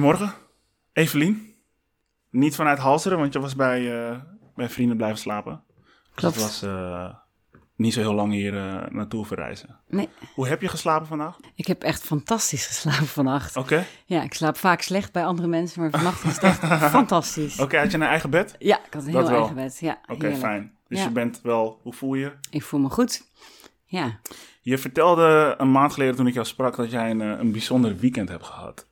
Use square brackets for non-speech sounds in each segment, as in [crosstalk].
Goedemorgen, Evelien. Niet vanuit Halseren, want je was bij, eh, bij vrienden blijven slapen. Klopt. Dus het was eh, niet zo heel lang hier eh, naartoe verreizen. Nee, Hoe heb je geslapen vandaag? ik heb echt fantastisch geslapen vannacht. Oké. Ja, ik slaap vaak slecht bij andere mensen, maar vannacht was het echt fantastisch. Oké, had je een eigen bed? Ja, ik had een Dat heel wel. eigen bed. Ja, Oké, fijn. Dus Ja. je bent wel, hoe voel je? Ik voel me goed. Ja, Je vertelde een maand geleden toen ik jou sprak dat jij een, een bijzonder weekend hebt gehad.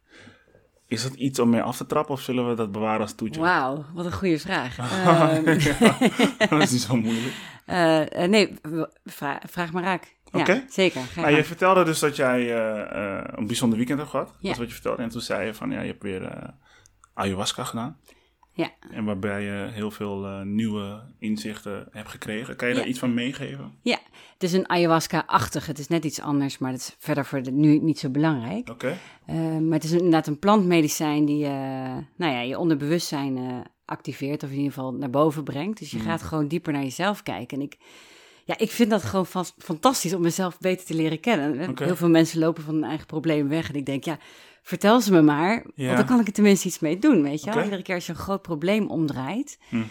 Is dat iets om mee af te trappen of zullen we dat bewaren als toetje? wauw, wat een goede vraag. [laughs] Ehm, [laughs] dat is niet zo moeilijk. eh, eh, nee, vra- vraag maar raak. Ja, Oké. zeker. Ga je Nou, je vertelde dus dat jij eh, een bijzonder weekend hebt gehad. Dat Ja. is wat je vertelde. En toen zei je van, ja, je hebt weer ayahuasca gedaan. Ja. En waarbij je heel veel nieuwe inzichten hebt gekregen. Kan je daar Ja. iets van meegeven? Ja, het is een ayahuasca-achtig. Het is net iets anders, maar dat is verder voor de, nu niet zo belangrijk. Oké. Eh, maar het is inderdaad een plantmedicijn die eh, nou ja, je onderbewustzijn eh, activeert, of in ieder geval naar boven brengt. Dus je Mhm. gaat gewoon dieper naar jezelf kijken. En ik, ja, ik vind dat gewoon vast, fantastisch om mezelf beter te leren kennen. Heel veel mensen lopen van hun eigen problemen weg. En ik denk, ja, vertel ze me maar, Ja. want dan kan ik er tenminste iets mee doen, weet je wel. Iedere keer als je een groot probleem omdraait, Hm.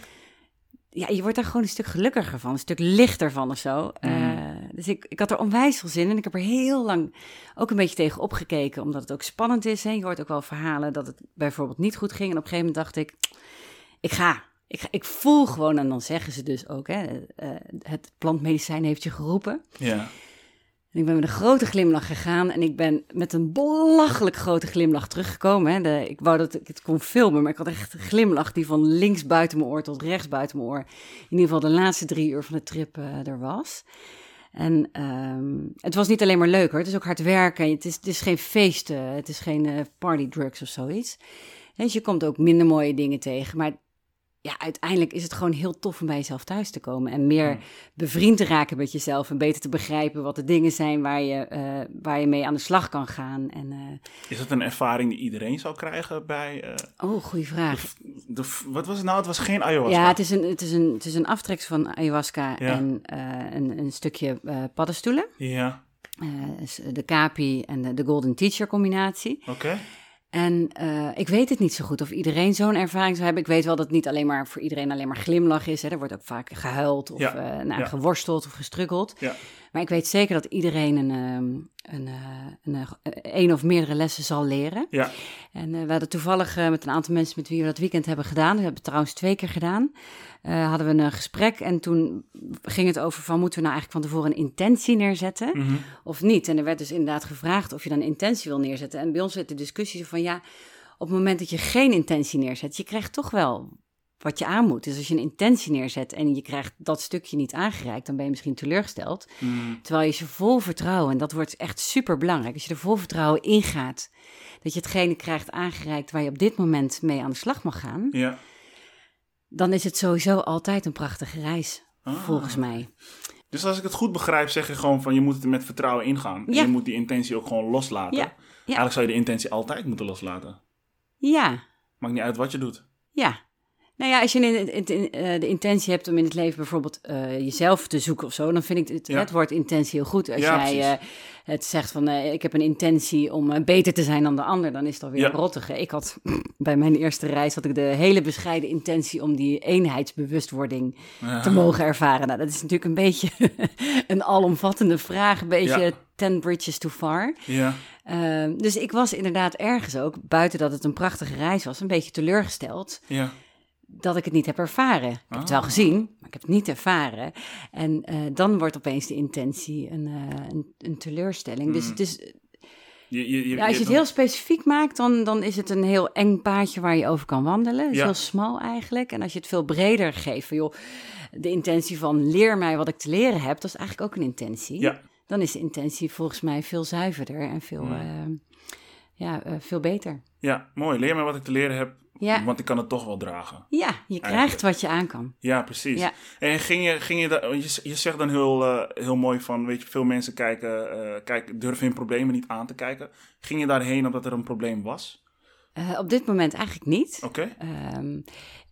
Ja, je wordt daar gewoon een stuk gelukkiger van, een stuk lichter van of zo. Mhm. Eh, dus ik, ik had er onwijs veel zin in. Ik heb er heel lang ook een beetje tegen opgekeken, omdat het ook spannend is. Hè. Je hoort ook wel verhalen dat het bijvoorbeeld niet goed ging. En op een gegeven moment dacht ik, ik ga. Ik, ga, ik voel gewoon, en dan zeggen ze dus ook, hè, eh, het plantmedicijn heeft je geroepen. Ja. En ik ben met een grote glimlach gegaan en ik ben met een belachelijk grote glimlach teruggekomen. Hè. De, ik wou dat ik het kon filmen, maar ik had echt een glimlach die van links buiten mijn oor tot rechts buiten mijn oor. In ieder geval de laatste drie uur van de trip eh, er was. En ehm, het was niet alleen maar leuk hoor, het is ook hard werken. Het is, het is geen feesten, het is geen eh, partydrugs of zoiets. Dus je komt ook minder mooie dingen tegen, maar ja, uiteindelijk is het gewoon heel tof om bij jezelf thuis te komen. En meer Hmm. bevriend te raken met jezelf. En beter te begrijpen wat de dingen zijn waar je, eh, waar je mee aan de slag kan gaan. En, eh, Is het een ervaring die iedereen zou krijgen bij... eh, oh, goede vraag. de, wat was het nou? Het was geen ayahuasca. Ja, het is, een, het, is een, het is een aftrek van ayahuasca Ja. en een, een stukje paddenstoelen. Ja, dus de Kapi en de, de Golden Teacher combinatie. oké. En eh, ik weet het niet zo goed of iedereen zo'n ervaring zou hebben. Ik weet wel dat het niet alleen maar voor iedereen alleen maar glimlach is. Hè. Er wordt ook vaak gehuild of Ja, eh, nou, ja. geworsteld of gestruggeld. Ja. Maar ik weet zeker dat iedereen een, ehm, een, eh, een, eh, een of meerdere lessen zal leren. Ja. En eh, we hadden toevallig met een aantal mensen met wie we dat weekend hebben gedaan, we hebben het trouwens twee keer gedaan, hadden we een gesprek en toen ging het over van moeten we nou eigenlijk van tevoren een intentie neerzetten Mhm. of niet. En er werd dus inderdaad gevraagd of je dan een intentie wil neerzetten. En bij ons werd de discussie van ja, op het moment dat je geen intentie neerzet, je krijgt toch wel wat je aan moet. Dus als je een intentie neerzet en je krijgt dat stukje niet aangereikt, dan ben je misschien teleurgesteld. Mm, Terwijl je ze vol vertrouwen, en dat wordt echt super belangrijk, als je er vol vertrouwen in gaat, dat je hetgene krijgt aangereikt waar je op dit moment mee aan de slag mag gaan, ja. dan is het sowieso altijd een prachtige reis, Ah. volgens mij. Dus als ik het goed begrijp, zeg je gewoon van je moet het er met vertrouwen ingaan. En Ja. je moet die intentie ook gewoon loslaten. Ja. Eigenlijk zou je de intentie altijd moeten loslaten. Ja, Maakt niet uit wat je doet. ja. Nou ja, als je in, in- in, eh, de intentie hebt om in het leven bijvoorbeeld eh, jezelf te zoeken of zo, dan vind ik het, Ja. het woord intentie heel goed. Als Ja, jij eh, het zegt van ik heb een intentie om beter te zijn dan de ander, dan is het alweer Ja. een rottige. Ik had [laughs] bij mijn eerste reis had ik de hele bescheiden intentie om die eenheidsbewustwording te mogen ervaren. Nou, dat is natuurlijk een beetje [laughs] een alomvattende vraag, een beetje ten bridges too far. Ja. Ehm, dus ik was inderdaad ergens ook, buiten dat het een prachtige reis was, een beetje teleurgesteld Ja. Dat ik het niet heb ervaren. Ik heb het wel Ah. gezien, maar ik heb het niet ervaren. En eh, dan wordt opeens de intentie een, eh, een, een teleurstelling. Dus, Mm. dus Je, je, je, ja, als je het heel specifiek maakt, dan, dan is het een heel eng paadje waar je over kan wandelen. Het is Ja. heel smal eigenlijk. En als je het veel breder geeft, van joh, de intentie van leer mij wat ik te leren heb, dat is eigenlijk ook een intentie. Ja. Dan is de intentie volgens mij veel zuiverder en veel, Mm. eh, ja, veel beter. ja, mooi. Leer me wat ik te leren heb, Ja. want ik kan het toch wel dragen. Ja, je krijgt wat je aan kan. Ja, precies. Ja. En ging je, ging je, da- je, je zegt dan heel, eh, heel mooi van, weet je, veel mensen kijken, kijken, durven hun problemen niet aan te kijken. Ging je daarheen omdat er een probleem was? Eh, op dit moment eigenlijk niet. Oké. Ehm,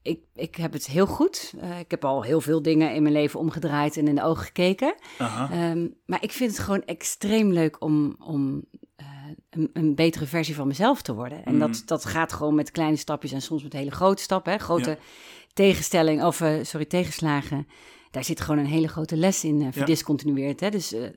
ik, ik heb het heel goed. Ik heb al heel veel dingen in mijn leven omgedraaid en in de ogen gekeken. Ehm, maar ik vind het gewoon extreem leuk om, om een, een betere versie van mezelf te worden. En Mm. dat, dat gaat gewoon met kleine stapjes en soms met hele grote stappen. Hè? Grote Ja. tegenstelling, of eh, sorry, tegenslagen. Daar zit gewoon een hele grote les in, eh verdiscontinueerd. Hè? Dus eh,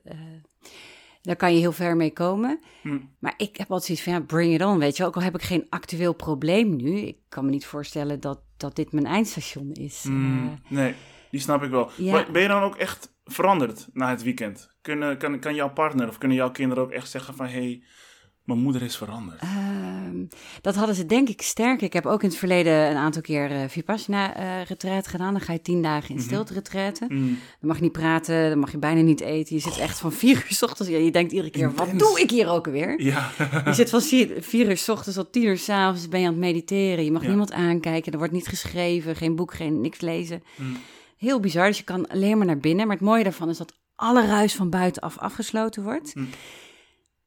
daar kan je heel ver mee komen. Mm. Maar ik heb altijd zoiets van, ja, bring it on, weet je. Ook al heb ik geen actueel probleem nu. Ik kan me niet voorstellen dat, dat dit mijn eindstation is. Mm, Eh, nee, die snap ik wel. ja. Maar Ben je dan ook echt veranderd na het weekend? Kunnen, kan, kan jouw partner of kunnen jouw kinderen ook echt zeggen van... hey, mijn moeder is veranderd. Ehm, dat hadden ze denk ik sterk. Ik heb ook in het verleden een aantal keer eh Vipassana retreat gedaan. Dan ga je tien dagen in stilte retreaten. Mm. Dan mag je niet praten, dan mag je bijna niet eten. Je zit echt van vier uur s ochtends. Ja, je denkt iedere keer, wat doe ik hier ook alweer? Ja. Je zit van vier, vier uur s ochtends tot tien uur s avonds ben je aan het mediteren. Je mag Ja. niemand aankijken, er wordt niet geschreven, geen boek, geen niks lezen. Mm. Heel bizar, dus je kan alleen maar naar binnen. Maar het mooie daarvan is dat alle ruis van buitenaf afgesloten wordt.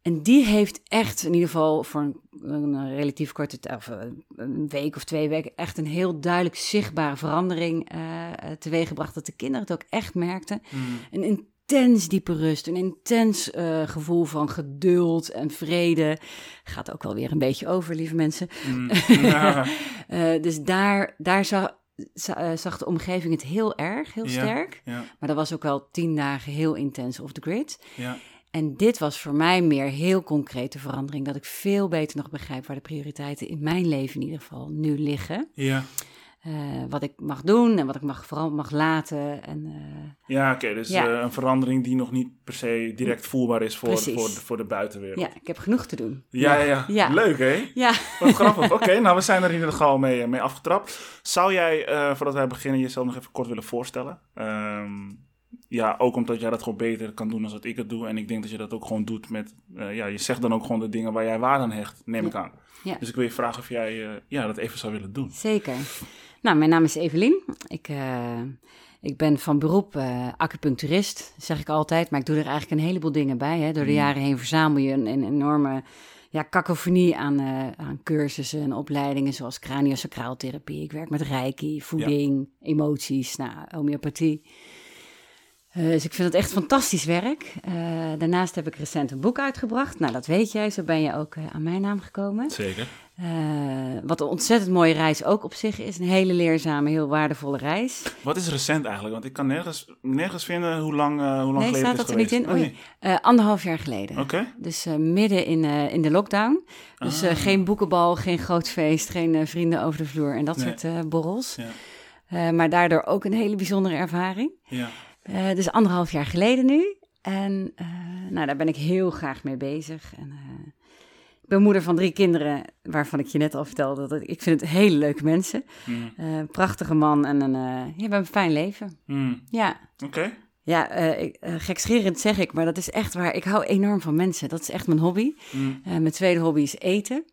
En die heeft echt, in ieder geval voor een, een relatief korte tijd, of eh, een week of twee weken, echt een heel duidelijk zichtbare verandering eh eh, teweeggebracht. Dat de kinderen het ook echt merkten. Mm. Een intens diepe rust, een intens eh, gevoel van geduld en vrede. Gaat ook wel weer een beetje over, lieve mensen. Mm. [laughs] [laughs] Eh, dus daar, daar zag, za- eh, zag de omgeving het heel erg, heel Ja. sterk. Ja. Maar dat was ook wel tien dagen heel intens off the grid. Ja. En dit was voor mij meer heel concrete verandering. Dat ik veel beter nog begrijp waar de prioriteiten in mijn leven in ieder geval nu liggen. Ja. Eh, wat ik mag doen en wat ik mag, vooral mag laten. En, eh, Ja, oké. dus Ja. eh, een verandering die nog niet per se direct voelbaar is voor, Precies. voor, de, voor de buitenwereld. ja, ik heb genoeg te doen. Ja, ja, ja. Ja. Leuk, hè? Ja. Wat grappig. Oké, nou, we zijn er in ieder geval mee, mee afgetrapt. Zou jij, voordat wij beginnen, jezelf nog even kort willen voorstellen? Ehm, ja, ook omdat jij dat gewoon beter kan doen dan dat ik het doe. En ik denk dat je dat ook gewoon doet met... eh, ja, je zegt dan ook gewoon de dingen waar jij waarde aan hecht, neem ik aan. Ja. Dus ik wil je vragen of jij eh, ja, dat even zou willen doen. Zeker. Nou, mijn naam is Evelien. Ik, eh, ik ben van beroep acupuncturist, zeg ik altijd. Maar ik doe er eigenlijk een heleboel dingen bij. Hè. Door de Mm. jaren heen verzamel je een, een enorme ja, cacophonie aan, aan cursussen en opleidingen... zoals craniosacraaltherapie. Ik werk met reiki, voeding, emoties, nou, homeopathie. Eh, dus ik vind het echt fantastisch werk. Eh, daarnaast heb ik recent een boek uitgebracht. Nou, dat weet jij, zo ben je ook eh, aan mijn naam gekomen. Zeker. Wat een ontzettend mooie reis ook op zich is. Een hele leerzame, heel waardevolle reis. Wat is recent eigenlijk? Want ik kan nergens, nergens vinden hoe lang, hoe lang Nee, geleden staat dat er niet in? geweest. Oei. Anderhalf jaar geleden. Oh, Oké. Dus midden in, in de lockdown. Dus Ah. geen boekenbal, geen groot feest, geen vrienden over de vloer en dat Nee. soort borrels. Ja. Maar daardoor ook een hele bijzondere ervaring. Ja. Eh, dus anderhalf jaar geleden nu. En eh, nou, daar ben ik heel graag mee bezig. En, eh, ik ben moeder van drie kinderen, waarvan ik je net al vertelde. Dat ik, ik vind het hele leuke mensen. Mm. Prachtige man en een, ja, we hebben een fijn leven. Mm. Ja, Oké. ja ik- gekscherend zeg ik, maar dat is echt waar. Ik hou enorm van mensen. Dat is echt mijn hobby. Mm. Mijn tweede hobby is eten.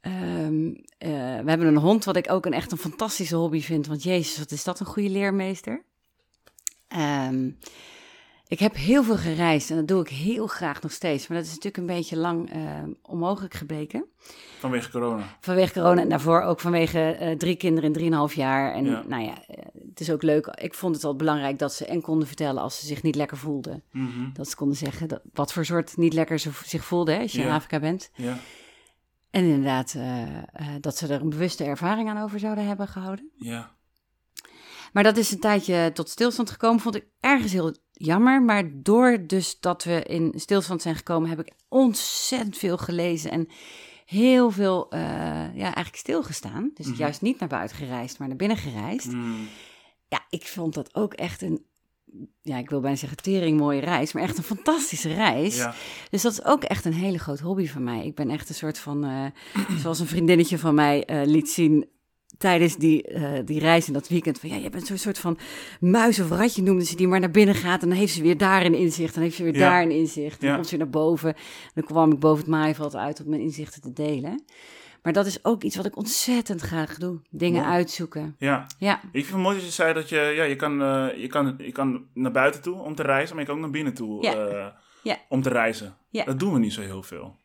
Ehm, eh, we hebben een hond, wat ik ook een echt een fantastische hobby vind. Want jezus, wat is dat een goede leermeester. Ehm, ik heb heel veel gereisd en dat doe ik heel graag nog steeds. Maar dat is natuurlijk een beetje lang eh, onmogelijk gebleken. Vanwege corona. Vanwege corona en daarvoor ook vanwege eh, drie kinderen in drieënhalf jaar. En Ja. nou ja, eh, het is ook leuk. Ik vond het al belangrijk dat ze en konden vertellen als ze zich niet lekker voelden. Mhm. Dat ze konden zeggen dat, wat voor soort niet lekker ze zich voelden hè, als je in. Afrika bent. Ja. En inderdaad, eh, dat ze er een bewuste ervaring aan over zouden hebben gehouden. Ja. Maar dat is een tijdje tot stilstand gekomen, vond ik ergens heel jammer. Maar door dus dat we in stilstand zijn gekomen, heb ik ontzettend veel gelezen en heel veel, eh, ja, eigenlijk stilgestaan. Dus Mhm. juist niet naar buiten gereisd, maar naar binnen gereisd. Mm. Ja, ik vond dat ook echt een, ja, ik wil bijna zeggen tering mooie reis, maar echt een fantastische reis. Ja. Dus dat is ook echt een hele groot hobby van mij. Ik ben echt een soort van, eh, zoals een vriendinnetje van mij eh, liet zien tijdens die, eh, die reis in dat weekend. Van ja, je bent zo'n soort van muis of ratje noemde ze die maar naar binnen gaat. En dan heeft ze weer daar een inzicht. Dan heeft ze weer Ja. daar een inzicht. Dan Ja. komt ze naar boven. Dan kwam ik boven het maaiveld uit om mijn inzichten te delen. Maar dat is ook iets wat ik ontzettend graag doe. Dingen uitzoeken. Ja. Ja, Ik vind het mooi dat je zei dat je, ja, je, kan, eh, je, kan, je kan naar buiten toe om te reizen, maar je kan ook naar binnen toe Ja. eh, om te reizen. Ja. Dat doen we niet zo heel veel.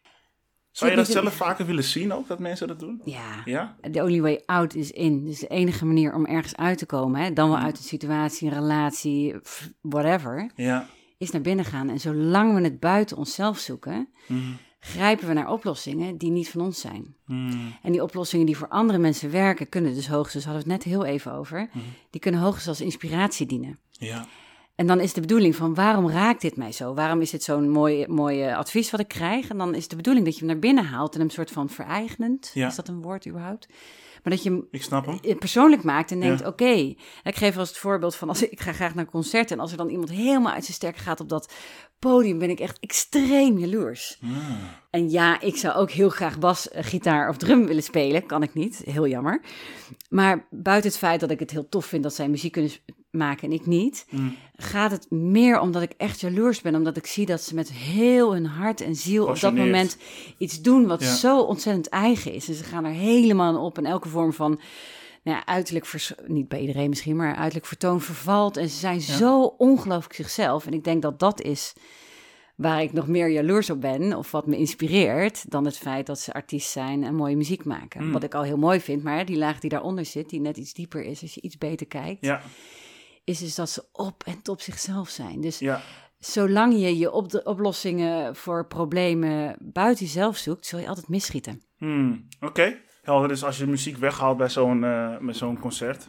Zou je dat zelf vaker willen zien ook, dat mensen dat doen? ja. Ja? The only way out is in. Dus de enige manier om ergens uit te komen, hè, dan wel uit een situatie, een relatie, whatever, Ja. is naar binnen gaan. En zolang we het buiten onszelf zoeken, Mhm. grijpen we naar oplossingen die niet van ons zijn. Hmm. En die oplossingen die voor andere mensen werken, kunnen dus hoogstens, hadden we het net heel even over, Mhm. die kunnen hoogstens als inspiratie dienen. Ja. En dan is de bedoeling van waarom raakt dit mij zo? Waarom is dit zo'n mooi, mooi advies wat ik krijg? En dan is de bedoeling dat je hem naar binnen haalt en hem soort van vereigenend, Ja. is dat een woord überhaupt? Maar dat je hem Ik snap hem. eh, persoonlijk maakt en denkt, Ja. oké, ik geef eens het voorbeeld van als ik, ik ga graag naar concerten en als er dan iemand helemaal uit zijn sterk gaat op dat podium, ben ik echt extreem jaloers. Hmm. En ja, ik zou ook heel graag bas, eh, gitaar of drum willen spelen, kan ik niet, heel jammer. Maar buiten het feit dat ik het heel tof vind dat zij muziek kunnen maken en ik niet, Hmm. gaat het meer omdat ik echt jaloers ben, omdat ik zie dat ze met heel hun hart en ziel op dat moment iets doen wat Ja. zo ontzettend eigen is. En ze gaan er helemaal op en elke vorm van nou ja, uiterlijk, vers- niet bij iedereen misschien, maar uiterlijk vertoon vervalt. En ze zijn zo ongelooflijk zichzelf. En ik denk dat dat is waar ik nog meer jaloers op ben, of wat me inspireert, dan het feit dat ze artiest zijn en mooie muziek maken. Mm. Wat ik al heel mooi vind, maar die laag die daaronder zit, die net iets dieper is, als je iets beter kijkt, Ja. Is dus dat ze op en top zichzelf zijn. Dus Ja. zolang je je op oplossingen voor problemen buiten jezelf zoekt, zul je altijd misschieten. Hmm. Oké. Helder. Dus als je muziek weghaalt bij zo'n eh, met zo'n concert,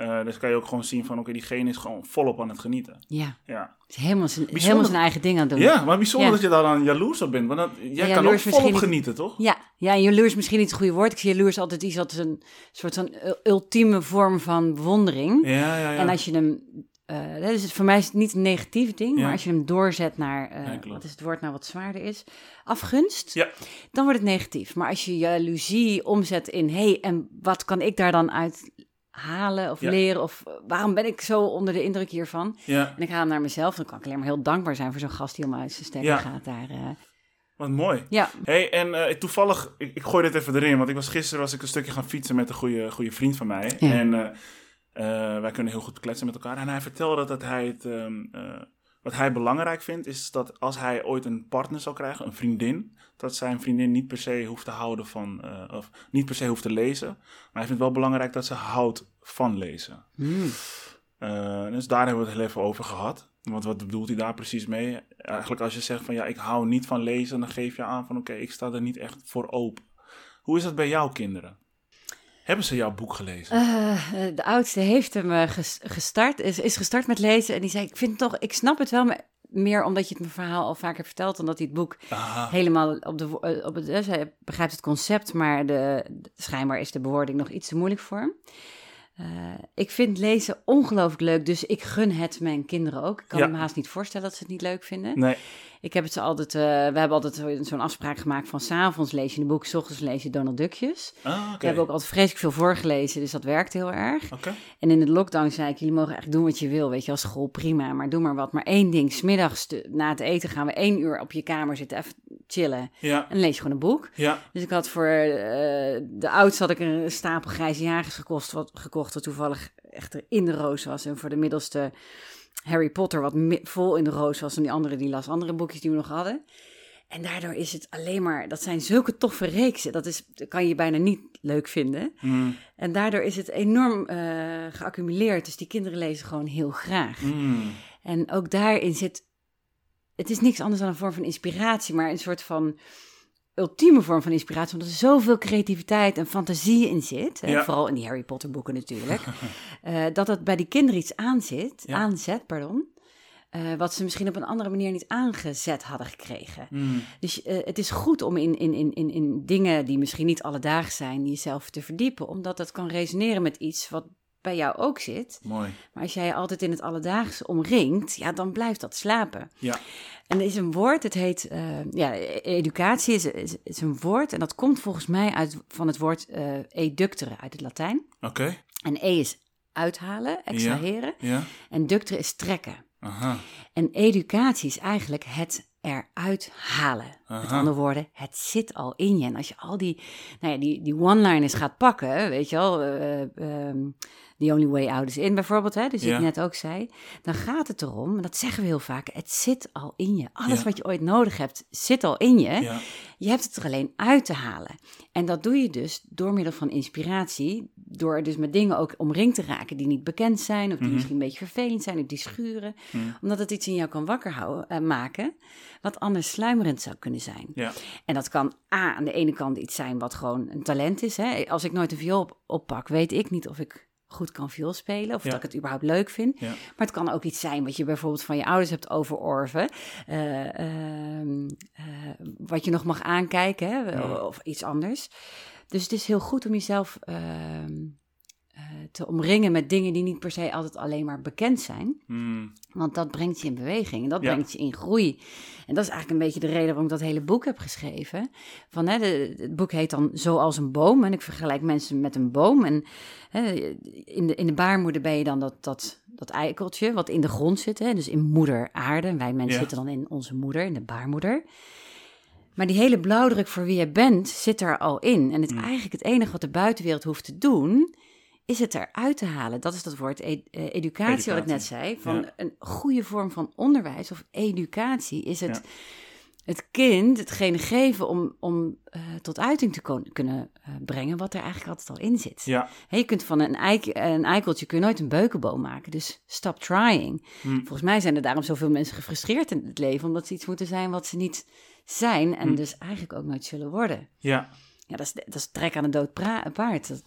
eh dus kan je ook gewoon zien van, oké, diegene is gewoon volop aan het genieten. Ja, Ja. het is helemaal zijn, Bijzonder. helemaal zijn eigen ding aan het doen. Ja, maar bijzonder Ja. dat je daar dan jaloers op bent. Want dat, jij Ja, kan ook volop niet. genieten, toch? Ja, ja, en jaloers is misschien niet het goede woord. Ik zie jaloers altijd iets als een soort van ultieme vorm van bewondering. Ja, ja, ja. En als je hem, eh, dat is het, voor mij is het niet een negatief ding, Ja. maar als je hem doorzet naar, klopt. wat is het woord nou wat zwaarder is, afgunst, Ja. dan wordt het negatief. Maar als je jaloezie omzet in, hé, hey, en wat kan ik daar dan uit halen of Ja. leren, of eh, waarom ben ik zo onder de indruk hiervan? ja. En ik haal hem naar mezelf, dan kan ik alleen maar heel dankbaar zijn voor zo'n gast die helemaal uit zijn stekker Ja. gaat daar. eh. Wat mooi. ja, hey, en eh, toevallig, ik, ik gooi dit even erin, want ik was gisteren was ik een stukje gaan fietsen met een goede, goede vriend van mij. Ja. En wij kunnen heel goed kletsen met elkaar. En hij vertelde dat hij het, ehm, eh, wat hij belangrijk vindt, is dat als hij ooit een partner zou krijgen, een vriendin, dat zijn vriendin niet per se hoeft te houden van, eh, of niet per se hoeft te lezen. Maar hij vindt het wel belangrijk dat ze houdt van lezen. Eh, dus daar hebben we het heel even over gehad. Want wat bedoelt hij daar precies mee? Eigenlijk als je zegt van ja, ik hou niet van lezen, dan geef je aan van oké, ik sta er niet echt voor open. Hoe is dat bij jouw kinderen? Hebben ze jouw boek gelezen? Eh, de oudste heeft hem ges- gestart, is, is gestart met lezen. En die zei, ik vind toch, ik snap het wel, maar meer omdat je het mijn verhaal al vaker vertelt... dan dat hij het boek Aha. helemaal op de... eh, Op het, eh, zij begrijpt het concept, maar de, schijnbaar is de bewoording nog iets te moeilijk voor hem. Eh, ik vind lezen ongelooflijk leuk, dus ik gun het mijn kinderen ook. Ik kan Ja. me haast niet voorstellen dat ze het niet leuk vinden. Nee. Ik heb het ze altijd, eh, we hebben altijd zo- zo'n afspraak gemaakt van... s'avonds lees je een boek, s ochtends lees je Donald Duckjes. Ah, oké. We hebben ook altijd vreselijk veel voorgelezen, dus dat werkt heel erg. En in de lockdown zei ik, jullie mogen echt doen wat je wil, weet je, als school prima, maar doe maar wat. Maar één ding, smiddags na het eten gaan we één uur op je kamer zitten, even chillen. Ja. En lees je gewoon een boek. Ja. Dus ik had voor eh, de oudste had ik een stapel grijze jagers gekocht, wat, gekocht, wat toevallig echt er in de roos was. En voor de middelste Harry Potter, wat vol in de roos was. En die andere, die las andere boekjes die we nog hadden. En daardoor is het alleen maar, dat zijn zulke toffe reeksen. Dat, is, dat kan je bijna niet leuk vinden. Mm. En daardoor is het enorm eh, geaccumuleerd. Dus die kinderen lezen gewoon heel graag. Mm. En ook daarin zit. Het is niks anders dan een vorm van inspiratie, maar een soort van ultieme vorm van inspiratie. Omdat er zoveel creativiteit en fantasie in zit. Ja. Vooral in die Harry Potter boeken natuurlijk. [laughs] eh, dat het bij die kinderen iets aanzit, Ja. aanzet. Pardon, eh, wat ze misschien op een andere manier niet aangezet hadden gekregen. Mm. Dus eh, het is goed om in, in, in, in, in dingen die misschien niet alledaags zijn, jezelf te verdiepen. Omdat dat kan resoneren met iets wat bij jou ook zit. Mooi. Maar als jij je altijd in het alledaagse omringt, ja, dan blijft dat slapen. Ja. En er is een woord, het heet, eh, ja, e- educatie is, is, is een woord. En dat komt volgens mij uit, van het woord eh eductere uit het Latijn. Oké. En e is uithalen, extraheren. Ja. En ductere is trekken. Aha. En educatie is eigenlijk het eruit halen. Met andere woorden, het zit al in je. En als je al die, nou ja, die, die one-liners gaat pakken, weet je wel, ehm, The Only Way Out is In bijvoorbeeld, hè, dus Ja. ik net ook zei, dan gaat het erom, en dat zeggen we heel vaak, het zit al in je. Alles Ja. wat je ooit nodig hebt, zit al in je. Ja. Je hebt het er alleen uit te halen. En dat doe je dus door middel van inspiratie. Door dus met dingen ook omringd te raken die niet bekend zijn. Of die Mhm. misschien een beetje vervelend zijn. Of die schuren. Mhm. Omdat het iets in jou kan wakker houden, eh, maken. Wat anders sluimerend zou kunnen kunnen zijn. Ja. En dat kan A, aan de ene kant iets zijn wat gewoon een talent is. Hè? Als ik nooit een viool op, oppak, weet ik niet of ik goed kan viool spelen of Ja. dat ik het überhaupt leuk vind. Ja. Maar het kan ook iets zijn wat je bijvoorbeeld van je ouders hebt overorven. Eh, ehm, eh, wat je nog mag aankijken hè? Ja. of iets anders. Dus het is heel goed om jezelf ehm, eh, te omringen met dingen die niet per se altijd alleen maar bekend zijn. Mm, Want dat brengt je in beweging en dat Ja. brengt je in groei. En dat is eigenlijk een beetje de reden waarom ik dat hele boek heb geschreven. Van, hè, de, het boek heet dan Zoals een boom. En ik vergelijk mensen met een boom. En hè, in, de, in de baarmoeder ben je dan dat, dat, dat eikeltje wat in de grond zit. Hè, dus in moeder aarde. En wij mensen Ja. zitten dan in onze moeder, in de baarmoeder. Maar die hele blauwdruk voor wie je bent zit er al in. En het, Mm. eigenlijk het enige wat de buitenwereld hoeft te doen, is het eruit te halen. Dat is dat woord eh, educatie, wat ik net zei. Van Ja. een goede vorm van onderwijs of educatie is het, Ja. het kind hetgene geven om, om eh, tot uiting te kunnen eh, brengen wat er eigenlijk altijd al in zit. ja. Je kunt van een, eik, een eikeltje kun je nooit een beukenboom maken. Dus stop trying. Hm. Volgens mij zijn er daarom zoveel mensen gefrustreerd in het leven, omdat ze iets moeten zijn wat ze niet zijn en Hm. dus eigenlijk ook nooit zullen worden. ja. Ja, dat is, dat is trek aan een dood paard. Dat,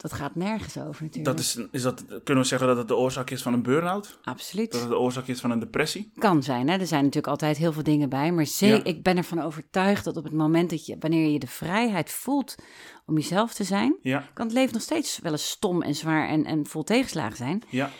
dat gaat nergens over natuurlijk. Dat is, is dat, kunnen we zeggen dat het de oorzaak is van een burn-out? Absoluut. Dat het de oorzaak is van een depressie? Kan zijn, hè? er zijn natuurlijk altijd heel veel dingen bij. Maar ze- Ja. ik ben ervan overtuigd dat op het moment dat je, wanneer je de vrijheid voelt om jezelf te zijn, Ja, kan het leven nog steeds wel eens stom en zwaar en, en vol tegenslagen zijn. ja,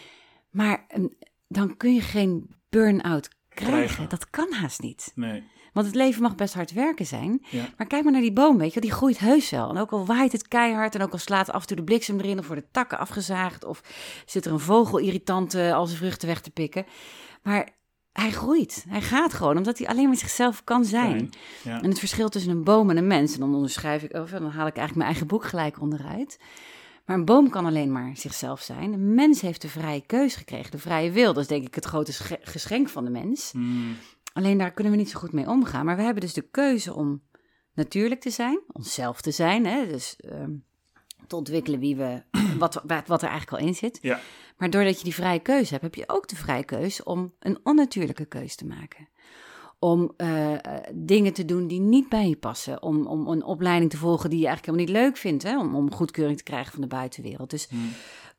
Maar eh, dan kun je geen burn-out krijgen. Krijgen. Dat kan haast niet. nee. Want het leven mag best hard werken zijn. Ja. Maar kijk maar naar die boom, weet je, die groeit heus wel. En ook al waait het keihard en ook al slaat af en toe de bliksem erin of worden takken afgezaagd of zit er een vogel irritant al zijn vruchten weg te pikken. Maar hij groeit. Hij gaat gewoon omdat hij alleen maar zichzelf kan zijn. Ja. En het verschil tussen een boom en een mens, en dan onderschrijf ik, of dan haal ik eigenlijk mijn eigen boek gelijk onderuit. Maar een boom kan alleen maar zichzelf zijn. Een mens heeft de vrije keus gekregen, de vrije wil. Dat is denk ik het grote sche- geschenk van de mens. Mm, Alleen daar kunnen we niet zo goed mee omgaan. Maar we hebben dus de keuze om natuurlijk te zijn, onszelf te zijn. Hè? Dus ehm, te ontwikkelen wie we, [clears throat] wat, wat wat er eigenlijk al in zit. ja, Maar doordat je die vrije keuze hebt, heb je ook de vrije keuze om een onnatuurlijke keuze te maken. Om eh, eh, dingen te doen die niet bij je passen. Om, om een opleiding te volgen die je eigenlijk helemaal niet leuk vindt. Hè? Om, om goedkeuring te krijgen van de buitenwereld. Dus Mm.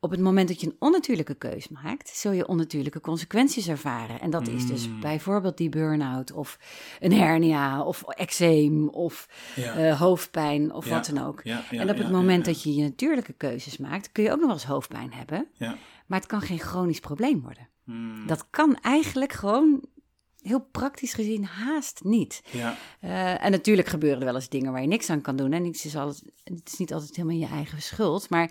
Op het moment dat je een onnatuurlijke keuze maakt, zul je onnatuurlijke consequenties ervaren. En dat is dus Mm. bijvoorbeeld die burn-out of een hernia of eczeem of ja. eh, hoofdpijn of Ja. wat dan ook. ja, en op het moment dat je je natuurlijke keuzes maakt, kun je ook nog wel eens hoofdpijn hebben. Ja. Maar het kan geen chronisch probleem worden. Mm, Dat kan eigenlijk gewoon heel praktisch gezien haast niet. ja, Eh, en natuurlijk gebeuren er wel eens dingen waar je niks aan kan doen. En is altijd, het is niet altijd helemaal je eigen schuld. Maar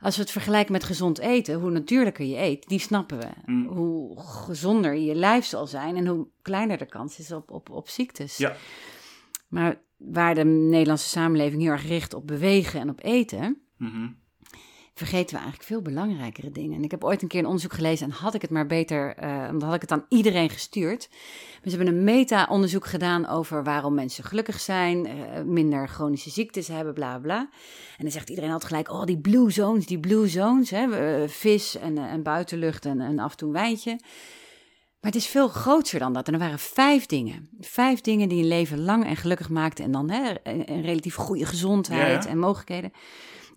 als we het vergelijken met gezond eten, hoe natuurlijker je eet, die snappen we. Mm. Hoe gezonder je lijf zal zijn en hoe kleiner de kans is op, op, op ziektes. ja, Maar waar de Nederlandse samenleving heel erg richt op bewegen en op eten, mhm, vergeten we eigenlijk veel belangrijkere dingen. En ik heb ooit een keer een onderzoek gelezen en had ik het maar beter, eh dan had ik het aan iedereen gestuurd. Maar ze hebben een meta-onderzoek gedaan over waarom mensen gelukkig zijn, eh, minder chronische ziektes hebben, bla bla. En dan zegt iedereen altijd gelijk, oh die blue zones, die blue zones, hè, eh, vis en, en buitenlucht en, en af en toe een wijntje. Maar het is veel groter dan dat. En er waren vijf dingen. Vijf dingen die een leven lang en gelukkig maakten. En dan hè, een, een relatief goede gezondheid Ja, ja. en mogelijkheden.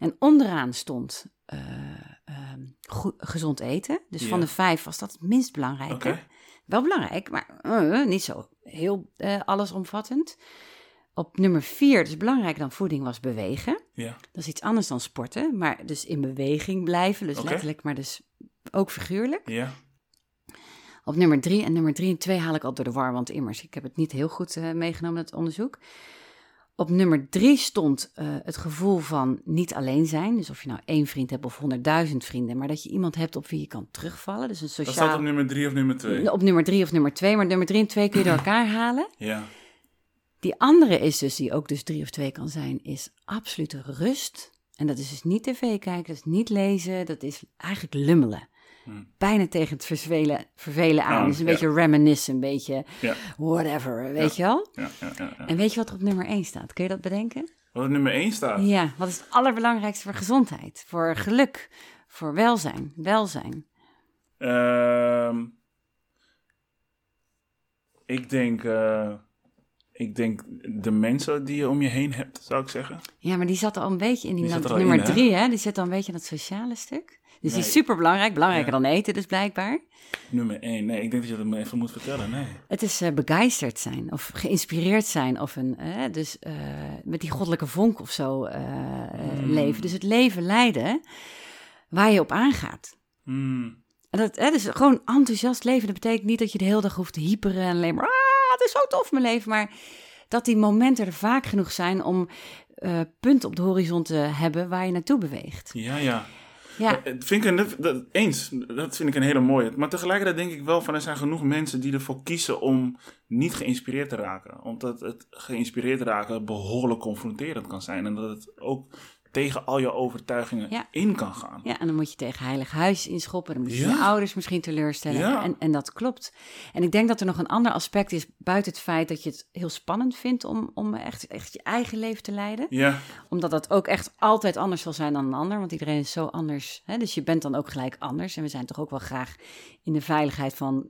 En onderaan stond eh, ehm, gezond eten. Dus Ja. van de vijf was dat het minst belangrijke. Wel belangrijk, maar eh, niet zo heel eh, allesomvattend. Op nummer vier, dus belangrijker dan voeding, was bewegen. Ja, Dat is iets anders dan sporten, maar dus in beweging blijven. Dus letterlijk, maar dus ook figuurlijk. ja, Op nummer drie, en nummer drie en twee haal ik al door de war, want immers, ik heb het niet heel goed meegenomen, het onderzoek. Op nummer drie stond eh, het gevoel van niet alleen zijn. Dus of je nou één vriend hebt of honderdduizend vrienden, maar dat je iemand hebt op wie je kan terugvallen. Dus een dat staat sociaal... op nummer drie of nummer twee. Op nummer drie of nummer twee, maar nummer drie en twee kun je door [clears throat] elkaar halen. Ja, Die andere is dus, die ook dus drie of twee kan zijn, is absolute rust. En dat is dus niet tv kijken, dat is niet lezen, dat is eigenlijk lummelen. Bijna tegen het vervelen, vervelen aan. Dus een ja. beetje reminiscen, een beetje ja, whatever, weet je wel? ja, ja, ja, ja. En weet je wat er op nummer één staat? Kun je dat bedenken? Wat op nummer één staat? Ja, wat is het allerbelangrijkste voor gezondheid? Voor geluk, voor welzijn, welzijn. Ehm, ik denk, eh, ik denk de mensen die je om je heen hebt, zou ik zeggen. Ja, maar die zat al een beetje in die, er nummer in, hè? drie, hè? Die zit al een beetje in dat sociale stuk. Dus die is super belangrijk, belangrijker Ja. dan eten dus blijkbaar. Nummer één. Nee, ik denk dat je dat me even moet vertellen. Nee. Het is eh, begeisterd zijn of geïnspireerd zijn of een, eh, dus eh, met die goddelijke vonk of zo eh, eh, Mm. leven. Dus het leven leiden waar je op aangaat. Hmm. En dat, hè, dus gewoon enthousiast leven, dat betekent niet dat je de hele dag hoeft te hyperen en alleen maar, ah, het is zo tof mijn leven. Maar dat die momenten er vaak genoeg zijn om punten op de horizon te hebben waar je naartoe beweegt. Ja, ja. Ja, Eh, Vind ik een, dat, eens, dat vind ik een hele mooie. Maar tegelijkertijd denk ik wel van er zijn genoeg mensen die ervoor kiezen om niet geïnspireerd te raken. Omdat het geïnspireerd raken behoorlijk confronterend kan zijn. En dat het ook tegen al je overtuigingen Ja. in kan gaan. Ja, en dan moet je tegen heilig huis inschoppen. Dan moet je Ja. je ouders misschien teleurstellen. Ja. En, en dat klopt. En ik denk dat er nog een ander aspect is, buiten het feit dat je het heel spannend vindt om, om echt, echt je eigen leven te leiden. Ja, Omdat dat ook echt altijd anders zal zijn dan een ander. Want iedereen is zo anders. Hè? Dus je bent dan ook gelijk anders. En we zijn toch ook wel graag in de veiligheid van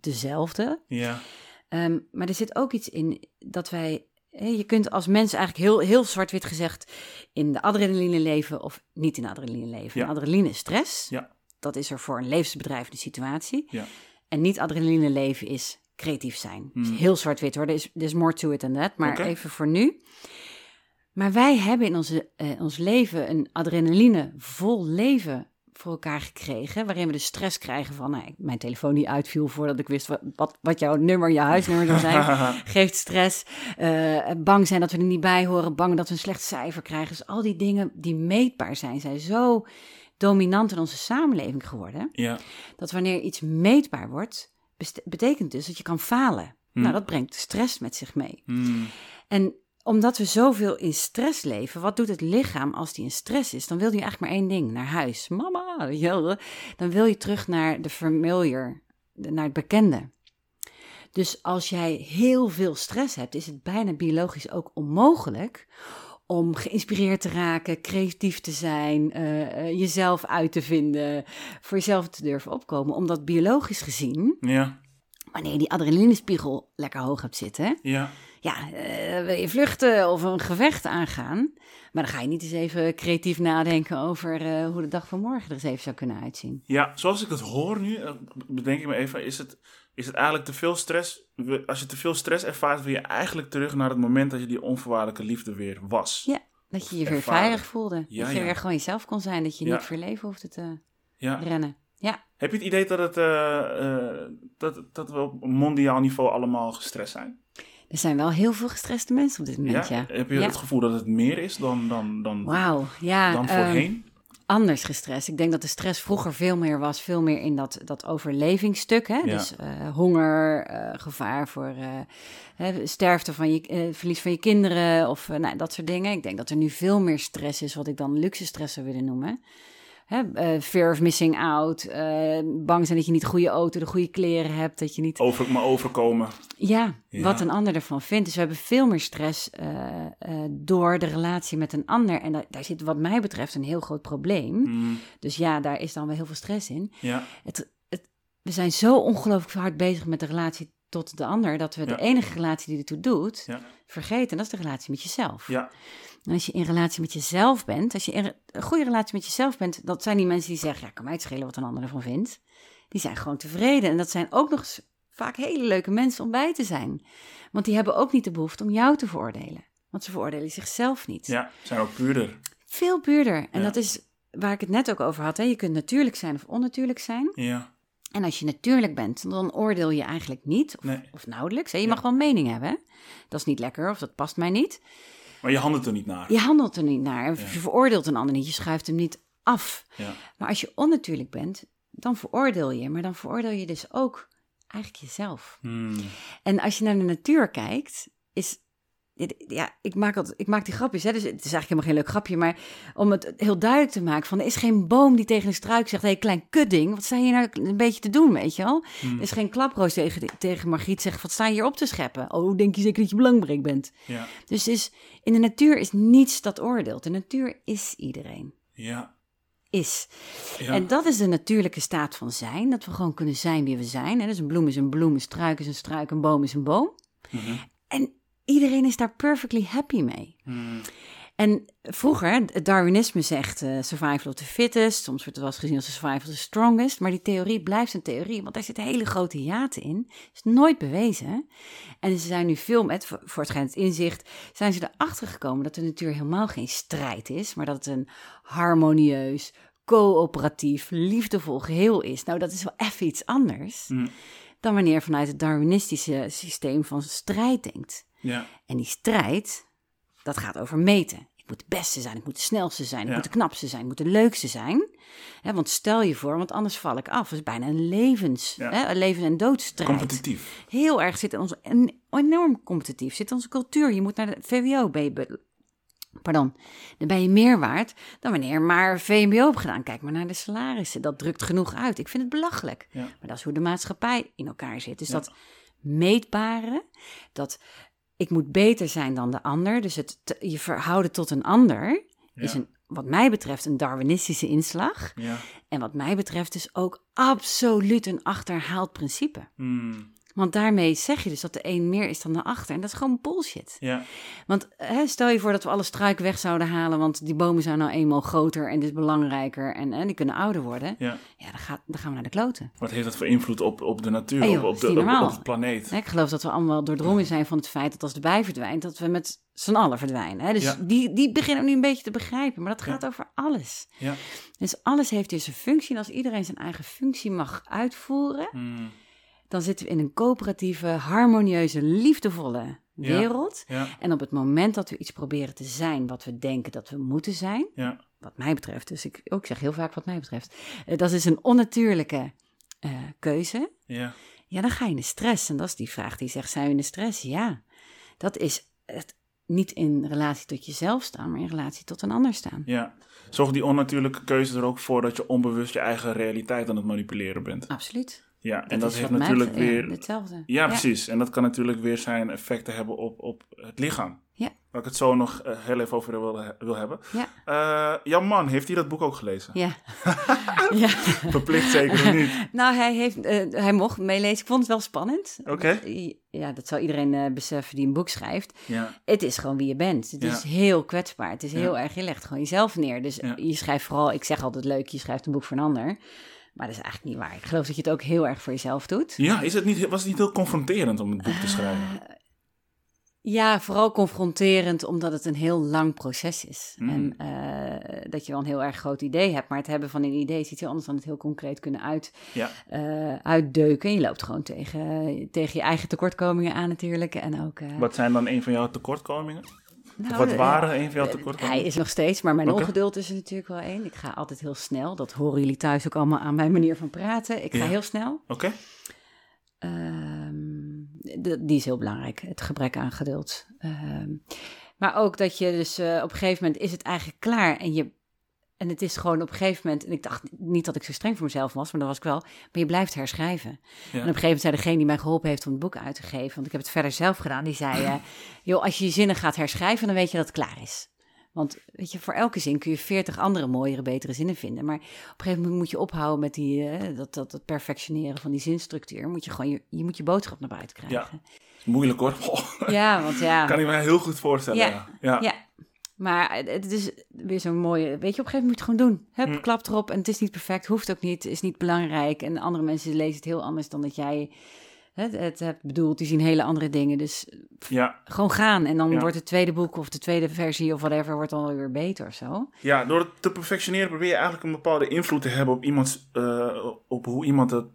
dezelfde. ja, Ehm, maar er zit ook iets in dat wij. Je kunt als mens eigenlijk heel, heel zwart-wit gezegd in de adrenaline leven of niet in de adrenaline leven. Ja. En adrenaline is stress. Ja. Dat is er voor een levensbedrijvende situatie. ja. En niet adrenaline leven is creatief zijn. Hmm. Is heel zwart-wit hoor. Er is there's more to it than that. Maar even voor nu. Maar wij hebben in onze, eh, ons leven een adrenaline vol leven voor elkaar gekregen. Waarin we de stress krijgen van nou, mijn telefoon die uitviel voordat ik wist wat, wat, wat jouw nummer, je huisnummer zou zijn. [laughs] Geeft stress. Eh, bang zijn dat we er niet bij horen. Bang dat we een slecht cijfer krijgen. Dus al die dingen die meetbaar zijn, zijn zo dominant in onze samenleving geworden ja. dat wanneer iets meetbaar wordt, betekent dus dat je kan falen. Hmm. Nou, dat brengt stress met zich mee. Hmm. En omdat we zoveel in stress leven, wat doet het lichaam als die in stress is? Dan wil hij eigenlijk maar één ding, naar huis. Mama, dan wil je terug naar de familiar, naar het bekende. Dus als jij heel veel stress hebt, is het bijna biologisch ook onmogelijk om geïnspireerd te raken, creatief te zijn, eh, eh, jezelf uit te vinden, voor jezelf te durven opkomen. Omdat biologisch gezien, Ja, wanneer je die adrenalinespiegel lekker hoog hebt zitten, ja. Ja, eh, wil je vluchten of een gevecht aangaan. Maar dan ga je niet eens even creatief nadenken over eh, hoe de dag van morgen er eens even zou kunnen uitzien. Ja, zoals ik het hoor nu, eh, bedenk ik me even, is het, is het eigenlijk te veel stress? Als je te veel stress ervaart, wil je eigenlijk terug naar het moment dat je die onvoorwaardelijke liefde weer was. Ja, dat je je weer Ervaren. veilig voelde. Ja, dat je ja. weer gewoon jezelf kon zijn. Dat je Ja. niet voor leven hoefde te rennen. Ja, Heb je het idee dat, het, dat, dat we op mondiaal niveau allemaal gestrest zijn? Er zijn wel heel veel gestreste mensen op dit moment, ja. Heb je Ja. het gevoel dat het meer is dan, dan, dan, Wauw, ja. dan ehm, voorheen? anders gestrest. Ik denk dat de stress vroeger veel meer was, veel meer in dat, dat overlevingsstuk. Hè? Dus eh, honger, eh, gevaar voor eh, hè, sterfte van je, verlies van je kinderen of nou, dat soort dingen. Ik denk dat er nu veel meer stress is, wat ik dan luxe stress zou willen noemen. Hè? eh, fear of missing out, eh, bang zijn dat je niet de goede auto, de goede kleren hebt, dat je niet... Over me overkomen. Ja, Ja. wat een ander ervan vindt. Dus we hebben veel meer stress eh, door de relatie met een ander. En da- daar zit wat mij betreft een heel groot probleem. Mm, Dus ja, daar is dan wel heel veel stress in. ja, Het, het, we zijn zo ongelooflijk hard bezig met de relatie tot de ander, dat we Ja. de enige relatie die ertoe doet, ja, vergeten. En dat is de relatie met jezelf. ja, En als je in relatie met jezelf bent, als je in een goede relatie met jezelf bent, dat zijn die mensen die zeggen, ja, kan mij het schelen wat een ander ervan vindt. Die zijn gewoon tevreden. En dat zijn ook nog eens vaak hele leuke mensen om bij te zijn. Want die hebben ook niet de behoefte om jou te veroordelen. Want ze veroordelen zichzelf niet. ja. Zijn ook puurder. Veel puurder. En Ja. dat is waar ik het net ook over had. Hè? Je kunt natuurlijk zijn of onnatuurlijk zijn. Ja, En als je natuurlijk bent, dan oordeel je eigenlijk niet. Of, nee. of nauwelijks. Hè? Je Ja. mag wel een mening hebben. hè. Dat is niet lekker of dat past mij niet. Maar je handelt er niet naar. Je handelt er niet naar. Ja. Je veroordeelt een ander niet. Je schuift hem niet af. Ja, Maar als je onnatuurlijk bent, dan veroordeel je. Maar dan veroordeel je dus ook eigenlijk jezelf. Hmm. En als je naar de natuur kijkt, is. Ja, ik maak, altijd, ik maak die grapjes, hè, dus het is eigenlijk helemaal geen leuk grapje, maar om het heel duidelijk te maken, van er is geen boom die tegen een struik zegt, hé, hey, klein kutding, wat sta je hier nou een beetje te doen, weet je wel? Hmm. Er is geen klaproos tegen, tegen Margriet zegt, wat sta je hier op te scheppen? Oh, denk je zeker dat je belangrijk bent? ja, Dus is, in de natuur is niets dat oordeelt. De natuur is iedereen. ja, Is. ja. En dat is de natuurlijke staat van zijn. Dat we gewoon kunnen zijn wie we zijn. hè. Dus een bloem is een bloem, een struik is een struik, een boom is een boom. Mhm. En iedereen is daar perfectly happy mee. Hmm. En vroeger, het Darwinisme zegt eh, survival of the fittest. Soms wordt het wel eens gezien als survival of the strongest. Maar die theorie blijft een theorie, want daar zitten hele grote hiaten in. is nooit bewezen. En ze zijn nu veel met, voor voor het schijnt inzicht, zijn ze erachter gekomen dat de natuur helemaal geen strijd is. Maar dat het een harmonieus, coöperatief, liefdevol geheel is. Nou, dat is wel even iets anders Hmm. dan wanneer vanuit het Darwinistische systeem van strijd denkt. Ja. En die strijd, dat gaat over meten. Ik moet de beste zijn, ik moet de snelste zijn, ik Ja. moet de knapste zijn, ik moet de leukste zijn. Want stel je voor, want anders val ik af. Het is bijna een levens, Ja. een leven- en doodstrijd. Competitief. Heel erg zit in onze, en enorm competitief, zit in onze cultuur. Je moet naar de VWO, be- pardon, dan ben je meer waard dan wanneer je maar VMBO hebt gedaan. Kijk maar naar de salarissen, dat drukt genoeg uit. Ik vind het belachelijk. Ja. Maar dat is hoe de maatschappij in elkaar zit. Dus dat meetbare, dat ik moet beter zijn dan de ander. Dus het te- je verhouden tot een ander is een, wat mij betreft een Darwinistische inslag. Ja. En wat mij betreft dus ook absoluut een achterhaald principe. Hmm. Want daarmee zeg je dus dat de een meer is dan de achter. En dat is gewoon bullshit. Ja. Want hè, stel je voor dat we alle struiken weg zouden halen, want die bomen zijn nou eenmaal groter en dus belangrijker en, en die kunnen ouder worden. Ja. Ja, dan, gaat, dan gaan we naar de kloten. Wat heeft dat voor invloed op, op de natuur, joh, op, de, op, de planeet? Ik geloof dat we allemaal doordrongen zijn van het feit dat als de bij verdwijnt, dat we met z'n allen verdwijnen. Hè? Dus Ja. die, die beginnen nu een beetje te begrijpen, maar dat Ja. gaat over alles. Ja. Dus alles heeft dus een functie en als iedereen zijn eigen functie mag uitvoeren, Hmm. Dan zitten we in een coöperatieve, harmonieuze, liefdevolle wereld. Ja. En op het moment dat we iets proberen te zijn wat we denken dat we moeten zijn, Ja. wat mij betreft, dus ik, ook zeg heel vaak wat mij betreft, eh, dat is een onnatuurlijke eh, keuze. Ja. Ja, dan ga je in de stress. En dat is die vraag die zegt, zijn we in de stress? Ja, dat is het niet in relatie tot jezelf staan, maar in relatie tot een ander staan. Ja. Zorgt die onnatuurlijke keuze er ook voor dat je onbewust je eigen realiteit aan het manipuleren bent? Absoluut. Ja, en dat heeft natuurlijk betreft- ja, weer... hetzelfde. Ja, precies. En dat kan natuurlijk weer zijn effecten hebben op, op het lichaam. Ja. Waar ik het zo nog eh, heel even over wil, wil hebben. Ja. Eh, jouw man, heeft hij dat boek ook gelezen? Ja. [laughs] ja. Verplicht zeker niet? [laughs] Nou, hij, heeft, eh, hij mocht meelezen. Ik vond het wel spannend. Oké. Ja, dat zal iedereen eh, beseffen die een boek schrijft. Ja. Het is gewoon wie je bent. Het is heel kwetsbaar. Het is heel erg, je legt gewoon jezelf neer. Dus je schrijft vooral, ik zeg altijd leuk, je schrijft een boek voor een ander. Maar dat is eigenlijk niet waar. Ik geloof dat je het ook heel erg voor jezelf doet. Ja, is het niet, was het niet heel confronterend om het boek te schrijven? Eh, Ja, vooral confronterend, omdat het een heel lang proces is. Mm. En eh, dat je wel een heel erg groot idee hebt, maar het hebben van een idee is iets heel anders dan het heel concreet kunnen uit, Ja. eh, uitdeuken. Je loopt gewoon tegen, tegen je eigen tekortkomingen aan natuurlijk. En ook, Wat zijn dan een van jouw tekortkomingen? Nou, wat eh, waren een van jouw eh, tekortkomingen? Hij is nog steeds, maar mijn ongeduld is er natuurlijk wel één. Ik ga altijd heel snel. Dat horen jullie thuis ook allemaal aan mijn manier van praten. Ik ga Ja. heel snel. Oké. Ehm, d- die is heel belangrijk, het gebrek aan geduld. Ehm, maar ook dat je dus eh, op een gegeven moment is het eigenlijk klaar en je en het is gewoon op een gegeven moment, en ik dacht niet dat ik zo streng voor mezelf was, maar dat was ik wel, maar je blijft herschrijven. En op een gegeven moment zei degene die mij geholpen heeft om het boek uit te geven, want ik heb het verder zelf gedaan, die zei, eh, [laughs] joh, als je je zinnen gaat herschrijven, dan weet je dat het klaar is. Want weet je, voor elke zin kun je veertig andere mooiere, betere zinnen vinden. Maar op een gegeven moment moet je ophouden met die, eh, dat, dat, dat perfectioneren van die zinstructuur. Moet je gewoon je, je moet je boodschap naar buiten krijgen. Is Moeilijk hoor. Oh, [laughs] Ja, want ja. kan ik me heel goed voorstellen. Ja. Ja. Ja. Maar het is weer zo'n mooie. Weet je, op een gegeven moment moet je het gewoon doen. Hup, Mm. klap erop. En het is niet perfect, hoeft ook niet, is niet belangrijk. En andere mensen lezen het heel anders dan dat jij het, het hebt bedoeld. Die zien hele andere dingen. Dus Ja. gewoon gaan. En dan Ja. wordt het tweede boek of de tweede versie of whatever, wordt dan weer beter of zo. Ja, door het te perfectioneren probeer je eigenlijk een bepaalde invloed te hebben op, iemands, eh, op hoe iemand het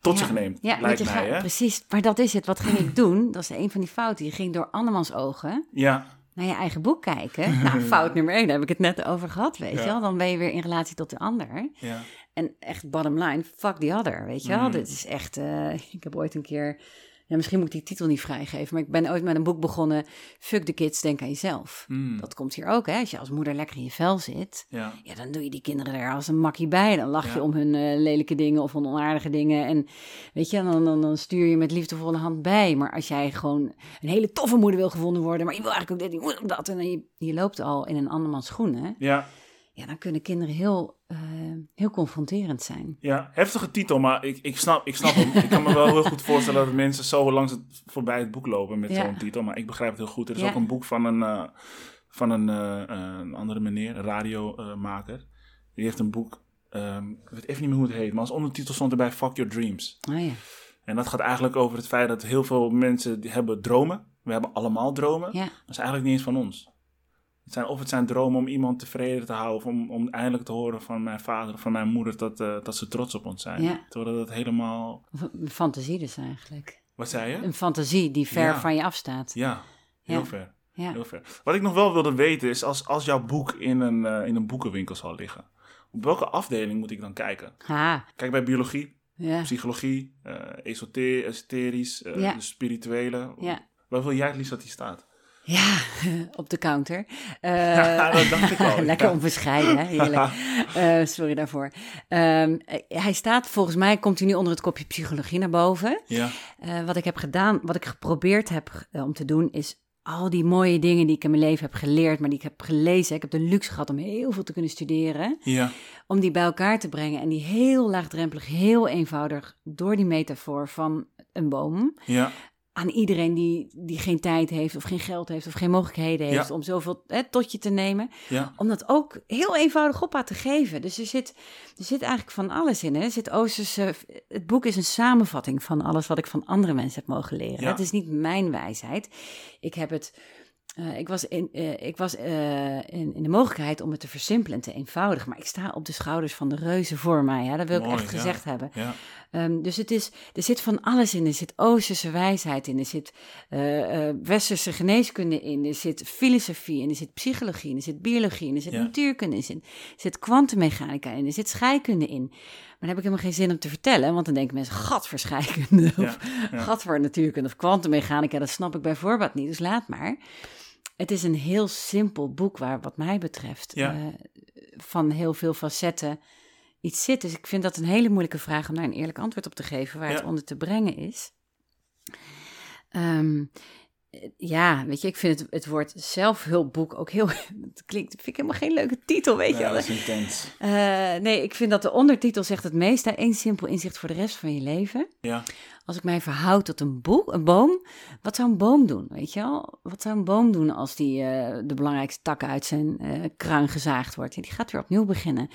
tot Ja. zich neemt. Ja, lijkt mij, gaat, precies. Maar dat is het. Wat ging ik doen? Dat is een van die fouten. Je ging door andermans ogen Ja. Naar je eigen boek kijken. [laughs] Nou, fout nummer één, daar heb ik het net over gehad, weet Ja. je wel. Dan ben je weer in relatie tot de ander. Ja. En echt bottom line, fuck the other, weet je wel. Mhm. Dit is echt... eh, [laughs] ik heb ooit een keer... Ja, misschien moet ik die titel niet vrijgeven, maar ik ben ooit met een boek begonnen. Fuck the kids, denk aan jezelf. Hmm. Dat komt hier ook, hè. Als je als moeder lekker in je vel zit, ja. ja, dan doe je die kinderen er als een makkie bij. Dan lach je om hun eh, lelijke dingen of hun onaardige dingen. En weet je, dan, dan, dan stuur je met liefdevolle hand bij. Maar als jij gewoon een hele toffe moeder wil gevonden worden, maar je wil eigenlijk ook dit, dat. En je, je loopt al in een andermans schoenen. Ja. Ja, dan kunnen kinderen heel, eh, heel confronterend zijn. Ja, heftige titel, maar ik, ik, snap, ik snap hem. ik kan me wel heel goed voorstellen dat mensen zo langs het, voorbij het boek lopen met Ja. zo'n titel. Maar ik begrijp het heel goed. Er is Ja. ook een boek van een, eh, van een, eh, een andere meneer, een radiomaker. Die heeft een boek, ehm, ik weet even niet meer hoe het heet, maar als ondertitel stond erbij Fuck Your Dreams. Oh ja, En dat gaat eigenlijk over het feit dat heel veel mensen die hebben dromen. We hebben allemaal dromen. ja, Dat is eigenlijk niet eens van ons. Het zijn, of het zijn dromen om iemand tevreden te houden. Of om, om eindelijk te horen van mijn vader of van mijn moeder dat, eh, dat ze trots op ons zijn. Ja. Terwijl dat helemaal... Fantasie dus eigenlijk. Wat zei je? Een fantasie die ver Ja. van je afstaat. Ja, heel Ja. ver. Heel ver. Wat ik nog wel wilde weten is als, als jouw boek in een, eh, in een boekenwinkel zal liggen. Op welke afdeling moet ik dan kijken? Ha, Kijk bij biologie, ja. psychologie, esoter, esoterisch, de spirituele. Ja. Waar wil jij het liefst dat die staat? Ja, [laughs] op de counter. [laughs] Eh, Ja, dat dacht ik [laughs] al. Lekker Ja. onbescheiden, hè? heerlijk. Eh, sorry daarvoor. Ehm, eh, hij staat, volgens mij komt hij nu onder het kopje psychologie naar boven. Ja, wat ik heb gedaan, wat ik geprobeerd heb om te doen, is al die mooie dingen die ik in mijn leven heb geleerd, maar die ik heb gelezen. Ik heb de luxe gehad om heel veel te kunnen studeren. ja, Om die bij elkaar te brengen en die heel laagdrempelig, heel eenvoudig door die metafoor van een boom ja, aan iedereen die, die geen tijd heeft of geen geld heeft of geen mogelijkheden heeft Ja. om zoveel hè, tot je te nemen. ja. Om dat ook heel eenvoudig op aan te geven. Dus er zit, er zit eigenlijk van alles in. Hè? Er zit Oosterse, het boek is een samenvatting van alles wat ik van andere mensen heb mogen leren. Ja. Het is niet mijn wijsheid. Ik heb het. Eh, ik was, in, eh, ik was eh, in, in de mogelijkheid om het te versimpelen en te eenvoudigen. Maar ik sta op de schouders van de reuzen voor mij. Ja? Dat wil ik echt ja. gezegd hebben. ja. Ehm, dus het is, er zit van alles in. Er zit Oosterse wijsheid in. Er zit Westerse geneeskunde in. Er zit filosofie in. Er zit psychologie in. Er zit biologie in. Er zit Ja. natuurkunde in. Er zit kwantummechanica in. Er zit scheikunde in. Maar daar heb ik helemaal geen zin om te vertellen. Want dan denken mensen, gat voor scheikunde. Of gat voor natuurkunde. Of kwantummechanica. Dat snap ik bij voorbaat niet. Dus laat maar. Het is een heel simpel boek waar, wat mij betreft, Ja. eh, van heel veel facetten iets zit. Dus ik vind dat een hele moeilijke vraag om daar een eerlijk antwoord op te geven, waar het onder te brengen is. Ehm, eh, ja, weet je, ik vind het, het woord zelfhulpboek ook heel. [laughs] Het klinkt, vind ik helemaal geen leuke titel, weet je wel. dat is intens. Eh, nee, ik vind dat de ondertitel zegt het meest. Eén simpel inzicht voor de rest van je leven. Ja, Als ik mij verhoud tot een boek, een boom, wat zou een boom doen, weet je wel? Wat zou een boom doen als die eh, de belangrijkste takken uit zijn eh kruin gezaagd wordt? Ja, die gaat weer opnieuw beginnen.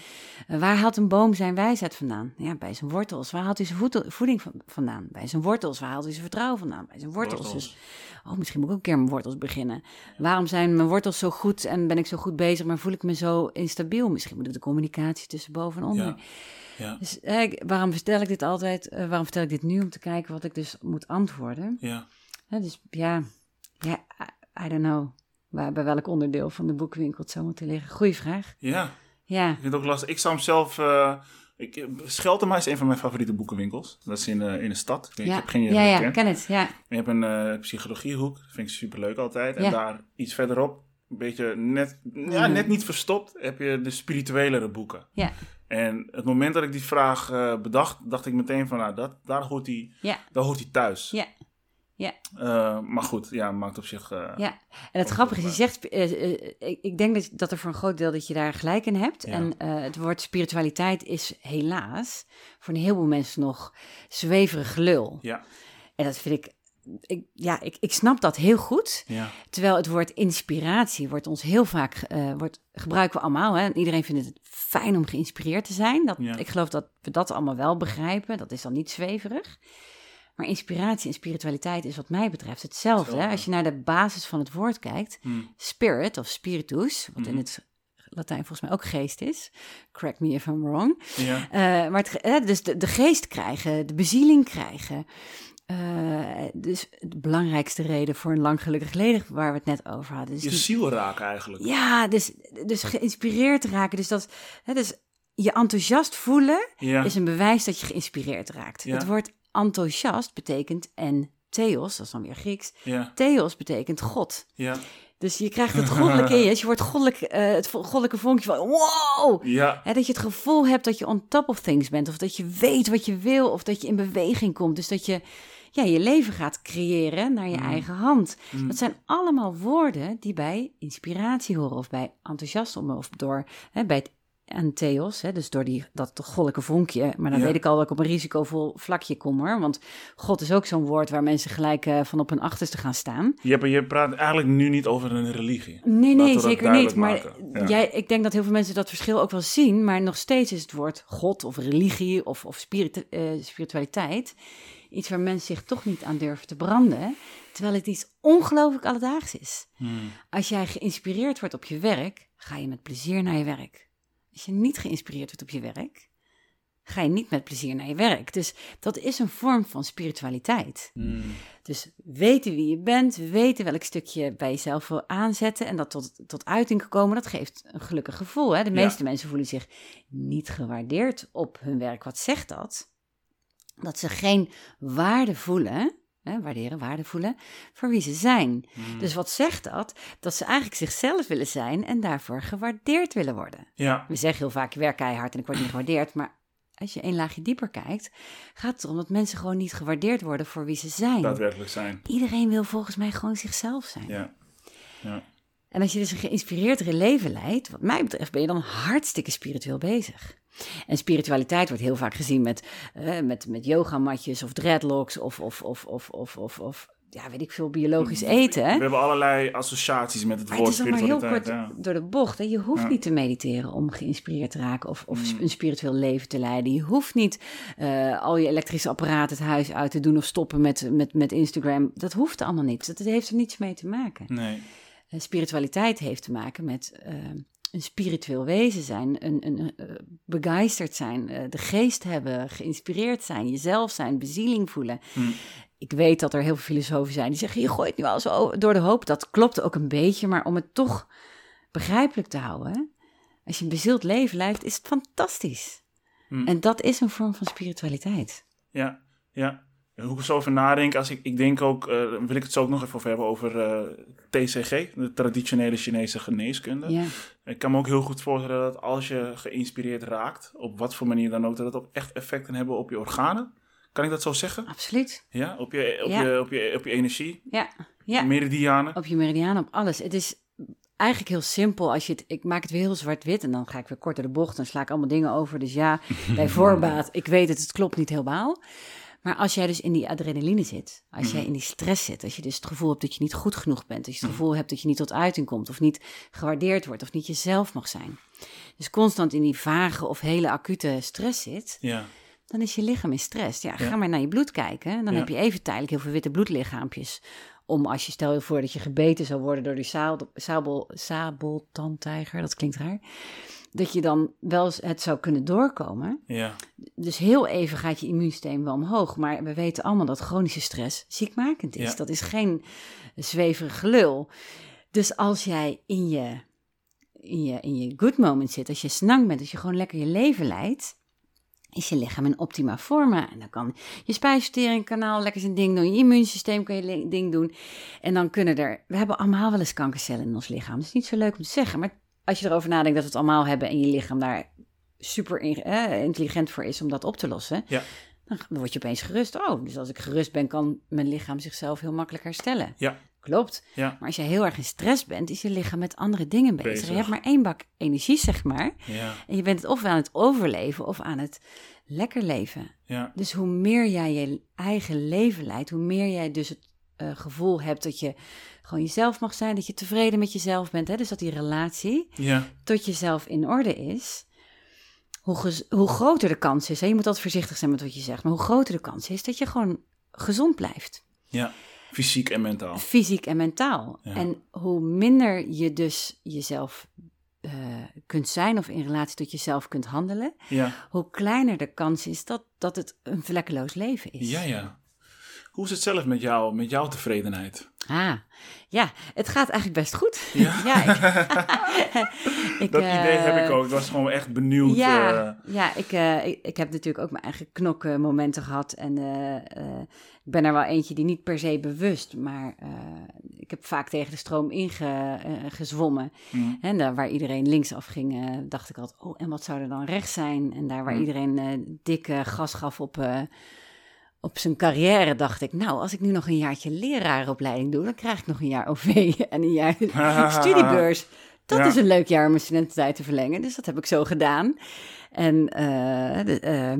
Eh, waar haalt een boom zijn wijsheid vandaan? Ja, bij zijn wortels. Waar haalt hij zijn voeding van- vandaan? Bij zijn wortels. Waar haalt hij zijn vertrouwen vandaan? Bij zijn wortels. Wortels. Dus, oh, misschien moet ik ook een keer met wortels beginnen. Waarom zijn mijn wortels zo goed en ben ik zo goed bezig, maar voel ik me zo instabiel? Misschien moet ik de communicatie tussen boven en onder. ja, ja, Dus eh, waarom vertel ik dit altijd? eh, waarom vertel ik dit nu? Om te kijken wat ik dus moet antwoorden. ja. Hè, dus ja, ja I, I don't know. Waar, bij welk onderdeel van de boekwinkel het zou moeten liggen. Goeie vraag. Ja, Ja, ik vind het ook lastig. Ik zou hem zelf... eh ik, Scheltema is een van mijn favoriete boekenwinkels. Dat is in, eh, in de stad. Ik, ja, ik heb geen idee ja, ja, ken het. Ja, Je hebt een eh, psychologiehoek. Dat vind ik superleuk altijd. En Ja. daar iets verderop, een beetje net, ja, Mhm. net niet verstopt, heb je de spirituelere boeken. ja, En het moment dat ik die vraag eh, bedacht, dacht ik meteen van, nou, dat, daar, hoort hij, ja, daar hoort hij thuis. ja. ja. Eh, maar goed, ja, maakt op zich... eh, Ja, en het grappige is, je zegt, ik, ik denk dat, dat er voor een groot deel dat je daar gelijk in hebt. Ja. En het woord spiritualiteit is helaas voor een heleboel mensen nog zweverig gelul. Ja, En dat vind ik, ik ja, ik, ik snap dat heel goed. ja, Terwijl het woord inspiratie wordt ons heel vaak, eh, wordt, gebruiken we allemaal. Hè? Iedereen vindt het fijn om geïnspireerd te zijn. Dat, Ja. Ik geloof dat we dat allemaal wel begrijpen. Dat is dan niet zweverig. Maar inspiratie en spiritualiteit is wat mij betreft hetzelfde. Hè? Als je naar de basis van het woord kijkt, Hm. spirit of spiritus, wat in Mhm. het Latijn volgens mij ook geest is. Correct me if I'm wrong. ja, Eh, maar het, dus de, de geest krijgen, de bezieling krijgen. Eh, dus de belangrijkste reden voor een lang gelukkig leven waar we het net over hadden. Dus je die- ziel raken eigenlijk. ja, dus, dus geïnspireerd raken. Dus, dat, hè, dus je enthousiast voelen Ja, is een bewijs dat je geïnspireerd raakt. Ja. Het woord enthousiast betekent en theos, dat is dan weer Grieks. ja, Theos betekent God. ja, Dus je krijgt het goddelijke in je. Dus je wordt goddelijk, eh, het goddelijke vonkje van wow! ja, dat je het gevoel hebt dat je on top of things bent. Of dat je weet wat je wil. Of dat je in beweging komt. Dus dat je ja, je leven gaat creëren naar je Mm. eigen hand. Mm. Dat zijn allemaal woorden die bij inspiratie horen. Of bij enthousiasme. Of door, hè, bij het en theos, hè, dus door die, dat goddelijke vonkje. Maar dan Ja. weet ik al dat ik op een risicovol vlakje kom hoor. Want God is ook zo'n woord waar mensen gelijk eh, van op hun achterste gaan staan. Je, hebt- je praat eigenlijk nu niet over een religie. Nee, Laten nee, zeker niet. Maar. Ja. jij, ik denk dat heel veel mensen dat verschil ook wel zien. Maar nog steeds is het woord God of religie of, of spiritu- eh, spiritualiteit iets waar mensen zich toch niet aan durven te branden. Terwijl het iets ongelooflijk alledaags is. Hmm. Als jij geïnspireerd wordt op je werk, ga je met plezier naar je werk. Als je niet geïnspireerd wordt op je werk, ga je niet met plezier naar je werk. Dus dat is een vorm van spiritualiteit. Hmm. Dus weten wie je bent, weten welk stukje je bij jezelf wil aanzetten en dat tot, tot uiting komen, dat geeft een gelukkig gevoel. Hè? De Ja. meeste mensen voelen zich niet gewaardeerd op hun werk. Wat zegt dat? Dat ze geen waarde voelen, hè, waarderen, waarde voelen, voor wie ze zijn. Hmm. Dus wat zegt dat? Dat ze eigenlijk zichzelf willen zijn en daarvoor gewaardeerd willen worden. Ja, We zeggen heel vaak, ik werk keihard en ik word niet gewaardeerd, maar als je een laagje dieper kijkt, gaat het erom dat mensen gewoon niet gewaardeerd worden voor wie ze zijn. daadwerkelijk zijn. Iedereen wil volgens mij gewoon zichzelf zijn. Ja. ja. En als je dus een geïnspireerdere leven leidt, wat mij betreft, ben je dan hartstikke spiritueel bezig. En spiritualiteit wordt heel vaak gezien met, eh, met, met yogamatjes of dreadlocks of, of, of, of, of, of, of ja, weet ik veel, biologisch eten. We Hè? hebben allerlei associaties met het Maar het woord is maar heel spiritualiteit. kort ja. door de bocht. Hè? Je hoeft Ja. niet te mediteren om geïnspireerd te raken of, of Mm. een spiritueel leven te leiden. Je hoeft niet eh, al je elektrische apparaten het huis uit te doen of stoppen met, met, met Instagram. Dat hoeft allemaal niet. Dat heeft er niets mee te maken. Nee. Eh, spiritualiteit heeft te maken met een spiritueel wezen zijn, een, een, eh, begeisterd zijn, eh, de geest hebben, geïnspireerd zijn, jezelf zijn, bezieling voelen. Hm. Ik weet dat er heel veel filosofen zijn die zeggen, je gooit nu al zo door de hoop. Dat klopt ook een beetje, maar om het toch begrijpelijk te houden, als je een bezield leven leidt, is het fantastisch. Hm. En dat is een vorm van spiritualiteit. Ja, ja. En Hoe ik zo over nadenk, als ik, ik denk ook, eh, wil ik het zo ook nog even over hebben over eh, TCG, de traditionele Chinese geneeskunde. Ik kan me ook heel goed voorstellen dat als je geïnspireerd raakt, op wat voor manier dan ook, dat het ook echt effect kan hebben op je organen. Kan ik dat zo zeggen? absoluut. Ja, op je, op Ja. je, op je, op je energie, Ja, ja. meridianen. Op je meridiaan, op alles. Het is eigenlijk heel simpel. Als je het, ik maak het weer heel zwart-wit en dan ga ik weer kort door de bocht. Dan sla ik allemaal dingen over. Dus ja, bij [laughs] voorbaat, ik weet het, het klopt niet helemaal. Maar als jij dus in die adrenaline zit, als jij in die stress zit, als je dus het gevoel hebt dat je niet goed genoeg bent, als je het gevoel hebt dat je niet tot uiting komt, of niet gewaardeerd wordt, of niet jezelf mag zijn. Dus constant in die vage of hele acute stress zit, Ja, dan is je lichaam in stress. Ja, ga maar naar je bloed kijken. Dan Ja. heb je even tijdelijk heel veel witte bloedlichaampjes. Om als je stel je voor dat je gebeten zou worden door die sabel, sabel, sabeltandtijger, dat klinkt raar. Dat je dan wel eens het zou kunnen doorkomen. ja, Dus heel even gaat je immuunsysteem wel omhoog. Maar we weten allemaal dat chronische stress ziekmakend is. Ja. Dat is geen zweverig gelul. Dus als jij in je, in, je, in je good moment zit, als je snang bent, als je gewoon lekker je leven leidt, is je lichaam in optima forma. En dan kan je spijsverteringskanaal lekker zijn ding doen, je immuunsysteem kan je ding doen. En dan kunnen er, we hebben allemaal wel eens kankercellen in ons lichaam. Dat is niet zo leuk om te zeggen, maar als je erover nadenkt dat we het allemaal hebben en je lichaam daar super in- intelligent voor is om dat op te lossen, ja, dan word je opeens gerust. Oh, dus als ik gerust ben, kan mijn lichaam zichzelf heel makkelijk herstellen. ja, Klopt. ja, Maar als je heel erg in stress bent, is je lichaam met andere dingen bezig. Bezig. Je hebt maar één bak energie, zeg maar. ja, En je bent het of aan het overleven of aan het lekker leven. ja, Dus hoe meer jij je eigen leven leidt, hoe meer jij dus het eh, gevoel hebt dat je gewoon jezelf mag zijn, dat je tevreden met jezelf bent. Hè? Dus dat die relatie ja, tot jezelf in orde is, hoe, hoe groter de kans is. Hè? Je moet altijd voorzichtig zijn met wat je zegt, maar hoe groter de kans is dat je gewoon gezond blijft. ja. Fysiek en mentaal. Fysiek en mentaal. Ja. En hoe minder je dus jezelf eh, kunt zijn of in relatie tot jezelf kunt handelen, Ja, hoe kleiner de kans is dat, dat het een vlekkeloos leven is. ja, ja. Hoe is het zelf met jou, met jouw tevredenheid? Ah, ja, het gaat eigenlijk best goed. Ja. [laughs] ik, [laughs] ik, Dat eh, idee heb ik ook. Ik was gewoon echt benieuwd. Ja, eh, ja ik, eh, ik, ik heb natuurlijk ook mijn eigen knokmomenten gehad. En eh, eh, ik ben er wel eentje die niet per se bewust, maar eh, ik heb vaak tegen de stroom ingezwommen. mm, En daar waar iedereen linksaf ging, eh, dacht ik altijd, oh, en wat zou er dan rechts zijn? En daar waar Mm. iedereen eh dikke gas gaf op, eh, op zijn carrière, dacht ik, nou, als ik nu nog een jaartje leraaropleiding doe, dan krijg ik nog een jaar OV [laughs] en een jaar [laughs] studiebeurs. dat Ja. is een leuk jaar om mijn studententijd te verlengen. Dus dat heb ik zo gedaan. En eh, de- eh,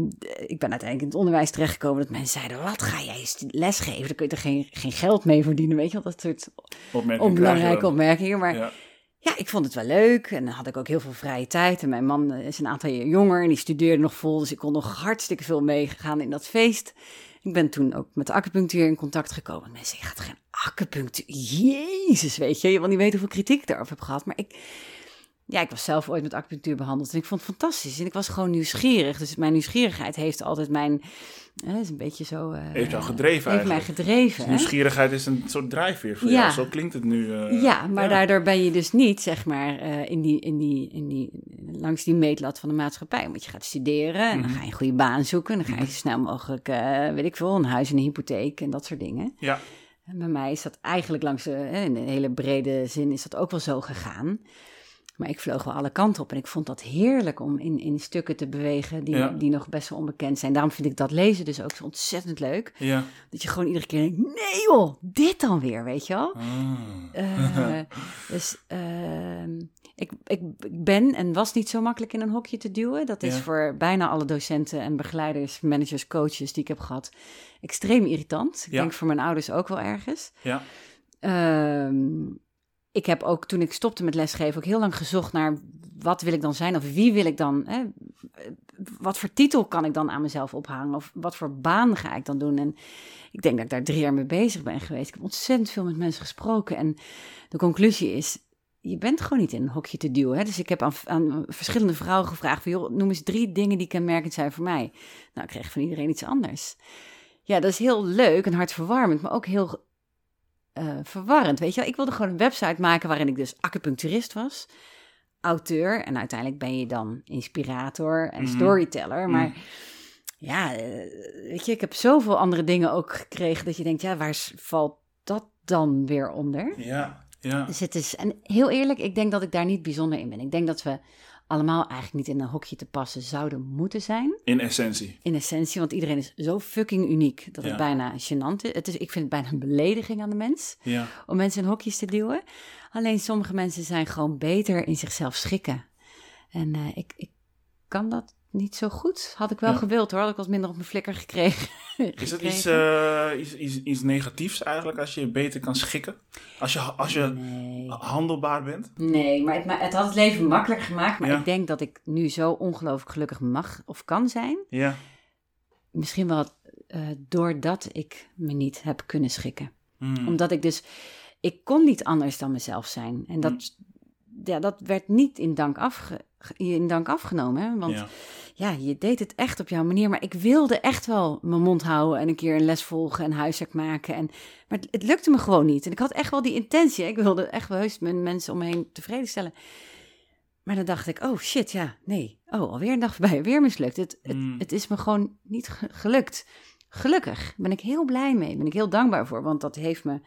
ik ben uiteindelijk in het onderwijs terechtgekomen dat mensen zeiden, wat ga jij lesgeven? Daar kun je er geen, geen geld mee verdienen, weet je wel? Dat soort Opmerking krijg je onbelangrijke dan. opmerkingen. Maar Ja. ja, ik vond het wel leuk en dan had ik ook heel veel vrije tijd. En mijn man eh, is een aantal jaar jonger en die studeerde nog vol, dus ik kon nog hartstikke veel meegaan in dat feest. Ik ben toen ook met de acupunctuur in contact gekomen. Mensen, je gaat geen acupunctuur. Jezus, weet je, je wil niet weten hoeveel kritiek ik daarover heb gehad. Maar ik, ja, ik was zelf ooit met acupunctuur behandeld en ik vond het fantastisch. En ik was gewoon nieuwsgierig. Dus mijn nieuwsgierigheid heeft altijd mijn, is een beetje zo... eh, Heeft jou gedreven Heeft mij gedreven. hè? Nieuwsgierigheid is een soort drijfveer voor Ja. jou. Zo klinkt het nu. eh, Ja, maar daardoor ben je dus niet, zeg maar, eh, in die, in die, in die, langs die meetlat van de maatschappij. Want je gaat studeren en dan Mhm. ga je een goede baan zoeken. En dan ga je zo snel mogelijk, weet ik veel, een huis en een hypotheek en dat soort dingen. Ja. En bij mij is dat eigenlijk langs in een hele brede zin is dat ook wel zo gegaan. Maar ik vloog wel alle kanten op en ik vond dat heerlijk om in, in stukken te bewegen die, Ja. die nog best wel onbekend zijn. Daarom vind ik dat lezen dus ook zo ontzettend leuk. Ja. Dat je gewoon iedere keer denkt, nee joh, dit dan weer, weet je wel. Ah. Eh, [laughs] dus ehm, ik, ik, ik ben en was niet zo makkelijk in een hokje te duwen. Dat is Ja. voor bijna alle docenten en begeleiders, managers, coaches die ik heb gehad, extreem irritant. Ik denk voor mijn ouders ook wel ergens. ja. Ehm, ik heb ook toen ik stopte met lesgeven ook heel lang gezocht naar wat wil ik dan zijn of wie wil ik dan, hè, wat voor titel kan ik dan aan mezelf ophangen of wat voor baan ga ik dan doen. En ik denk dat ik daar drie jaar mee bezig ben geweest. Ik heb ontzettend veel met mensen gesproken en de conclusie is, je bent gewoon niet in een hokje te duwen. Hè? Dus ik heb aan, aan verschillende vrouwen gevraagd joh, noem eens drie dingen die kenmerkend zijn voor mij. Nou, ik kreeg van iedereen iets anders. Ja, dat is heel leuk en hartverwarmend, maar ook heel eh, verwarrend. Weet je wel, ik wilde gewoon een website maken waarin ik dus acupuncturist was, auteur en uiteindelijk ben je dan inspirator en Mhm. storyteller. Maar Mhm. ja, eh, weet je, ik heb zoveel andere dingen ook gekregen dat je denkt, ja, waar valt dat dan weer onder? Ja. Ja. Dus het is, en heel eerlijk, ik denk dat ik daar niet bijzonder in ben. Ik denk dat we allemaal eigenlijk niet in een hokje te passen zouden moeten zijn. In essentie. In essentie, want iedereen is zo fucking uniek dat het bijna gênant is. Het is. Ik vind het bijna een belediging aan de mens Ja. om mensen in hokjes te duwen. Alleen sommige mensen zijn gewoon beter in zichzelf schikken. En eh, ik, ik kan dat niet zo goed. Had ik wel Ja. gewild hoor, had ik wat minder op mijn flikker gekregen. [laughs] Is het iets, gekregen. eh, iets, iets, iets negatiefs eigenlijk als je je beter kan schikken? Als je, als je Nee. handelbaar bent? Nee, maar het, het had het leven makkelijk gemaakt. Maar Ja. ik denk dat ik nu zo ongelooflijk gelukkig mag of kan zijn. Ja. Misschien wel eh, doordat ik me niet heb kunnen schikken. Hmm. Omdat ik dus... Ik kon niet anders dan mezelf zijn. En dat, ja, dat werd niet in dank, afge, in dank afgenomen. Hè? Want Ja. ja, je deed het echt op jouw manier. Maar ik wilde echt wel mijn mond houden en een keer een les volgen en huiswerk maken. En, maar het, het lukte me gewoon niet. En ik had echt wel die intentie. Ik wilde echt wel heus mijn mensen om me heen tevreden stellen. Maar dan dacht ik, oh shit, ja, nee. Oh, alweer een dag voorbij, weer mislukt. Het, het, Mm. het is me gewoon niet ge- gelukt. Gelukkig ben ik heel blij mee. Ben ik heel dankbaar voor, want dat heeft me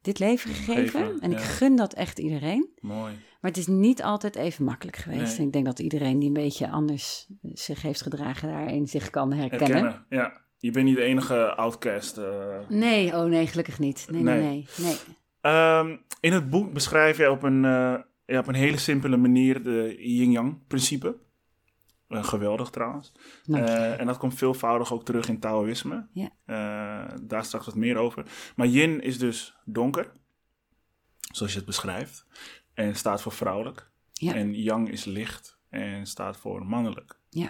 dit leven gegeven. Gegeven, en ik gun dat echt iedereen. Mooi. Maar het is niet altijd even makkelijk geweest. Nee. Ik denk dat iedereen die een beetje anders zich heeft gedragen daarin zich kan herkennen. Herkennen. Ja. Je bent niet de enige outcast. eh. Nee, oh nee, gelukkig niet. Nee, nee, Nee. nee. nee. Ehm, in het boek beschrijf je op een, eh, ja, op een hele simpele manier de yin-yang principe. Eh, geweldig trouwens. Eh, en dat komt veelvoudig ook terug in Taoïsme. Ja. Eh, daar straks wat meer over. Maar yin is dus donker, zoals je het beschrijft. En staat voor vrouwelijk. Ja. En yang is licht en staat voor mannelijk. Ja.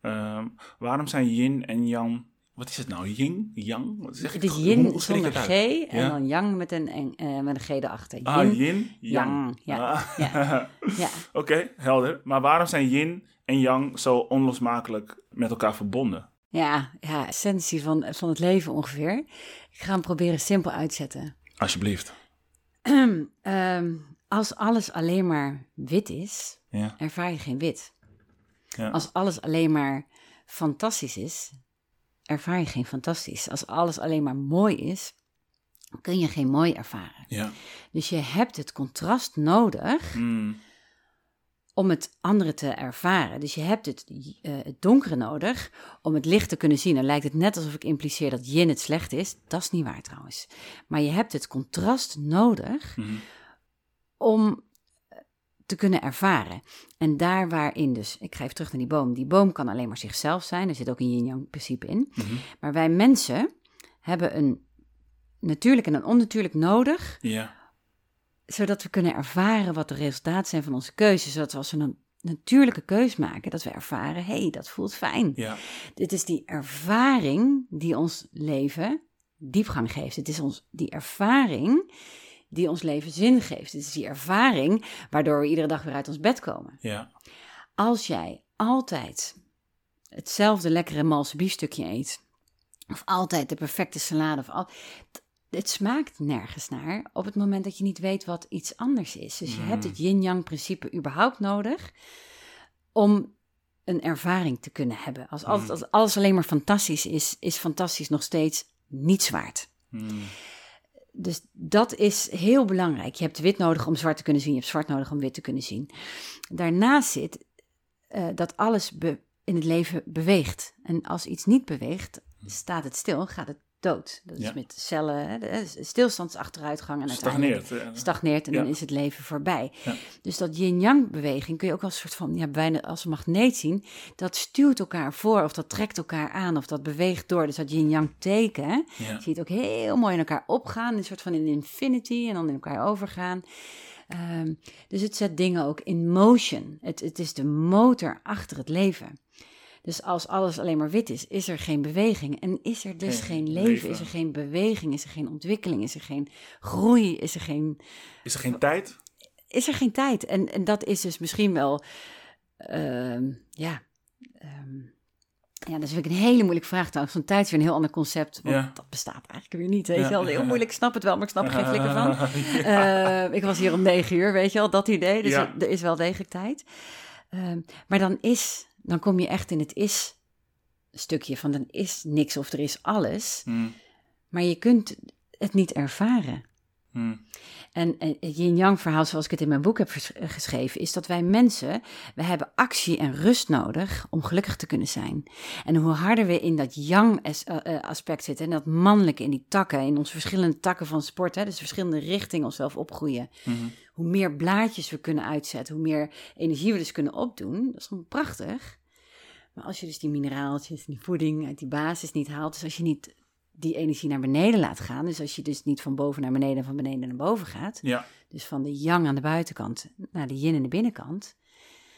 Ehm, waarom zijn yin en yang... Wat is het nou? Yin? Yang? Wat zeg Het ik? is yin zonder G en Ja. dan yang met een, en, eh, met een G erachter. Ah, Yin, yin, yang. yang. Ja, Ah. ja. [laughs] ja. Oké, helder. Maar waarom zijn yin en yang zo onlosmakelijk met elkaar verbonden? Ja, ja, essentie van, van het leven ongeveer. Ik ga hem proberen simpel uitzetten. Alsjeblieft. [clears throat] Ehm, als alles alleen maar wit is, Ja. ervaar je geen wit. Ja. Als alles alleen maar fantastisch is, ervaar je geen fantastisch. Als alles alleen maar mooi is, kun je geen mooi ervaren. Ja. Dus je hebt het contrast nodig Mm. om het andere te ervaren. Dus je hebt het, eh, het donkere nodig om het licht te kunnen zien. Dan lijkt het net alsof ik impliceer dat yin het slecht is. Dat is niet waar trouwens. Maar je hebt het contrast nodig Mhm. Om te kunnen ervaren. En daar waarin dus, ik ga even terug naar die boom. Die boom kan alleen maar zichzelf zijn. Er zit ook een yin-yang principe in. Mhm. Maar wij mensen hebben een natuurlijk en een onnatuurlijk nodig, Ja. zodat we kunnen ervaren wat de resultaten zijn van onze keuzes. Zodat we als we een natuurlijke keus maken, dat we ervaren, hé, hey, dat voelt fijn. Ja. Dit is die ervaring die ons leven diepgang geeft. Het is ons, die ervaring die ons leven zin geeft. Het is die ervaring waardoor we iedere dag weer uit ons bed komen. Ja. Als jij altijd hetzelfde lekkere malse biefstukje eet, of altijd de perfecte salade, of al, het smaakt nergens naar op het moment dat je niet weet wat iets anders is. Dus je Mm. hebt het yin-yang principe überhaupt nodig om een ervaring te kunnen hebben. Als, alles, Mm. als alles alleen maar fantastisch is, is fantastisch nog steeds niets waard. Mm. Dus dat is heel belangrijk. Je hebt wit nodig om zwart te kunnen zien. Je hebt zwart nodig om wit te kunnen zien. Daarnaast zit eh, dat alles in het leven beweegt. En als iets niet beweegt, staat het stil, gaat het dood. Dat is Ja. met cellen, hè, stilstandsachteruitgang en Stagneert. stagneert en dan is het leven voorbij. Dus dat yin-yang beweging kun je ook als een soort van, ja, bijna als een magneet zien. Dat stuurt elkaar voor of dat trekt elkaar aan of dat beweegt door. Dus dat yin-yang teken, Ja. je ziet ook heel mooi in elkaar opgaan, een soort van in infinity en dan in elkaar overgaan. Ehm, dus het zet dingen ook in motion. Het, het is de motor achter het leven. Dus als alles alleen maar wit is, is er geen beweging. En is er dus Geen geen leven, leven. is er geen beweging, is er geen ontwikkeling, is er geen groei, is er geen Is er geen tijd? is er geen tijd. En, en dat is dus misschien wel, ehm, ja, ehm, ja, dat is natuurlijk een hele moeilijke vraag trouwens. Van tijd is weer een heel ander concept, want Ja. dat bestaat eigenlijk weer niet. Weet Ja. je wel, heel moeilijk, ik snap het wel, maar ik snap er geen flikker van. [laughs] Ja. Eh, ik was hier om negen uur, weet je wel, dat idee. Dus er is wel degelijk tijd. Ehm, maar dan is, dan kom je echt in het is stukje van er is niks of er is alles. Mm. Maar je kunt het niet ervaren. Mm. En het yin-yang verhaal, zoals ik het in mijn boek heb eh, geschreven, is dat wij mensen, we hebben actie en rust nodig om gelukkig te kunnen zijn. En hoe harder we in dat yang eh, eh, aspect zitten, en dat mannelijke in die takken, in onze verschillende takken van sport, hè, dus verschillende richtingen onszelf opgroeien, Mhm. hoe meer blaadjes we kunnen uitzetten, hoe meer energie we dus kunnen opdoen, dat is gewoon prachtig. Maar als je dus die mineraaltjes, die voeding uit die basis niet haalt, dus als je niet die energie naar beneden laat gaan, dus als je dus niet van boven naar beneden en van beneden naar boven gaat, Ja. dus van de yang aan de buitenkant naar de yin aan de binnenkant.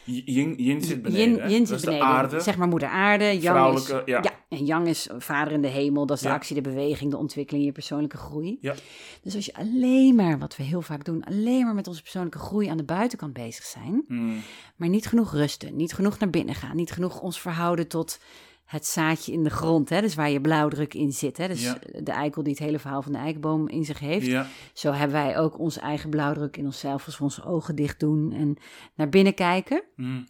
Yin, yin zit beneden. Yin, yin Dat zit is beneden, de aarde. zeg maar moeder aarde. Yang is, ja. en yang is vader in de hemel, dat is de Ja. actie, de beweging, de ontwikkeling, je persoonlijke groei. Ja. Dus als je alleen maar, wat we heel vaak doen, alleen maar met onze persoonlijke groei aan de buitenkant bezig zijn, Mm. maar niet genoeg rusten, niet genoeg naar binnen gaan, niet genoeg ons verhouden tot het zaadje in de grond, hè, dus waar je blauwdruk in zit. Hè, dus Ja. de eikel die het hele verhaal van de eikenboom in zich heeft. Ja. Zo hebben wij ook onze eigen blauwdruk in onszelf als we onze ogen dicht doen en naar binnen kijken. Mm.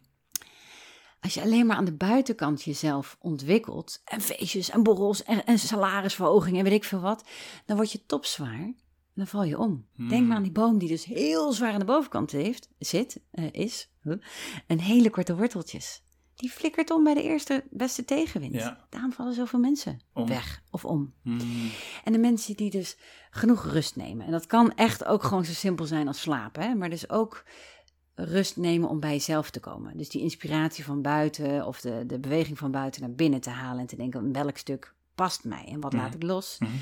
Als je alleen maar aan de buitenkant jezelf ontwikkelt, en feestjes en borrels en, en salarisverhoging en weet ik veel wat, dan word je topzwaar en dan val je om. Denk maar aan die boom die dus heel zwaar aan de bovenkant heeft, zit, eh, is, huh, en hele korte worteltjes. Die flikkert om bij de eerste beste tegenwind. Ja. Daarom vallen zoveel mensen Om. weg of om. Mm. En de mensen die dus genoeg rust nemen. En dat kan echt ook gewoon zo simpel zijn als slapen. Hè? Maar dus ook rust nemen om bij jezelf te komen. Dus die inspiratie van buiten of de, de beweging van buiten naar binnen te halen. En te denken, welk stuk past mij en wat laat ik los. Mhm.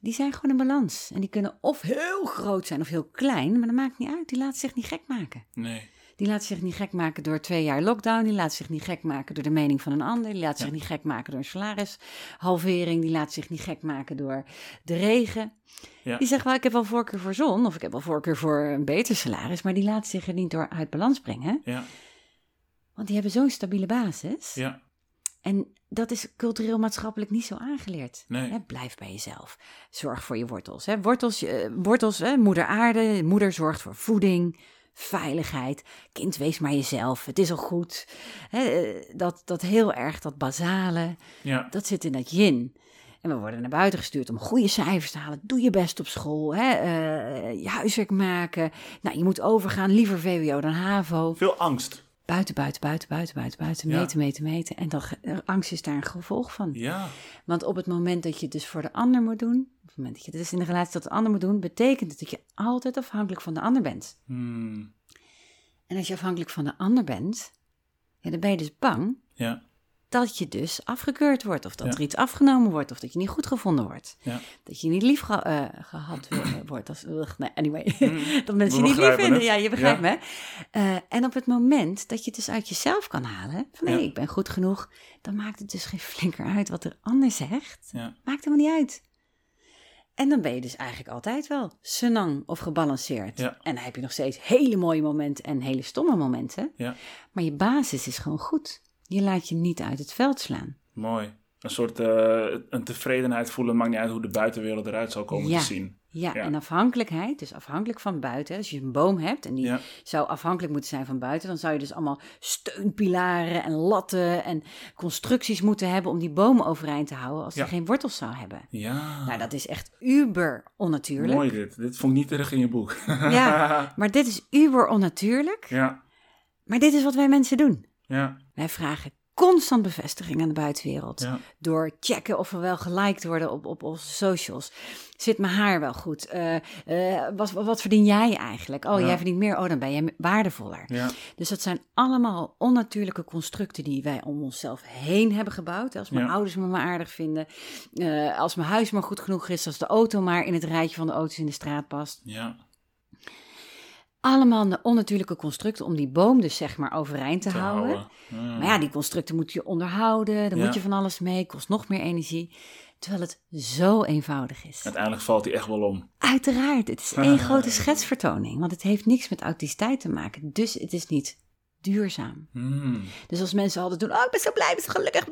Die zijn gewoon in balans. En die kunnen of heel groot zijn of heel klein. Maar dat maakt niet uit. Die laten zich niet gek maken. Nee. Die laten zich niet gek maken door twee jaar lockdown. Die laten zich niet gek maken door de mening van een ander. Die laten zich niet gek maken door een salarishalvering. Die laten zich niet gek maken door de regen. Ja. Die zeggen wel, ik heb wel voorkeur voor zon. Of ik heb wel voorkeur voor een beter salaris. Maar die laten zich er niet door uit balans brengen. Ja. Want die hebben zo'n stabiele basis. Ja. En dat is cultureel maatschappelijk niet zo aangeleerd. Nee. Hè, blijf bij jezelf. Zorg voor je wortels. Hè. Wortels, eh, wortels hè, moeder aarde. Moeder zorgt voor voeding, veiligheid. Kind, wees maar jezelf. Het is al goed. Eh, dat, dat heel erg, dat basale, Ja. dat zit in dat yin. En we worden naar buiten gestuurd om goede cijfers te halen. Doe je best op school. Hè? eh, je huiswerk maken. Nou, je moet overgaan. Liever VWO dan HAVO. Veel angst. Buiten, buiten, buiten, buiten, buiten, buiten. Ja. Meten, meten, meten. En dan, angst is daar een gevolg van. Ja. Want op het moment dat je het dus voor de ander moet doen, op het moment dat je het dus in de relatie tot de ander moet doen, betekent het dat je altijd afhankelijk van de ander bent. Mm. En als je afhankelijk van de ander bent, ja, dan ben je dus bang Ja. Dat je dus afgekeurd wordt. Of dat Ja. er iets afgenomen wordt. Of dat je niet goed gevonden wordt. Ja. Dat je niet lief ge- eh, gehad wil- wordt. Als, ugh, nee, anyway. Mm, [laughs] dat mensen je niet lief vinden. het. Ja, je begrijpt Ja. me. Eh, en op het moment dat je het dus uit jezelf kan halen. Van nee, ik ben goed genoeg. Dan maakt het dus geen flinker uit wat er ander zegt. Maakt helemaal niet uit. En dan ben je dus eigenlijk altijd wel senang of gebalanceerd. En dan heb je nog steeds hele mooie momenten en hele stomme momenten. Ja. Maar je basis is gewoon goed. Je laat je niet uit het veld slaan. Mooi. Een soort eh, een tevredenheid voelen, maakt niet uit hoe de buitenwereld eruit zal komen Ja. te zien. Ja, Ja. en afhankelijkheid, dus afhankelijk van buiten. Als je een boom hebt en die Ja. zou afhankelijk moeten zijn van buiten, dan zou je dus allemaal steunpilaren en latten en constructies moeten hebben om die boom overeind te houden als Ja. die geen wortels zou hebben. Ja. Nou, dat is echt uber onnatuurlijk. Mooi dit. Dit vond ik niet terug in je boek. Ja. [laughs] Maar dit is uber onnatuurlijk. ja. Maar dit is wat wij mensen doen. Ja. Wij vragen constant bevestiging aan de buitenwereld. Ja. Door checken of we wel geliked worden op, op onze socials. Zit mijn haar wel goed? Eh, eh, wat, wat verdien jij eigenlijk? Oh, Ja. jij verdient meer. Oh, dan ben jij waardevoller. Ja. Dus dat zijn allemaal onnatuurlijke constructen die wij om onszelf heen hebben gebouwd. Als mijn ouders me maar aardig vinden. eh, als mijn huis maar goed genoeg is. Als de auto maar in het rijtje van de auto's in de straat past. Ja. Allemaal de onnatuurlijke constructen om die boom dus zeg maar overeind te, Te houden. Maar ja, die constructen moet je onderhouden. Daar Ja. moet je van alles mee. Kost nog meer energie. Terwijl het zo eenvoudig is. Uiteindelijk valt hij echt wel om. Uiteraard, het is [laughs] één grote schetsvertoning. Want het heeft niks met authenticiteit te maken. Dus het is niet duurzaam. Hmm. Dus als mensen altijd doen, oh ik ben zo blij, ik ben zo gelukkig.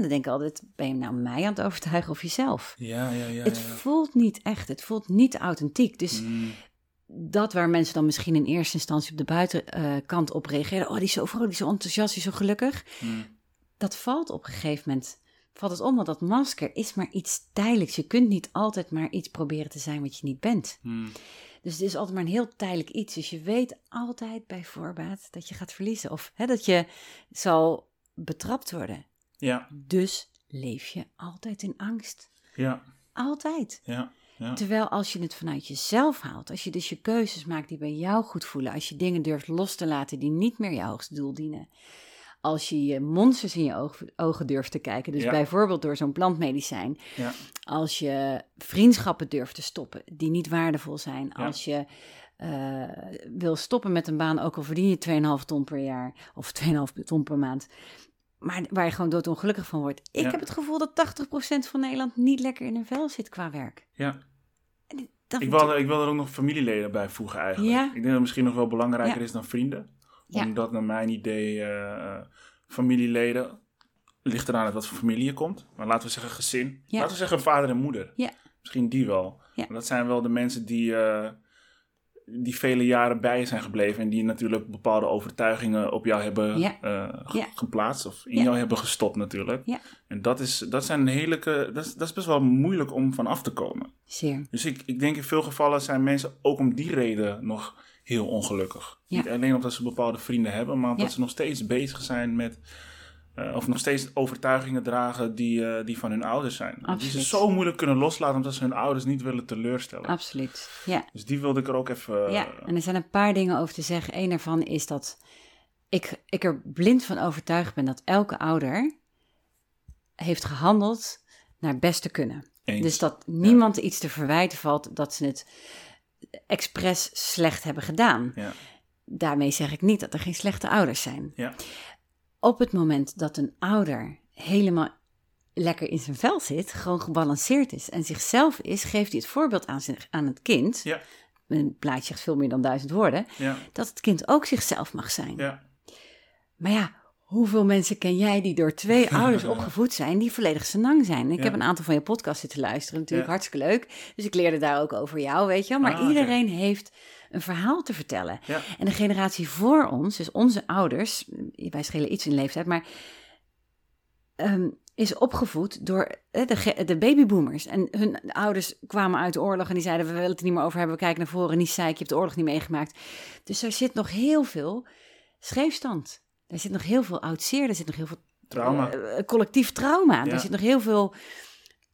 Dan denk ik altijd, ben je nou mij aan het overtuigen of jezelf? Ja, ja, ja. het ja. voelt niet echt, het voelt niet authentiek. Dus Hmm. Dat waar mensen dan misschien in eerste instantie op de buitenkant op reageren. Oh, die is zo vrolijk, die is zo enthousiast, die is zo gelukkig. Hmm. Dat valt op een gegeven moment, valt het om, want dat masker is maar iets tijdelijks. Je kunt niet altijd maar iets proberen te zijn wat je niet bent. Hmm. Dus het is altijd maar een heel tijdelijk iets. Dus je weet altijd bij voorbaat dat je gaat verliezen. Of hè, dat je zal betrapt worden. Ja, Dus leef je altijd in angst. ja, Altijd. ja. Ja. Terwijl als je het vanuit jezelf haalt, als je dus je keuzes maakt die bij jou goed voelen, als je dingen durft los te laten die niet meer je hoogste doel dienen, als je je monsters in je ogen, ogen durft te kijken, dus Ja. bijvoorbeeld door zo'n plantmedicijn, ja. als je vriendschappen durft te stoppen die niet waardevol zijn, als je eh, wil stoppen met een baan, ook al verdien je 2,5 ton per jaar of 2,5 ton per maand, maar waar je gewoon doodongelukkig van wordt. Ik Ja. heb het gevoel dat 80% van Nederland niet lekker in hun vel zit qua werk. ja. Dat Ik wil, ik wil er ook nog familieleden bij voegen eigenlijk. Ja. Ik denk dat het misschien nog wel belangrijker Ja. is dan vrienden. Ja. Omdat naar mijn idee eh, eh, familieleden, ligt eraan uit wat voor familie je komt. Maar laten we zeggen gezin. Laten we zeggen vader en moeder. Ja. Misschien die wel. Maar dat zijn wel de mensen die, eh, die vele jaren bij je zijn gebleven. En die natuurlijk bepaalde overtuigingen op jou hebben Ja. eh, Ja. geplaatst. Of in Ja. jou hebben gestopt natuurlijk. En dat is, dat zijn hele, dat is, dat is best wel moeilijk om van af te komen. Zeer. Dus ik, ik denk in veel gevallen zijn mensen ook om die reden nog heel ongelukkig. Niet alleen omdat ze bepaalde vrienden hebben, maar omdat ze nog steeds bezig zijn met. Eh, of nog steeds overtuigingen dragen die, eh, die van hun ouders zijn. Die ze zo moeilijk kunnen loslaten omdat ze hun ouders niet willen teleurstellen. Absoluut. Ja. Dus die wilde ik er ook even. eh, ja, en er zijn een paar dingen over te zeggen. Eén daarvan is dat ik, ik er blind van overtuigd ben dat elke ouder heeft gehandeld naar beste kunnen. eens. Dus dat niemand iets te verwijten valt dat ze het expres slecht hebben gedaan. Ja, Daarmee zeg ik niet dat er geen slechte ouders zijn. ja, Op het moment dat een ouder helemaal lekker in zijn vel zit, gewoon gebalanceerd is en zichzelf is, geeft hij het voorbeeld aan, zich, aan het kind. ja, Een plaatje zegt veel meer dan duizend woorden. ja, Dat het kind ook zichzelf mag zijn. ja. Maar ja, hoeveel mensen ken jij die door twee [laughs] ouders opgevoed zijn, die volledig senang zijn? Ik Ja. heb een aantal van je podcasts zitten luisteren, natuurlijk Ja. hartstikke leuk. Dus ik leerde daar ook over jou, weet je wel. Maar Ah, iedereen heeft een verhaal te vertellen. Ja. En de generatie voor ons, dus onze ouders, wij schelen iets in leeftijd, maar ehm, is opgevoed door eh, de, de babyboomers. En hun ouders kwamen uit de oorlog en die zeiden, we willen het er niet meer over hebben, we kijken naar voren, niet zeik, je hebt de oorlog niet meegemaakt. Dus er zit nog heel veel scheefstand. Er zit nog heel veel oud zeer, er zit nog heel veel Trauma. eh, collectief trauma. Ja. Er zit nog heel veel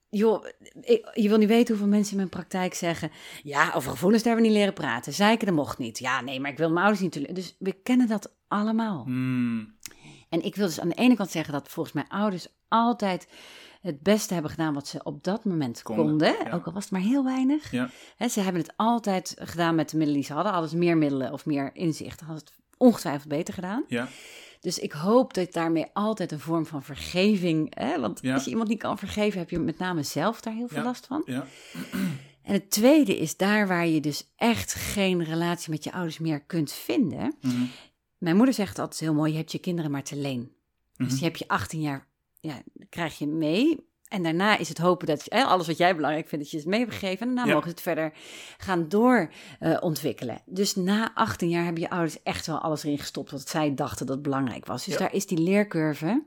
joh, ik- je wil niet weten hoeveel mensen in mijn praktijk zeggen... ja, over gevoelens daar hebben we niet leren praten. Zeiken, dat mocht niet. Ja, nee, maar ik wil mijn ouders niet... Dus we kennen dat allemaal. Hmm. En ik wil dus aan de ene kant zeggen dat volgens mij ouders altijd het beste hebben gedaan wat ze op dat moment Konden, konden. ja. Ook al was het maar heel weinig. Ja. Ze hebben het altijd gedaan met de middelen die ze hadden. Hadden ze meer middelen of meer inzicht, hadden ze het ongetwijfeld beter gedaan. Ja. Dus ik hoop dat daarmee altijd een vorm van vergeving. Hè, want Ja. als je iemand niet kan vergeven, heb je met name zelf daar heel veel Ja. last van. Ja. En het tweede is daar waar je dus echt geen relatie met je ouders meer kunt vinden. Mhm. Mijn moeder zegt altijd heel mooi: je hebt je kinderen maar te leen. Dus Mhm. die heb je 18 jaar, ja, krijg je mee. En daarna is het hopen dat je, alles wat jij belangrijk vindt, dat je het mee hebt gegeven. En daarna Ja. mogen ze het verder gaan door eh, ontwikkelen. Dus na 18 jaar hebben je ouders echt wel alles erin gestopt wat zij dachten dat belangrijk was. Dus Ja. daar is die leercurve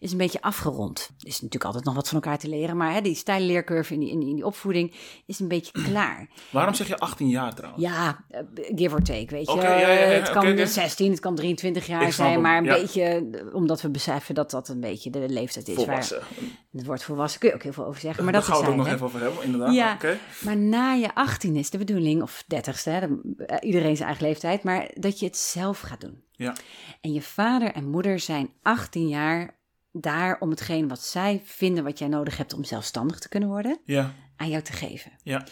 is een beetje afgerond. Er is natuurlijk altijd nog wat van elkaar te leren. Maar hè, die steile leercurve in die, in, die, in die opvoeding is een beetje [clears throat] klaar. Waarom zeg je 18 jaar trouwens? Ja, eh, give or take, weet je. Ja, het kan oké, oké. 16, het kan 23 jaar zijn, maar een beetje, eh, omdat we beseffen dat dat een beetje de leeftijd is. Volwassen. Waar, het wordt volwassen, kun je ook heel veel over zeggen, maar Daar dat gaan we het ook nog even over hebben, inderdaad. Ja. Maar na je 18 is de bedoeling, of 30ste, hè, de- eh, iedereen zijn eigen leeftijd, maar dat je het zelf gaat doen. Ja. En je vader en moeder zijn 18 jaar daar om hetgeen wat zij vinden wat jij nodig hebt om zelfstandig te kunnen worden, Ja. aan jou te geven. Ja.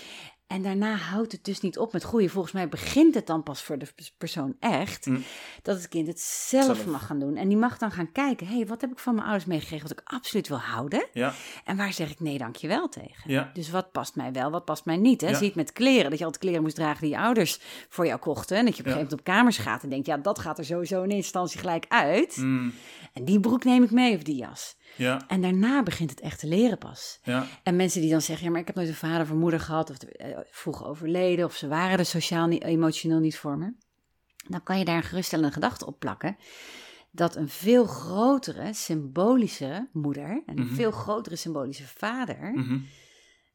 En daarna houdt het dus niet op met groeien. Volgens mij begint het dan pas voor de persoon echt Mm. dat het kind het zelf, Zelf. mag gaan doen. En die mag dan gaan kijken: hé, hey, wat heb ik van mijn ouders meegekregen wat ik absoluut wil houden? Ja. En waar zeg ik nee, dankjewel tegen? Ja. Dus wat past mij wel, wat past mij niet? Hè? Ja. Zie het met kleren, dat je altijd kleren moest dragen die je ouders voor jou kochten. En dat je op een gegeven moment op kamers gaat en denkt: ja, dat gaat er sowieso in eerste instantie gelijk uit. Mm. En die broek neem ik mee of die jas. Ja. En daarna begint het echt te leren pas. Ja. En mensen die dan zeggen, ja, maar ik heb nooit een vader of een moeder gehad, of eh, vroeg overleden, of ze waren er sociaal, niet, emotioneel niet voor me. Dan kan je daar een geruststellende gedachte op plakken. Dat een veel grotere symbolische moeder en een Mhm. veel grotere symbolische vader Mhm.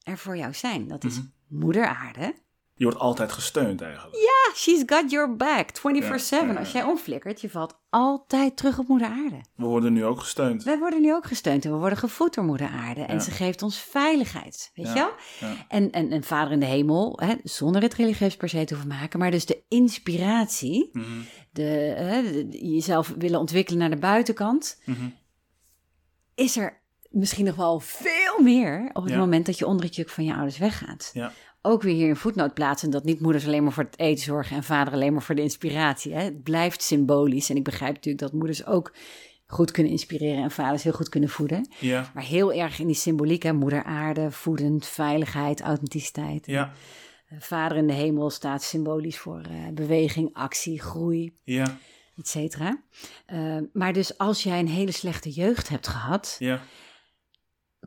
er voor jou zijn. Dat is Mhm. moeder aarde. Je wordt altijd gesteund eigenlijk. Ah, she's got your back, 24-7. Ja, ja, Als ja. jij omflikkert, je valt altijd terug op moeder aarde. We worden nu ook gesteund. Wij worden nu ook gesteund en we worden gevoed door moeder aarde. En Ja. ze geeft ons veiligheid, weet Ja, je wel? ja. En, en, en vader in de hemel, hè, zonder het religieus per se te hoeven maken, maar dus de inspiratie, Mhm. de, hè, de- jezelf willen ontwikkelen naar de buitenkant, Mhm. is er misschien nog wel veel meer op het Ja. moment dat je onder het juk van je ouders weggaat. Ja. Ook weer hier een voetnoot plaatsen dat niet moeders alleen maar voor het eten zorgen en vader alleen maar voor de inspiratie. Hè. Het blijft symbolisch en ik begrijp natuurlijk dat moeders ook goed kunnen inspireren en vaders heel goed kunnen voeden. Ja. Maar heel erg in die symboliek, hè, moeder aarde, voedend, veiligheid, authenticiteit. Ja. Vader in de hemel staat symbolisch voor eh, beweging, actie, groei, Ja. et cetera. Eh, maar dus als jij een hele slechte jeugd hebt gehad, Ja.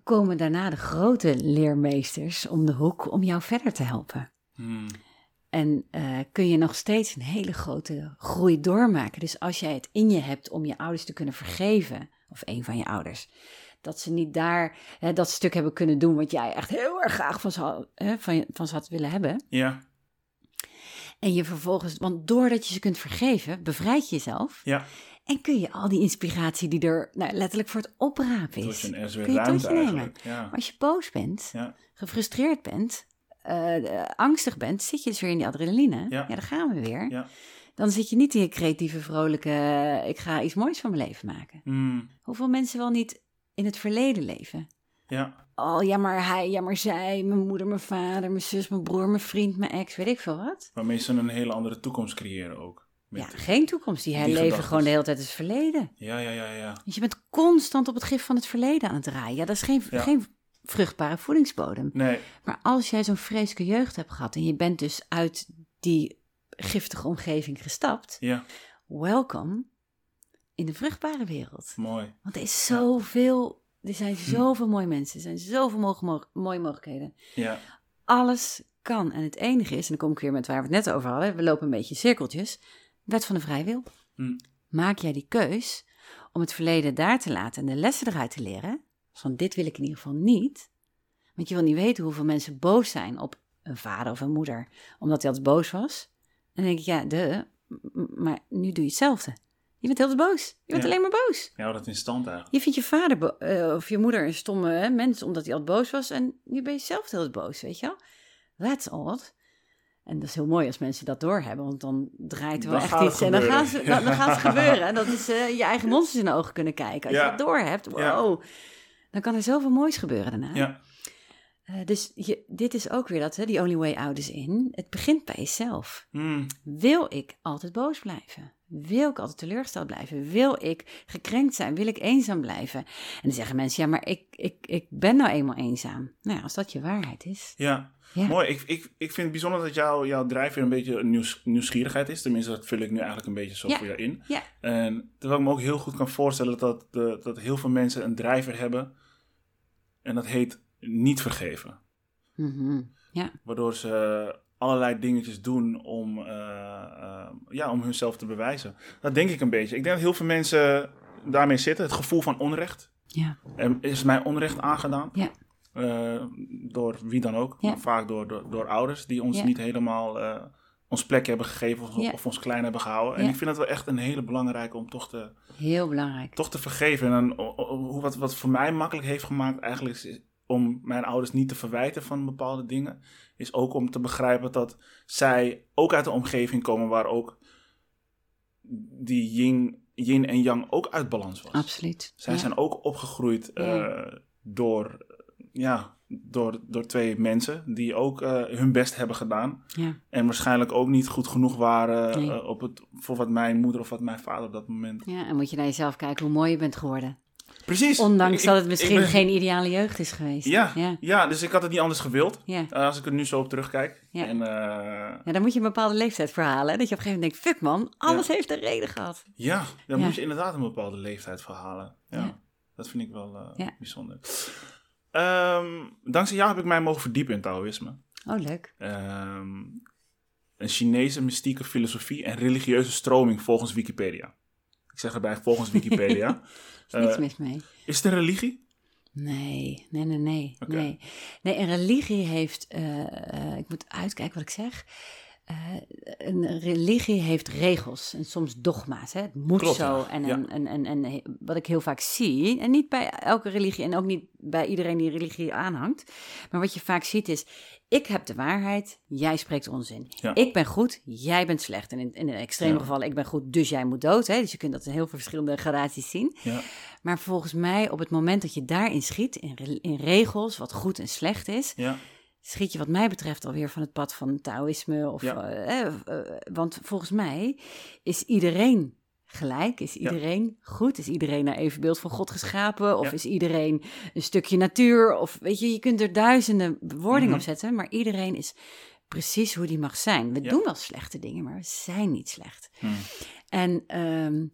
Komen daarna de grote leermeesters om de hoek om jou verder te helpen. Hmm. En eh, kun je nog steeds een hele grote groei doormaken. Dus als jij het in je hebt om je ouders te kunnen vergeven, of een van je ouders, dat ze niet daar hè, dat stuk hebben kunnen doen wat jij echt heel erg graag van ze, hè, van, van ze had willen hebben. Ja. En je vervolgens, want doordat je ze kunt vergeven, bevrijd je jezelf. Ja. En kun je al die inspiratie die er nou, letterlijk voor het oprapen is, kun je tot je nemen. Ja. Als je boos bent, Ja. gefrustreerd bent, eh, angstig bent, zit je dus weer in die adrenaline. Ja. Ja, daar gaan we weer. Ja. Dan zit je niet in je creatieve, vrolijke, eh, ik ga iets moois van mijn leven maken. Hmm. Hoeveel mensen wel niet in het verleden leven? Ja. Oh, ja maar hij, ja maar zij, mijn moeder, mijn vader, mijn zus, mijn broer, mijn vriend, mijn ex, weet ik veel wat. Waarmee ze een hele andere toekomst creëren ook. Ja, geen toekomst. Die herleven gewoon de hele tijd het verleden. ja, ja, ja, ja. Dus je bent constant op het gif van het verleden aan het draaien. Ja, dat is geen, Ja. geen vruchtbare voedingsbodem. Nee. Maar als jij zo'n vreselijke jeugd hebt gehad en je bent dus uit die giftige omgeving gestapt, Ja. welkom in de vruchtbare wereld. Mooi. Want er is zoveel, er zijn Hm. zoveel mooie mensen, er zijn zoveel mooie mogelijkheden. Ja. Alles kan. En het enige is, en dan kom ik weer met waar we het net over hadden, we lopen een beetje in cirkeltjes, wet van de vrije wil. Hm. Maak jij die keus om het verleden daar te laten en de lessen eruit te leren, van dit wil ik in ieder geval niet, want je wil niet weten hoeveel mensen boos zijn op een vader of een moeder, omdat hij altijd boos was. En dan denk ik, ja, de, maar nu doe je hetzelfde. Je bent heel boos. Je bent Ja. alleen maar boos. Ja, dat in stand eigenlijk. Je vindt je vader eh, of je moeder een stomme mens omdat hij altijd boos was. En nu ben je zelf heel boos, weet je wel? That's odd. En dat is heel mooi als mensen dat doorhebben, want dan draait er wel Dan echt gaat iets. En dan ze, dan, dan gaat het [laughs] gebeuren. En dat is eh, je eigen monsters in de ogen kunnen kijken. Als Ja. je dat doorhebt, Ja. wow. Dan kan er zoveel moois gebeuren daarna. Ja, Eh, dus je, dit is ook weer dat, hè, die only way out is in. Het begint bij jezelf. Hmm. Wil ik altijd boos blijven? Wil ik altijd teleurgesteld blijven? Wil ik gekrenkt zijn? Wil ik eenzaam blijven? En dan zeggen mensen, ja, maar ik, ik, ik ben nou eenmaal eenzaam. Nou ja, als dat je waarheid is. ja. Ja. Mooi. Ik, ik, ik vind het bijzonder dat jou, jouw drijfveer een beetje nieuws, nieuwsgierigheid is. Tenminste, dat vul ik nu eigenlijk een beetje zo Ja. voor jou in. Ja. En terwijl ik me ook heel goed kan voorstellen dat, de, dat heel veel mensen een drijver hebben. En dat heet niet vergeven. Mhm. Ja, Waardoor ze allerlei dingetjes doen om, eh, eh, ja, om hunzelf te bewijzen. Dat denk ik een beetje. Ik denk dat heel veel mensen daarmee zitten. Het gevoel van onrecht. ja, En is mij onrecht aangedaan? ja, Eh, door wie dan ook. Ja. Vaak door, door, door ouders die ons Ja. niet helemaal ons plek hebben gegeven of, Ja. of ons klein hebben gehouden. En ik vind het wel echt een hele belangrijke om toch te, heel belangrijk. toch te vergeven. En dan, wat, wat voor mij makkelijk heeft gemaakt eigenlijk is om mijn ouders niet te verwijten van bepaalde dingen. Is ook om te begrijpen dat zij ook uit een omgeving komen waar ook die yin, yin en yang ook uit balans was. Absoluut. Zij Ja. zijn ook opgegroeid eh, door, ja, door, door twee mensen die ook eh, hun best hebben gedaan. Ja, En waarschijnlijk ook niet goed genoeg waren Nee. eh, op het, voor wat mijn moeder of wat mijn vader op dat moment. ja, en moet je naar jezelf kijken hoe mooi je bent geworden. Precies. Ondanks Ik- dat het misschien ben- geen ideale jeugd is geweest. Ja, ja, ja. dus ik had het niet anders gewild. ja. eh, als ik er nu zo op terugkijk. Ja. En eh, Ja, dan moet je een bepaalde leeftijd verhalen. hè, Dat je op een gegeven moment denkt, fuck man, alles heeft een reden gehad. ja, dan moet je inderdaad een bepaalde leeftijd verhalen. Ja, Ja. Dat vind ik wel eh, Ja. bijzonder. Ehm, dankzij jou heb ik mij mogen verdiepen in Taoïsme. Oh, leuk. Ehm, een Chinese mystieke filosofie en religieuze stroming volgens Wikipedia. Ik zeg erbij volgens Wikipedia. [laughs] Is niks Eh, mis mee. is het een religie? Nee, nee, nee, nee. Nee, nee een religie heeft, eh, eh, ik moet uitkijken wat ik zeg. Een religie heeft regels en soms dogma's. Hè? Het moet Klopt, zo. ja. En, Ja. en, en, en, en wat ik heel vaak zie, en niet bij elke religie en ook niet bij iedereen die religie aanhangt, maar wat je vaak ziet is: ik heb de waarheid, jij spreekt onzin. Ja. Ik ben goed, jij bent slecht. En in, in de extreme Ja. gevallen, ik ben goed, dus jij moet dood. Hè? Dus je kunt dat in heel veel verschillende gradaties zien. Ja. Maar volgens mij, op het moment dat je daarin schiet, in, in regels, wat goed en slecht is, Ja. schiet je wat mij betreft alweer van het pad van Taoïsme. Of, Ja. eh, eh, eh, want volgens mij is iedereen gelijk, is iedereen goed, is iedereen naar evenbeeld van God geschapen, of Ja. is iedereen een stukje natuur, of weet je, je kunt er duizenden bewoordingen Mhm. op zetten, maar iedereen is precies hoe die mag zijn. We Ja. doen wel slechte dingen, maar we zijn niet slecht. Hm. En ehm,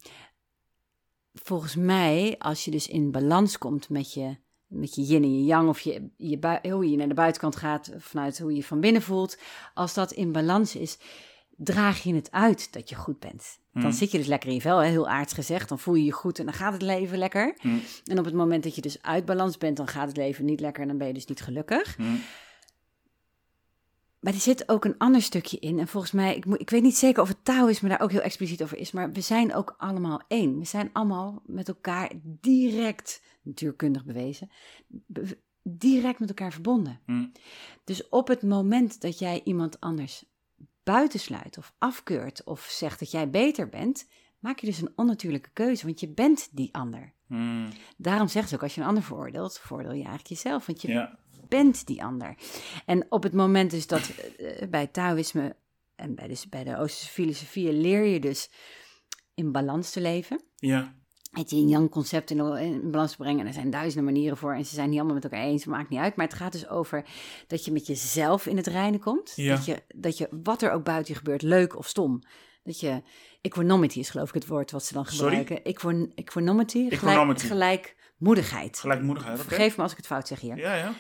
volgens mij, als je dus in balans komt met je, met je yin en je yang, of je, je hoe je naar de buitenkant gaat vanuit hoe je je van binnen voelt, als dat in balans is, draag je het uit dat je goed bent. Dan Hmm. zit je dus lekker in je vel, hè, heel aards gezegd. Dan voel je je goed en dan gaat het leven lekker. Hm. En op het moment dat je dus uit balans bent, dan gaat het leven niet lekker en dan ben je dus niet gelukkig. Hm. Maar er zit ook een ander stukje in. En volgens mij, ik, moet, ik weet niet zeker of het Taoïsme daar ook heel expliciet over is. Maar we zijn ook allemaal één. We zijn allemaal met elkaar direct, natuurkundig bewezen, be- direct met elkaar verbonden. Dus op het moment dat jij iemand anders buitensluit of afkeurt of zegt dat jij beter bent, maak je dus een onnatuurlijke keuze, want je bent die ander. Hm. Daarom zegt ze ook, als je een ander veroordeelt, veroordeel je eigenlijk jezelf. Want je Ja. bent die ander. En op het moment dus dat eh, bij Taoïsme en bij, dus bij de Oosterse filosofieën leer je dus in balans te leven. Ja. Het yin-yang concept in, in balans te brengen. En er zijn duizenden manieren voor en ze zijn niet allemaal met elkaar eens. Maakt niet uit. Maar het gaat dus over dat je met jezelf in het reinen komt. Ja. Dat, je, dat je, wat er ook buiten je gebeurt, leuk of stom. Dat je, equanimity is geloof ik het woord wat ze dan Sorry? gebruiken. Equan, equanimity, gelijk, Equanimity. gelijkmoedigheid. Gelijkmoedigheid. Vergeef me als ik het fout zeg hier. Ja, ja.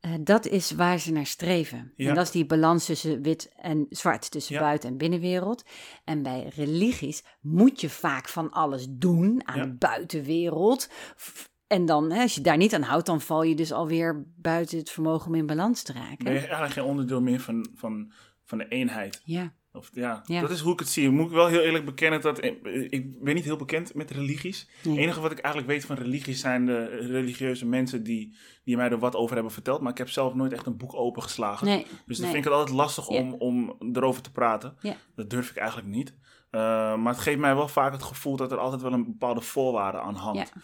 Eh, dat is waar ze naar streven. Ja. En dat is die balans tussen wit en zwart, tussen Ja. buiten- en binnenwereld. En bij religies moet je vaak van alles doen aan Ja. de buitenwereld. En dan, hè, als je daar niet aan houdt, dan val je dus alweer buiten het vermogen om in balans te raken. Ben je eigenlijk geen onderdeel meer van, van, van de eenheid. Ja, Of, ja, Ja. dat is hoe ik het zie. Moet ik wel heel eerlijk bekennen dat ik, ik ben niet heel bekend met religies. Nee. Het enige wat ik eigenlijk weet van religies zijn de religieuze mensen die, die mij er wat over hebben verteld. Maar ik heb zelf nooit echt een boek opengeslagen. Nee, Dus dan nee. vind ik het altijd lastig Ja. om, om erover te praten. Ja. Dat durf ik eigenlijk niet. Uh, maar het geeft mij wel vaak het gevoel dat er altijd wel een bepaalde voorwaarde aan hangt. Ja.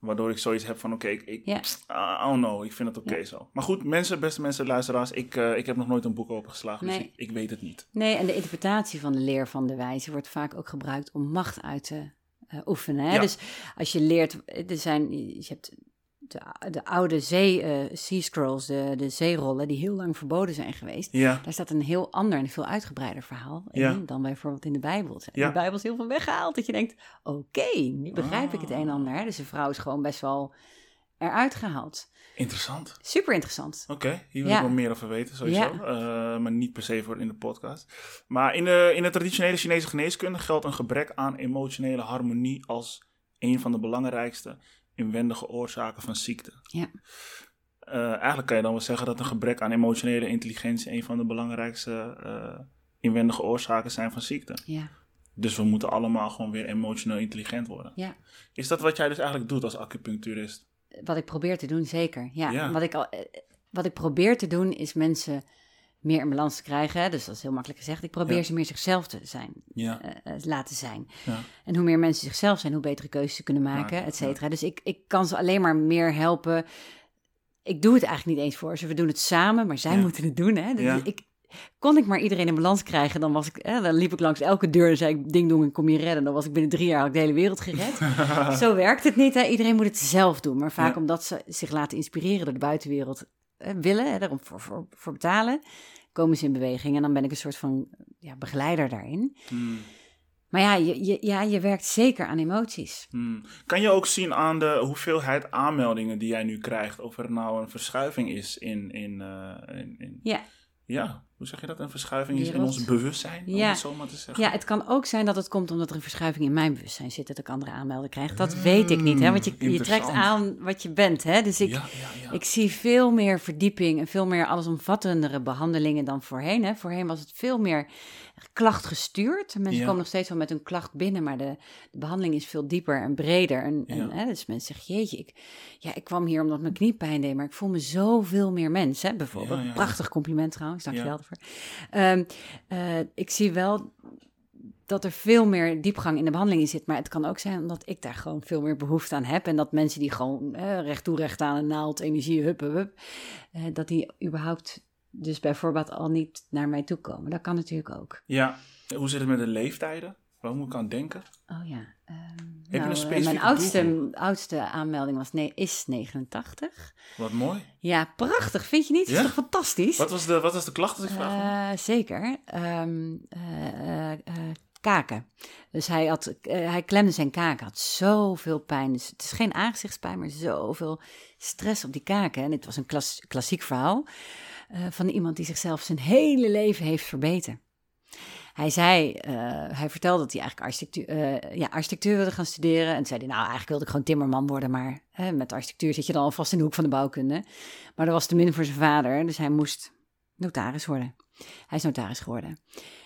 Waardoor ik zoiets heb van, oké, ik, don't know, ik vind het oké Ja. zo. Maar goed, mensen, beste mensen, luisteraars, ik, eh, ik heb nog nooit een boek opengeslagen, dus Nee. ik, ik weet het niet. Nee, en de interpretatie van de leer van de wijze wordt vaak ook gebruikt om macht uit te eh, oefenen. Hè? Ja. Dus als je leert, er zijn, je hebt de, de oude zee, eh, sea scrolls, de, de zeerollen, die heel lang verboden zijn geweest. Ja, Daar staat een heel ander en veel uitgebreider verhaal in Ja. dan bijvoorbeeld in de Bijbel. Ja. De Bijbel is heel veel weggehaald dat je denkt, oké, nu begrijp ik het een en Ah. ander. Hè? Dus de vrouw is gewoon best wel eruit gehaald. interessant. Super interessant. Oké, hier wil ik wel meer over weten, sowieso. Eh, maar niet per se voor in de podcast. Maar in de, in de traditionele Chinese geneeskunde geldt een gebrek aan emotionele harmonie als een van de belangrijkste inwendige oorzaken van ziekte. Ja. Eh, eigenlijk kan je dan wel zeggen dat een gebrek aan emotionele intelligentie een van de belangrijkste eh, inwendige oorzaken zijn van ziekte. Ja. Dus we moeten allemaal gewoon weer emotioneel intelligent worden. Ja. Is dat wat jij dus eigenlijk doet als acupuncturist? Wat ik probeer te doen, zeker. Ja, Ja. Wat, ik al, eh, wat ik probeer te doen, is mensen meer in balans te krijgen. Hè? Dus dat is heel makkelijk gezegd. Ik probeer Ja. ze meer zichzelf te zijn, Ja. eh, eh, laten zijn. Ja. En hoe meer mensen zichzelf zijn, hoe betere keuzes ze kunnen maken, et cetera. Dus ik, ik kan ze alleen maar meer helpen. Ik doe het eigenlijk niet eens voor ze. We doen het samen, maar zij moeten het doen. Hè? Dus ik, kon ik maar iedereen in balans krijgen, dan, was ik, eh, dan liep ik langs elke deur en zei ik, ding dong, ik kom je redden. Dan was ik binnen drie jaar ik de hele wereld gered. [laughs] Zo werkt het niet. Hè? Iedereen moet het zelf doen. Maar vaak omdat ze zich laten inspireren door de buitenwereld willen, hè, daarom voor, voor, voor betalen, komen ze in beweging. En dan ben ik een soort van ja, begeleider daarin. Hmm. Maar ja je, je, ja, je werkt zeker aan emoties. Hmm. Kan je ook zien aan de hoeveelheid aanmeldingen die jij nu krijgt of er nou een verschuiving is in, in, eh, in, in- Ja. ja, hoe zeg je dat? Een verschuiving is in ons bewustzijn, om Ja. het zo maar te zeggen. ja, het kan ook zijn dat het komt omdat er een verschuiving in mijn bewustzijn zit, dat ik andere aanmelden krijg. Dat weet ik niet, hè? want je, je trekt aan wat je bent. Hè? Dus ik, ja, ja, ja. Ik zie veel meer verdieping en veel meer allesomvattendere behandelingen dan voorheen. Hè. Voorheen was het veel meer klachtgestuurd. Mensen Ja. komen nog steeds wel met een klacht binnen, maar de, de behandeling is veel dieper en breder. En, en, hè, dus mensen zeggen, jeetje, ik, ja, ik kwam hier omdat mijn knie pijn deed, maar ik voel me zoveel meer mens. Hè, bijvoorbeeld. Prachtig compliment trouwens, dankjewel Ehm, eh, ik zie wel dat er veel meer diepgang in de behandeling in zit. Maar het kan ook zijn omdat ik daar gewoon veel meer behoefte aan heb. En dat mensen die gewoon recht toe, aan een naald, energie, hup, hup, eh, dat die überhaupt dus bijvoorbeeld al niet naar mij toe komen. Dat kan natuurlijk ook. Ja. Hoe zit het met de leeftijden? Waar moet ik aan denken? Oh ja. ehm, nou, eh, mijn oudste, oudste aanmelding was, nee, is 89. Wat mooi. Ja, prachtig. Vind je niet? Dat Ja? is toch fantastisch? Wat was de, wat was de klacht als ik vraag? Eh, zeker. Ehm, eh, kaken. Dus hij, had, hij klemde zijn kaken, had zoveel pijn. Dus het is geen aangezichtspijn, maar zoveel stress op die kaken. En dit was een klas- klassiek verhaal van iemand die zichzelf zijn hele leven heeft verbeterd. Hij zei, eh, hij vertelde dat hij eigenlijk architectuur, eh, ja, architectuur wilde gaan studeren. En toen zei hij, nou eigenlijk wilde ik gewoon timmerman worden, maar hè, met architectuur zit je dan alvast in de hoek van de bouwkunde. Maar dat was te min voor zijn vader, dus hij moest notaris worden. Hij is notaris geworden.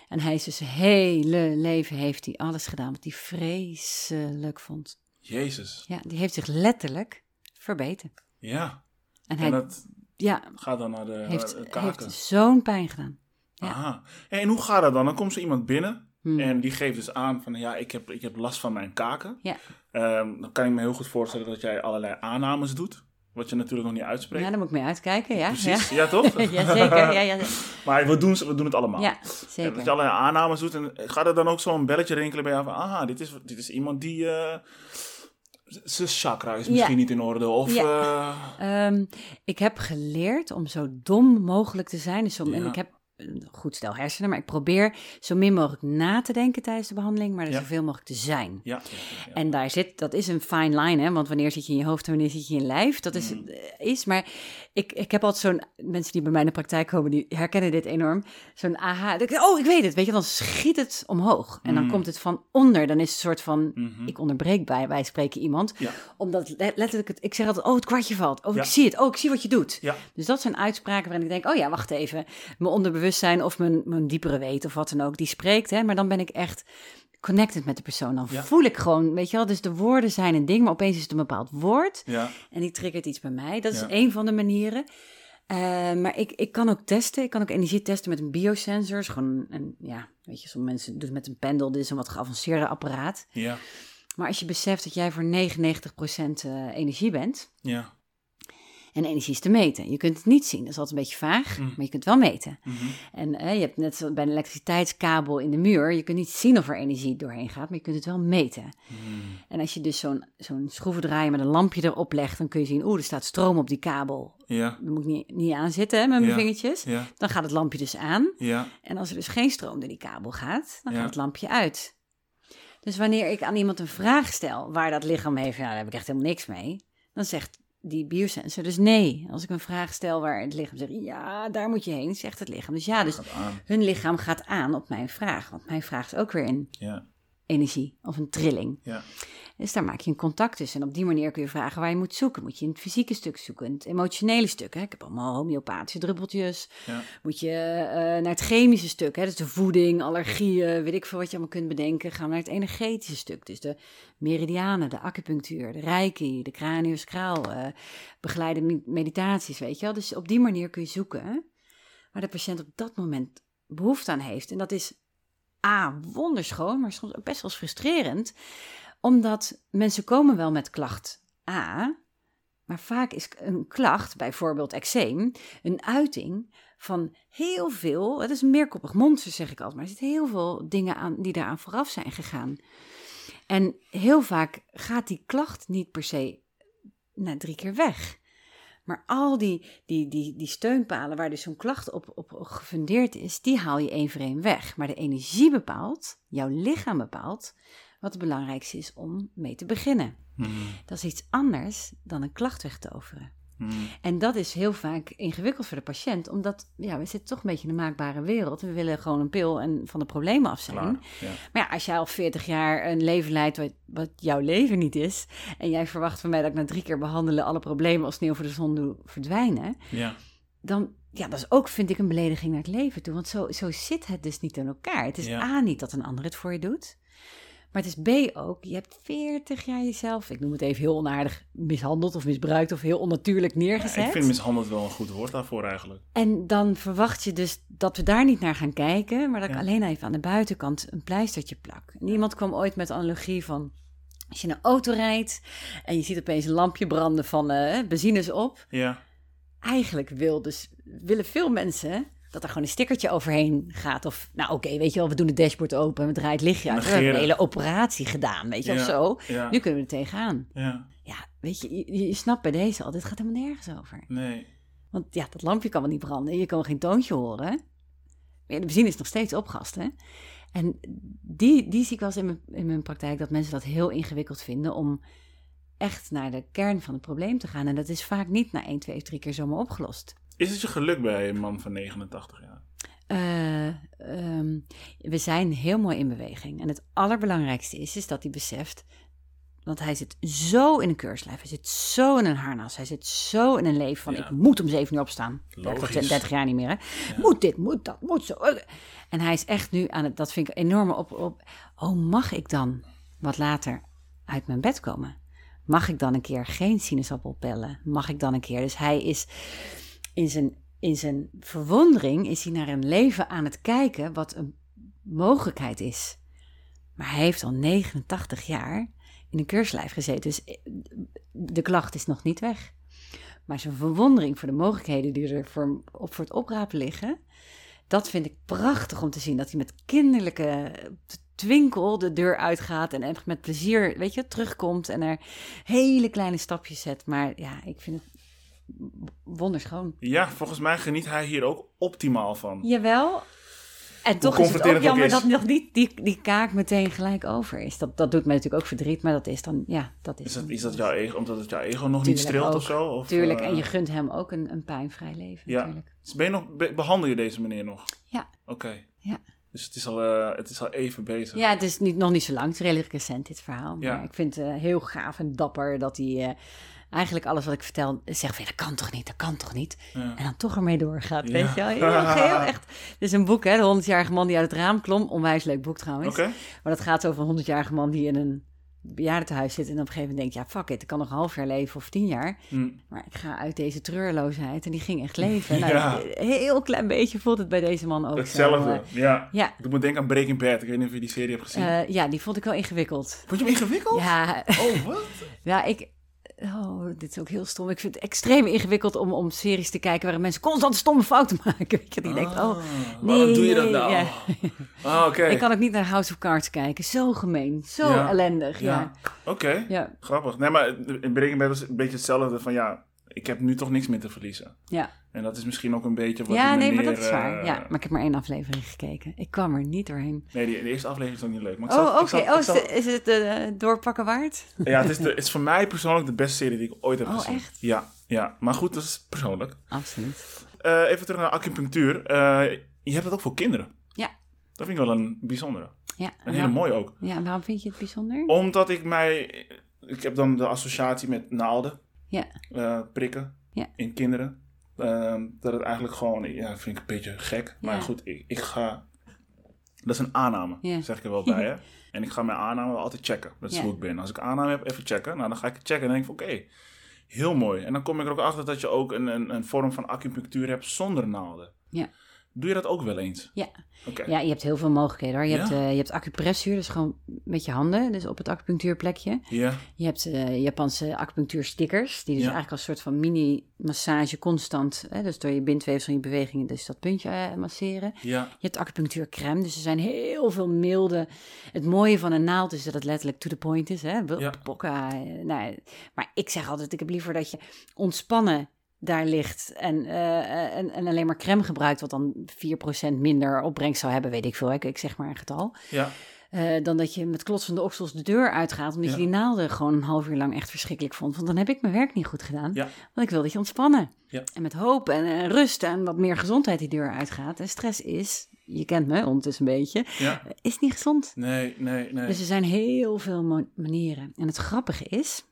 En hij is dus zijn hele leven heeft hij alles gedaan wat hij vreselijk vond. Jezus. Ja, die heeft zich letterlijk verbeterd. Ja. En hij En dat ja, gaat dan naar de heeft, naar de kaken. heeft zo'n pijn gedaan. Ja. Aha. En hoe gaat dat dan? Dan komt zo iemand binnen Hmm. en die geeft dus aan van ja, ik heb, ik heb last van mijn kaken. Ja. Ehm, dan kan ik me heel goed voorstellen dat jij allerlei aannames doet. Wat je natuurlijk nog niet uitspreekt. Ja, daar moet ik mee uitkijken, ja. Precies, ja, toch? Ja, [laughs] ja zeker. Ja, ja, [laughs] maar we doen, we doen het allemaal. ja En dat je zeker. allerlei aannames doet. En gaat er dan ook zo'n belletje rinkelen bij jou van... Aha, dit is, dit is iemand die... eh, zijn chakra is misschien Ja. niet in orde. Of... Ja. eh, Ehm, ik heb geleerd om zo dom mogelijk te zijn. Dus om, En Ja. ik heb een goed stel hersenen, maar ik probeer zo min mogelijk na te denken tijdens de behandeling, maar er Ja. zoveel mogelijk te zijn. ja, ja, ja, ja. En daar zit, dat is een fine line, hè? want wanneer zit je in je hoofd en wanneer zit je in je lijf, dat is, Mm. eh, is maar ik, ik heb altijd zo'n, mensen die bij mij in de praktijk komen, die herkennen dit enorm, zo'n aha, ik- oh, ik weet het, weet je, dan schiet het omhoog en dan Mm. komt het van onder, dan is het een soort van, Mhm. ik onderbreek bij, wij spreken iemand, Ja. omdat le- letterlijk, het, ik zeg altijd, oh, het kwartje valt, oh, Ja. ik zie het, oh, ik zie wat je doet. Ja. Dus dat zijn uitspraken waarin ik denk, oh ja, wacht even, mijn onderbewustzijn onderbewustzijn of mijn, mijn diepere weten of wat dan ook, die spreekt. Hè, maar dan ben ik echt connected met de persoon. Dan Ja. voel ik gewoon, weet je wel, dus de woorden zijn een ding, maar opeens is het een bepaald woord. Ja, En die triggert iets bij mij. Dat is Ja. een van de manieren. Eh, maar ik, ik kan ook testen. Ik kan ook energie testen met een biosensor. Is gewoon een, ja, weet je, sommige mensen doen het met een pendel. Dit is een wat geavanceerder apparaat. ja, Maar als je beseft dat jij voor 99% eh, energie bent. ja. En energie is te meten. Je kunt het niet zien. Dat is altijd een beetje vaag. Mm. Maar je kunt het wel meten. Mhm. En eh, je hebt net zoals bij een elektriciteitskabel in de muur. Je kunt niet zien of er energie doorheen gaat. Maar je kunt het wel meten. Mhm. En als je dus zo'n zo'n schroevendraaier met een lampje erop legt. Dan kun je zien, oeh, er staat stroom op die kabel. Ja, Daar moet ik niet, niet aan zitten hè, met mijn Ja. vingertjes. ja, Dan gaat het lampje dus aan. ja, En als er dus geen stroom door die kabel gaat, dan gaat het lampje uit. Dus wanneer ik aan iemand een vraag stel waar dat lichaam heeft, ja, daar heb ik echt helemaal niks mee. Dan zegt die biosensor dus nee. Als ik een vraag stel waar het lichaam zegt, ja, daar moet je heen, zegt het lichaam. Dus ja, dus hun lichaam gaat aan op mijn vraag. Want mijn vraag is ook weer in Ja, energie of een trilling. ja, Dus daar maak je een contact tussen. En op die manier kun je vragen waar je moet zoeken. Moet je in het fysieke stuk zoeken, in het emotionele stuk. Hè? Ik heb allemaal homeopathische druppeltjes. ja, Moet je eh, naar het chemische stuk, hè? dus de voeding, allergieën, weet ik veel wat je allemaal kunt bedenken. Gaan we naar het energetische stuk, dus de meridianen, de acupunctuur, de reiki, de craniosacraal, eh begeleide me- meditaties, weet je wel. Dus op die manier kun je zoeken waar de patiënt op dat moment behoefte aan heeft. En dat is A, wonderschoon, maar soms ook best wel frustrerend, omdat mensen komen wel met klacht A, maar vaak is een klacht, bijvoorbeeld eczeem, een uiting van heel veel, het is een meerkoppig monster zeg ik altijd, maar er zitten heel veel dingen aan die daaraan vooraf zijn gegaan. En heel vaak gaat die klacht niet per se na drie keer weg. Maar al die, die, die, die steunpalen waar dus zo'n klacht op, op gefundeerd is, die haal je één voor één weg. Maar de energie bepaalt, jouw lichaam bepaalt, wat het belangrijkste is om mee te beginnen. Mhm. Dat is iets anders dan een klacht wegtoveren. Mhm. En dat is heel vaak ingewikkeld voor de patiënt, omdat ja, we zitten toch een beetje in een maakbare wereld. We willen gewoon een pil en van de problemen af zijn. Klaar. Ja. Maar ja, als jij al 40 jaar een leven leidt wat, wat jouw leven niet is, en jij verwacht van mij dat ik na drie keer behandelen alle problemen als sneeuw voor de zon doe verdwijnen, Ja. dan ja, dat is ook, vind ik, een belediging naar het leven toe. Want zo, zo zit het dus niet in elkaar. Het is Ja. A, niet dat een ander het voor je doet. Maar het is B ook, je hebt 40 jaar jezelf, ik noem het even heel onaardig, mishandeld of misbruikt of heel onnatuurlijk neergezet. ik vind mishandeld wel een goed woord daarvoor eigenlijk. En dan verwacht je dus dat we daar niet naar gaan kijken, maar dat ik alleen even aan de buitenkant een pleistertje plak. En iemand kwam ooit met de analogie van, als je een auto rijdt en je ziet opeens een lampje branden van eh benzine is op. Ja. Eigenlijk wil dus, willen veel mensen dat er gewoon een stickertje overheen gaat. Of, nou oké, weet je wel, we doen het dashboard open en we draaien het lichtje uit. We hebben een hele operatie gedaan, weet je, of Ja. zo. Ja. Nu kunnen we er tegenaan. Ja. Ja, weet je, je, je snapt bij deze al, dit gaat helemaal nergens over. Nee. Want ja, dat lampje kan wel niet branden. Je kan geen toontje horen. Ja, de benzine is nog steeds opgast, hè? En die, die zie ik wel eens in mijn, in mijn praktijk... dat mensen dat heel ingewikkeld vinden... om echt naar de kern van het probleem te gaan. En dat is vaak niet na 1, 2 of 3 keer zomaar opgelost. Is het je geluk bij een man van 89 jaar? Eh, ehm, we zijn heel mooi in beweging. En het allerbelangrijkste is, is dat hij beseft... Want hij zit zo in een keurslijf. Hij zit zo in een harnas. Hij zit zo in een leven van... Ja. ik moet om zeven uur opstaan. Logisch. 30 jaar niet meer, hè? Moet dit, moet dat, moet zo. En hij is echt nu aan het... Dat vind ik enorm op... op oh, mag ik dan wat later uit mijn bed komen? Mag ik dan een keer geen sinaasappel pellen? Mag ik dan een keer... Dus hij is in zijn, in zijn verwondering... is hij naar een leven aan het kijken... wat een mogelijkheid is. Maar hij heeft al 89 jaar in een keurslijf gezeten. Dus eh, de klacht is nog niet weg. Maar zijn verwondering voor de mogelijkheden die er voor, op voor het oprapen liggen, dat vind ik prachtig om te zien. Dat hij met kinderlijke twinkel de deur uitgaat en echt met plezier, weet je, terugkomt en er hele kleine stapjes zet. Maar ja, ik vind het wonderschoon. Ja, volgens mij geniet hij hier ook optimaal van. Jawel. En toch is het ook jammer dat nog niet die, die kaak meteen gelijk over is. Dat, dat doet mij natuurlijk ook verdriet, maar dat is dan, ja, dat is Is dat, is dat jouw ego, omdat het jouw ego nog niet streelt ook. of zo? Of, Tuurlijk, eh, en je gunt hem ook een, een pijnvrij leven Ja. natuurlijk. Dus ben je nog, be- behandel je deze meneer nog? Ja. Oké. Ja. Dus het is, al, eh, het is al even bezig. Ja, het is niet, nog niet zo lang. Het is redelijk recent, dit verhaal. Ja. Maar ik vind het eh, heel gaaf en dapper dat hij eh, eigenlijk alles wat ik vertel, zeg van, ja, dat kan toch niet, dat kan toch niet. Ja. En dan toch ermee doorgaat, weet je wel. Heel, [laughs] echt. Dit is een boek, hè, de 100-jarige man die uit het raam klom. Onwijs leuk boek trouwens. Maar dat gaat over een 100-jarige man die in een bejaardentehuis zit. En op een gegeven moment denkt, ja, fuck it, ik kan nog een half jaar leven of tien jaar. Hm. Maar ik ga uit deze treurloosheid. En die ging echt leven. [laughs] Nou, Ja. Een heel klein beetje voelt het bij deze man ook zo, Hetzelfde, eh. ja. ja, Ik moet denken aan Breaking Bad. Ik weet niet of je die serie hebt gezien. eh, ja, die vond ik wel ingewikkeld. Vond je hem ingewikkeld? Ja, Oh, wat? [laughs] ja, ik... Oh, dit is ook heel stom. Ik vind het extreem ingewikkeld om, om series te kijken... waarin mensen constant stomme fouten [laughs] maken. Je, die denkt, oh, Ah, nee, waarom doe je dat nou? ja. Ah, oké. [laughs] ik kan ook niet naar House of Cards kijken. Zo gemeen, zo Ja. ellendig, ja. Ja. Oké, Ja, grappig. Nee, maar in Breaking Bad een beetje hetzelfde van ja, ik heb nu toch niks meer te verliezen. ja. En dat is misschien ook een beetje wat ja nee, maar dat is waar. eh, Ja, maar ik heb maar één aflevering gekeken. Ik kwam er niet doorheen. Nee, die, de eerste aflevering is ook niet leuk. Maar Oh, oké. Oh, is, het- het eh, doorpakken waard? Ja, het is, [laughs] de, het is voor mij persoonlijk de beste serie die ik ooit heb Oh, gezien. echt? Ja, ja, maar goed, dat is persoonlijk. Absoluut. Eh, even terug naar acupunctuur. Je hebt het ook voor kinderen. Ja. Dat vind ik wel een bijzondere. Ja, Een en hele mooie ook. ja, en waarom vind je het bijzonder? Omdat ik mij... Ik heb dan de associatie met naalden. Ja. eh, prikken. Ja. In kinderen. Ehm, dat het eigenlijk gewoon... Ja, vind ik een beetje gek. Maar Ja. goed, ik, ik ga... Dat is een aanname, Ja. zeg ik er wel bij. Hè? [laughs] En ik ga mijn aanname wel altijd checken. Dat is hoe ik ben. Als ik aanname heb, even checken. Nou, dan ga ik het checken en denk ik van... Oké, heel mooi. En dan kom ik er ook achter dat je ook een, een, een vorm van acupunctuur hebt zonder naalden. Ja. Doe je dat ook wel eens? Ja. Oké. Ja, je hebt heel veel mogelijkheden hoor. Je, Ja? hebt, eh, je hebt acupressuur, dus gewoon met je handen, dus op het acupunctuurplekje. Ja. Je hebt eh, Japanse acupunctuurstickers, die dus Ja. eigenlijk als soort van mini-massage constant, hè, dus door je bindweefsel en je bewegingen, dus dat puntje eh, masseren. Ja. Je hebt acupunctuurcrème, dus er zijn heel veel milde. Het mooie van een naald is dat het letterlijk to the point is. Hè? Ja. Nou, maar ik zeg altijd, ik heb liever dat je ontspannen daar ligt en, eh, en, en alleen maar crème gebruikt, wat dan 4% minder opbrengst zou hebben, weet ik veel. Ik, ik zeg maar een getal. Ja. Eh, dan dat je met klotsende oksels de deur uitgaat, omdat Ja. je die naalden gewoon een half uur lang echt verschrikkelijk vond. Want dan heb ik mijn werk niet goed gedaan. Ja. Want ik wil dat je ontspannen. Ja. En met hoop en, en rust en wat meer gezondheid die deur uitgaat. En stress is, je kent me ondertussen een beetje, Ja. is niet gezond. Nee, nee, nee. Dus er zijn heel veel manieren. En het grappige is,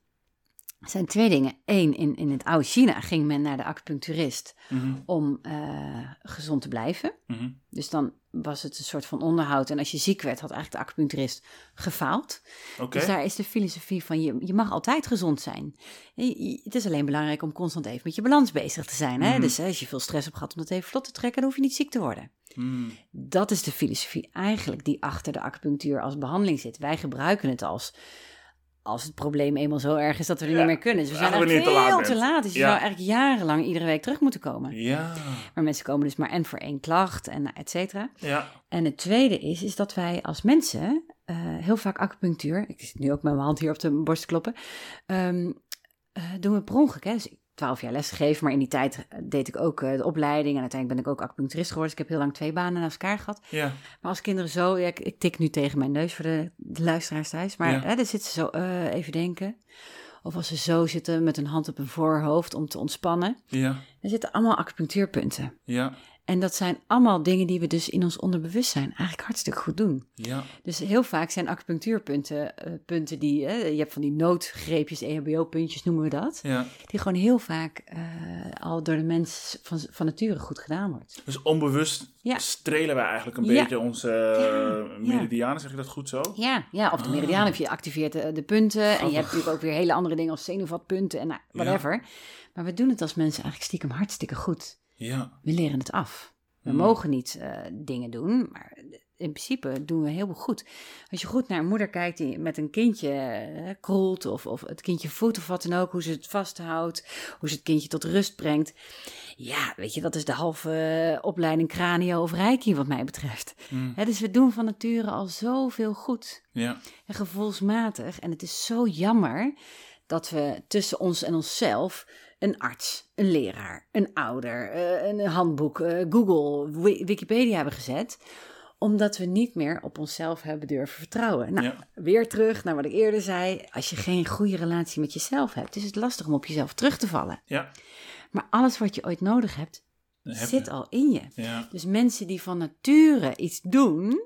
er zijn twee dingen. Eén, in, in het oude China ging men naar de acupuncturist Mhm, om eh, gezond te blijven. mhm. Dus dan was het een soort van onderhoud. En als je ziek werd, had eigenlijk de acupuncturist gefaald. Oké. Dus daar is de filosofie van, je, je mag altijd gezond zijn. Je- je- het is alleen belangrijk om constant even met je balans bezig te zijn. Hè? Mhm. Dus hè, als je veel stress hebt gehad om dat even vlot te trekken, dan hoef je niet ziek te worden. Dat is de filosofie eigenlijk die achter de acupunctuur als behandeling zit. Wij gebruiken het als, als het probleem eenmaal zo erg is dat we er Ja, niet meer kunnen. Dus we zijn eigenlijk je te laat. Dus je Ja. zou eigenlijk jarenlang iedere week terug moeten komen. Ja. Maar mensen komen dus maar en voor één klacht en nou, et cetera. Ja. En het tweede is, is dat wij als mensen eh, heel vaak acupunctuur, ik zit nu ook met mijn hand hier op de borst kloppen, ehm, eh, doen we per ongeluk. Hè? Dus ik twaalf jaar lesgegeven, maar in die tijd deed ik ook eh, de opleiding en uiteindelijk ben ik ook acupuncturist geworden. Dus ik heb heel lang twee banen naast elkaar gehad. Ja. Maar als kinderen zo, ja, ik, ik tik nu tegen mijn neus voor de, de luisteraars thuis, maar Ja. hè, dan zitten ze zo, eh, even denken. Of als ze zo zitten met een hand op hun voorhoofd om te ontspannen. Ja. Er zitten allemaal acupunctuurpunten. Ja. En dat zijn allemaal dingen die we dus in ons onderbewustzijn eigenlijk hartstikke goed doen. Ja. Dus heel vaak zijn acupunctuurpunten eh, punten die, eh, je hebt van die noodgreepjes, EHBO-puntjes noemen we dat, Ja. die gewoon heel vaak eh, al door de mens van, van nature goed gedaan wordt. Dus onbewust Ja. strelen wij eigenlijk een beetje onze uh, meridianen, zeg je dat goed zo? Ja, ja of de meridiaan heb je activeert de, de punten en je hebt natuurlijk ook weer hele andere dingen als zenuwvatpunten en nou, whatever. Maar we doen het als mensen eigenlijk stiekem hartstikke goed. Ja. We leren het af. We Hmm. mogen niet eh, dingen doen, maar in principe doen we heel veel goed. Als je goed naar een moeder kijkt die met een kindje kroelt of, of het kindje voedt of wat dan ook, hoe ze het vasthoudt, hoe ze het kindje tot rust brengt. Ja, weet je, dat is de halve eh, opleiding cranio of reiki wat mij betreft. Hè, dus we doen van nature al zoveel goed Ja. en gevoelsmatig. En het is zo jammer dat we tussen ons en onszelf een arts, een leraar, een ouder, eh, een handboek, eh, Google, Wi- Wikipedia hebben gezet omdat we niet meer op onszelf hebben durven vertrouwen. Nou, Ja. weer terug naar wat ik eerder zei. Als je geen goede relatie met jezelf hebt, is het lastig om op jezelf terug te vallen. Ja. Maar alles wat je ooit nodig hebt, heb zit al in je. Ja. Dus mensen die van nature iets doen,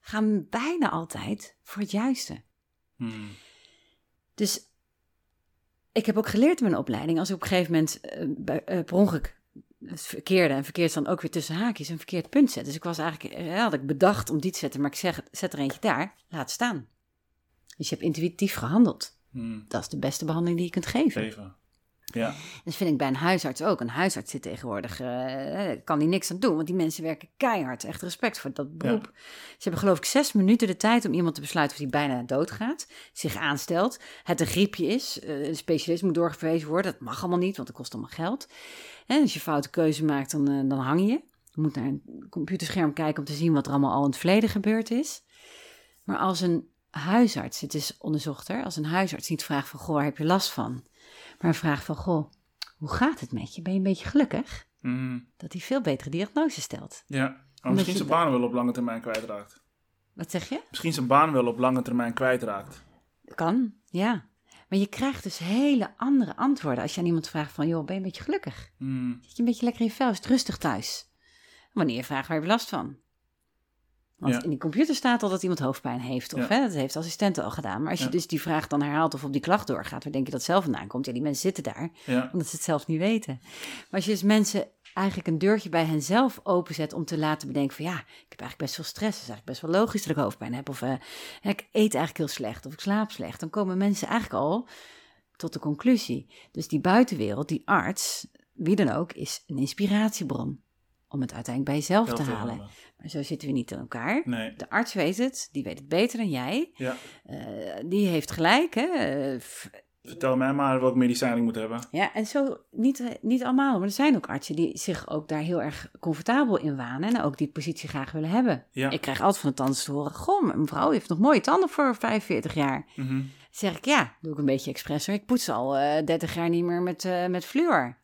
gaan bijna altijd voor het juiste. Hmm. Dus ik heb ook geleerd in mijn opleiding, als ik op een gegeven moment eh, per ongeluk het verkeerde en verkeerd dan ook weer tussen haakjes een verkeerd punt zet. Dus ik was eigenlijk, eh, had ik bedacht om die te zetten, maar ik zeg, zet er eentje daar, laat staan. Dus je hebt intuïtief gehandeld. Hmm, Dat is de beste behandeling die je kunt geven. Even. Ja. Dat vind ik bij een huisarts ook. Een huisarts zit tegenwoordig, eh, kan die niks aan doen, want die mensen werken keihard. Echt respect voor dat beroep. Ze hebben geloof ik zes minuten de tijd om iemand te besluiten of die bijna doodgaat, zich aanstelt, het een griepje is, eh, een specialist moet doorgewezen worden. Dat mag allemaal niet, want dat kost allemaal geld. En als je foute keuze maakt, dan, dan hang je. Je moet naar een computerscherm kijken om te zien wat er allemaal al in het verleden gebeurd is. Maar als een huisarts, het is onderzocht er, als een huisarts niet vraagt van, goh, waar heb je last van? Maar vraagt van, goh, hoe gaat het met je? Ben je een beetje gelukkig? Hmm, Dat hij veel betere diagnose stelt. ja. Maar misschien zijn baan wel op lange termijn kwijtraakt. Wat zeg je? Misschien zijn baan wel op lange termijn kwijtraakt. Kan, ja. Maar je krijgt dus hele andere antwoorden als je aan iemand vraagt van, joh, ben je een beetje gelukkig? Hmm, Zit je een beetje lekker in je vel? Is het rustig thuis? Wanneer je vraagt, waar heb je last van? Want Ja. in die computer staat al dat iemand hoofdpijn heeft. Of Ja. hè, dat heeft de assistente al gedaan. Maar als je Ja. dus die vraag dan herhaalt of op die klacht doorgaat... waar denk je dat zelf vandaan komt? Ja, die mensen zitten daar, omdat ze het zelf niet weten. Maar als je dus mensen eigenlijk een deurtje bij henzelf openzet... om te laten bedenken van ja, ik heb eigenlijk best veel stress. Het is eigenlijk best wel logisch dat ik hoofdpijn heb. Of eh, ik eet eigenlijk heel slecht of ik slaap slecht. Dan komen mensen eigenlijk al tot de conclusie. Dus die buitenwereld, die arts, wie dan ook, is een inspiratiebron. Om het uiteindelijk bij jezelf te halen. Maar zo zitten we niet in elkaar. Nee. De arts weet het, die weet het beter dan jij. Ja. Eh, die heeft gelijk. Hè? Eh, Vertel mij maar welk medicijn ik moet hebben. ja, en zo niet, eh, niet allemaal, maar er zijn ook artsen die zich ook daar heel erg comfortabel in wanen en ook die positie graag willen hebben. Ja. Ik krijg altijd van de tandarts te horen: Goh, mevrouw heeft nog mooie tanden voor 45 jaar. Dan zeg ik ja, doe ik een beetje expres. Ik poets al eh 30 jaar niet meer met, eh met fluor.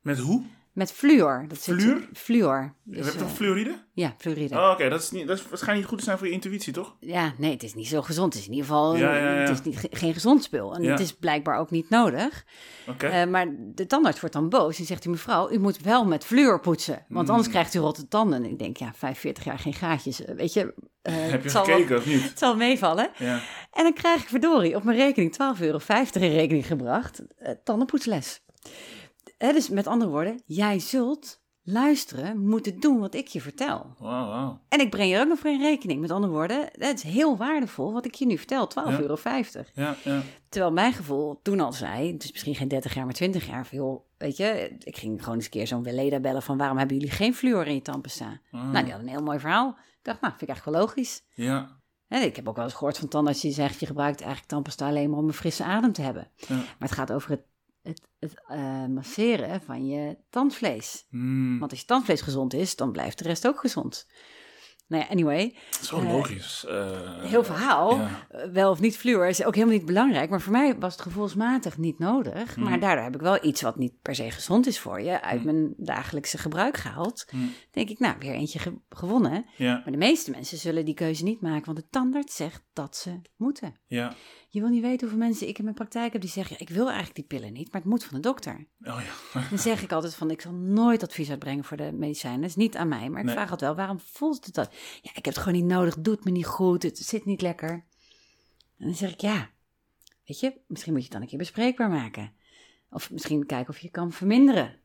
Met hoe? Met fluor. Dat zit- Fluor? Fluor. heb Dus, je het eh, fluoride? ja, fluoride. Oh, oké. Dat, is niet- dat is waarschijnlijk niet goed te zijn voor je intuïtie, toch? Ja, nee, het is niet zo gezond. Het is in ieder geval Ja, ja, ja. Het is niet, ge- geen gezond spul. En het is blijkbaar ook niet nodig. Oké. Eh, maar de tandarts wordt dan boos en zegt hij, mevrouw, u moet wel met fluor poetsen. Want anders Mm. krijgt u rotte tanden. En ik denk, ja, 45 jaar geen gaatjes. Eh, Weet je, [laughs] heb je het, zal wel- gekeken of niet? het zal meevallen. Ja. En dan krijg ik verdorie op mijn rekening 12,50 euro in rekening gebracht. tandenpoetsles. Hè, dus met andere woorden, jij zult luisteren, moeten doen wat ik je vertel. Wauw. En ik breng je ook nog voor in rekening. Met andere woorden, het is heel waardevol wat ik je nu vertel, 12,50 Ja. euro. Ja, ja. Terwijl mijn gevoel toen al zei, het is misschien geen 30 jaar, maar 20 jaar, van joh, weet je, ik ging gewoon eens een keer zo'n Weleda bellen van waarom hebben jullie geen fluor in je tandpasta? Ah. Nou, die had een heel mooi verhaal. Ik dacht, nou, vind ik eigenlijk wel logisch. Ja. En ik heb ook wel eens gehoord van tandarts die zegt, je gebruikt eigenlijk tandpasta alleen maar om een frisse adem te hebben. Ja. Maar het gaat over het, het, het eh, masseren van je tandvlees. Hmm. Want als je tandvlees gezond is, dan blijft de rest ook gezond. Nou ja, anyway, Zo eh, logisch. Eh, heel verhaal. ja. Eh, wel of niet fluor is ook helemaal niet belangrijk. Maar voor mij was het gevoelsmatig niet nodig. Maar Mhm. daardoor heb ik wel iets wat niet per se gezond is voor je... uit Mhm. mijn dagelijkse gebruik gehaald. Hmm. denk ik, nou, weer eentje ge- gewonnen. Ja, Maar de meeste mensen zullen die keuze niet maken... want de tandarts zegt dat ze moeten. ja. Je wil niet weten hoeveel mensen ik in mijn praktijk heb... die zeggen, ja, ik wil eigenlijk die pillen niet, maar het moet van de dokter. Oh ja. [laughs] Dan zeg ik altijd van, ik zal nooit advies uitbrengen voor de medicijnen. Dat is niet aan mij, maar ik Nee. vraag altijd wel, waarom voelt het dat? Ja, ik heb het gewoon niet nodig, doet me niet goed, het zit niet lekker. En dan zeg ik, ja, weet je, misschien moet je het dan een keer bespreekbaar maken. Of misschien kijken of je kan verminderen.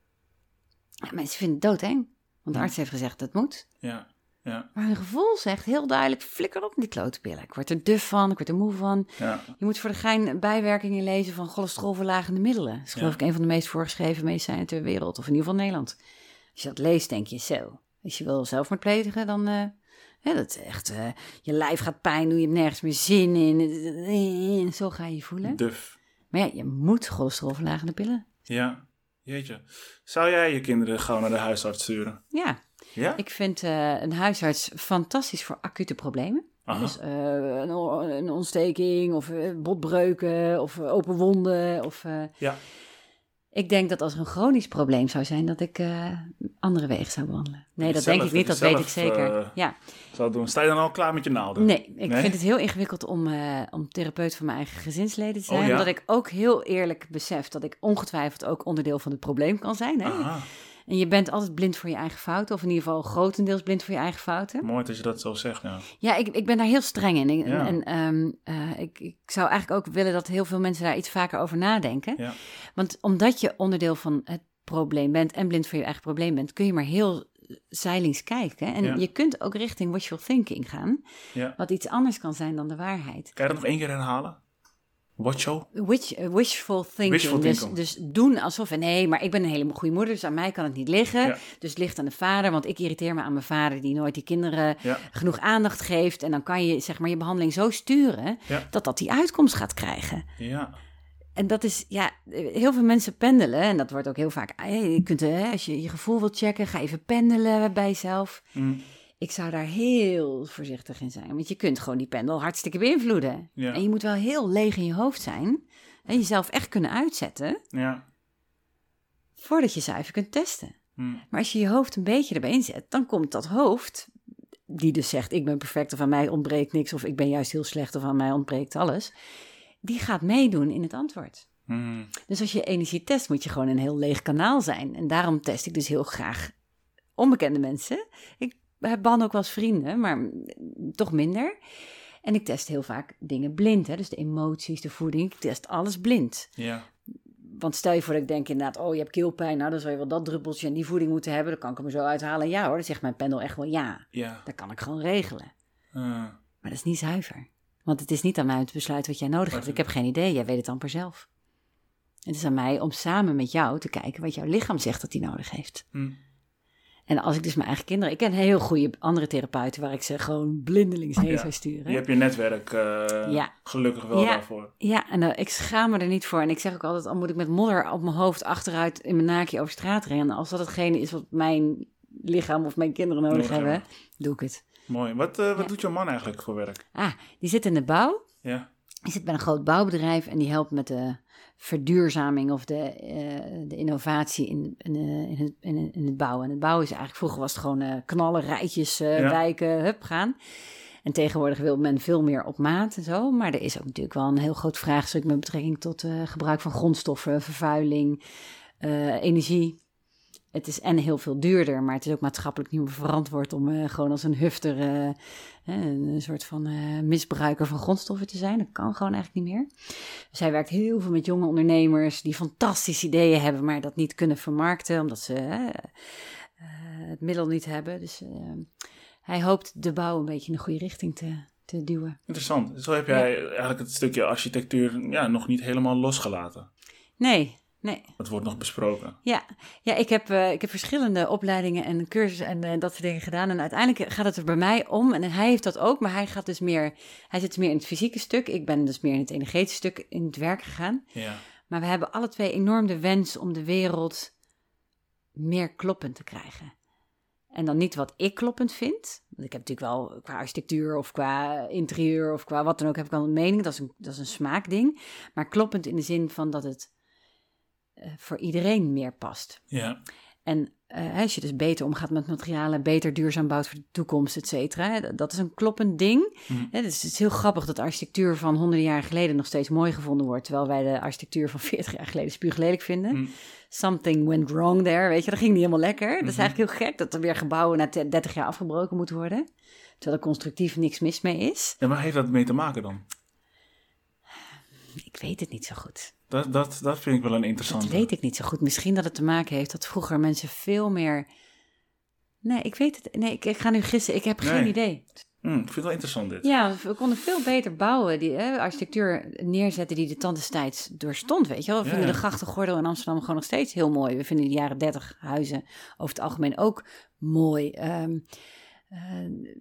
Ja, mensen vinden het doodeng, want de arts heeft gezegd dat het moet. Ja, ja, Maar hun gevoel zegt heel duidelijk, flikker op die klote. Ik word er duf van, ik word er moe van. ja. Je moet voor de gein bijwerkingen lezen van cholesterolverlagende middelen. Dat is geloof Ja. ik een van de meest voorgeschreven medicijnen ter wereld. Of in ieder geval Nederland. Als je dat leest, denk je zo. Als je wil zelfmoord plegen, dan... eh, dat is echt... eh, je lijf gaat pijn doen, je hebt nergens meer zin in. Zo ga je je voelen. Duf. Maar ja, je moet cholesterolverlagende pillen. Ja. Jeetje. Zou jij je kinderen gauw naar de huisarts sturen? Ja, Ja? ik vind eh, een huisarts fantastisch voor acute problemen. Aha. Dus eh, een, een ontsteking of eh, botbreuken of open wonden. Of, Ja. Ik denk dat als er een chronisch probleem zou zijn, dat ik andere wegen zou behandelen. Nee, dat zelf- denk ik niet, dat weet ik zeker. ja, Zou doen. Sta je dan al klaar met je naalden? nee, ik Nee? vind het heel ingewikkeld om, om therapeut van mijn eigen gezinsleden te Oh, zijn. ja? Omdat ik ook heel eerlijk besef dat ik ongetwijfeld ook onderdeel van het probleem kan zijn. Hè? Aha. En je bent altijd blind voor je eigen fouten, of in ieder geval grotendeels blind voor je eigen fouten. Mooi dat je dat zo zegt, ja. Ja, ik, ik ben daar heel streng in. Ik- Ja. En ehm, eh, ik, ik zou eigenlijk ook willen dat heel veel mensen daar iets vaker over nadenken. Ja. Want omdat je onderdeel van het probleem bent en blind voor je eigen probleem bent, kun je maar heel zeilings kijken. En Ja. je kunt ook richting wishful thinking gaan, ja. wat iets anders kan zijn dan de waarheid. Kan je dat nog één keer herhalen? What show? Wish, eh, wishful thinking. Wishful dus, thinking. dus doen alsof, nee, maar ik ben een hele goede moeder, dus aan mij kan het niet liggen. Ja. Dus het ligt aan de vader, want ik irriteer me aan mijn vader die nooit die kinderen Ja. genoeg aandacht geeft. En dan kan je zeg maar je behandeling zo sturen Ja. dat dat die uitkomst gaat krijgen. Ja. En dat is, ja, heel veel mensen pendelen. En dat wordt ook heel vaak, eh, je kunt, eh, als je je gevoel wilt checken, ga even pendelen bij jezelf. Mm. Ik zou daar heel voorzichtig in zijn. Want je kunt gewoon die pendel hartstikke beïnvloeden. Ja. En je moet wel heel leeg in je hoofd zijn. En jezelf echt kunnen uitzetten. Ja. Voordat je zuiver kunt testen. Mm. Maar als je je hoofd een beetje erbij inzet, dan komt dat hoofd, die dus zegt: Ik ben perfect of aan mij ontbreekt niks, of ik ben juist heel slecht of aan mij ontbreekt alles, die gaat meedoen in het antwoord. Mm. Dus als je energie test, moet je gewoon een heel leeg kanaal zijn. En daarom test ik dus heel graag onbekende mensen. Ik heb ban ook wel eens vrienden, maar toch minder. En ik test heel vaak dingen blind. Hè? Dus de emoties, de voeding. Ik test alles blind. Ja. Want stel je voor dat ik denk inderdaad, oh je hebt keelpijn. Nou dan zou je wel dat druppeltje en die voeding moeten hebben. Dan kan ik hem zo uithalen. Ja hoor, dan zegt mijn pendel echt wel ja. Ja. Dat kan ik gewoon regelen. Uh, Maar dat is niet zuiver. Want het is niet aan mij om te besluiten wat jij nodig hebt. Ik heb geen idee, jij weet het amper zelf. Het is aan mij om samen met jou te kijken wat jouw lichaam zegt dat hij nodig heeft. mm. En als ik dus mijn eigen kinderen... Ik ken heel goede andere therapeuten waar ik ze gewoon blindelings heen Ja. zou sturen. Je hebt je netwerk eh, Ja. gelukkig wel Ja. daarvoor. Ja, en eh, ik schaam me er niet voor. En ik zeg ook altijd, al moet ik met modder op mijn hoofd achteruit in mijn naakje over straat rennen. Als dat hetgene is wat mijn lichaam of mijn kinderen nodig hebben, doe ik het. Mooi. Wat, eh, wat doet jouw man eigenlijk voor werk? Ah, die zit in de bouw. Ja. Die zit bij een groot bouwbedrijf en die helpt met de verduurzaming of de, eh, de innovatie in, in, eh, in, het, in, in het bouwen. En het bouwen is eigenlijk, vroeger was het gewoon eh, knallen, rijtjes, Ja. wijken, hup, gaan. En tegenwoordig wil men veel meer op maat en zo. Maar er is ook natuurlijk wel een heel groot vraagstuk met betrekking tot gebruik van grondstoffen, vervuiling, energie. Het is en heel veel duurder, maar het is ook maatschappelijk niet meer verantwoord om eh, gewoon als een hufter eh, een soort van eh, misbruiker van grondstoffen te zijn. Dat kan gewoon eigenlijk niet meer. Dus hij werkt heel veel met jonge ondernemers die fantastische ideeën hebben, maar dat niet kunnen vermarkten omdat ze het middel niet hebben. Dus hij hoopt de bouw een beetje in de goede richting te, te duwen. Interessant. Zo heb jij eigenlijk het stukje architectuur ja, nog niet helemaal losgelaten. Nee, nee. Het wordt nog besproken. Ja, ja ik, heb, eh, ik heb verschillende opleidingen en cursussen en eh, dat soort dingen gedaan. En uiteindelijk gaat het er bij mij om. En hij heeft dat ook, maar hij gaat dus meer. Hij zit meer in het fysieke stuk. Ik ben dus meer in het energetische stuk in het werk gegaan. Ja. Maar we hebben alle twee enorm de wens om de wereld meer kloppend te krijgen. En dan niet wat ik kloppend vind. Want ik heb natuurlijk wel qua architectuur of qua interieur of qua wat dan ook heb ik wel een mening. Dat is een, dat is een smaakding. Maar kloppend in de zin van dat het voor iedereen meer past. Ja. En eh, als je dus beter omgaat met materialen, beter duurzaam bouwt voor de toekomst, et cetera. Dat is een kloppend ding. Hè, dus het is heel grappig dat architectuur van honderden jaren geleden nog steeds mooi gevonden wordt. Terwijl wij de architectuur van [laughs] 40 jaar geleden spuuglelijk vinden. Mhm. Something went wrong there, weet je. Dat ging niet helemaal lekker. Dat is Mhm. eigenlijk heel gek dat er weer gebouwen na 30 jaar afgebroken moeten worden. Terwijl er constructief niks mis mee is. En waar heeft dat mee te maken dan? Ik weet het niet zo goed. Dat, dat, dat vind ik wel een Dat interessante. weet ik niet zo goed. Misschien dat het te maken heeft dat vroeger mensen veel meer... Nee, ik weet het. Nee, ik, ik ga nu gissen. Ik heb geen Nee. idee. Hm, ik vind het wel interessant dit. Ja, we konden veel beter bouwen. Die hè, architectuur neerzetten die de tand destijds doorstond, weet je wel. We Ja, vinden de grachtengordel in Amsterdam gewoon nog steeds heel mooi. We vinden de jaren dertig huizen over het algemeen ook mooi. Ehm, eh,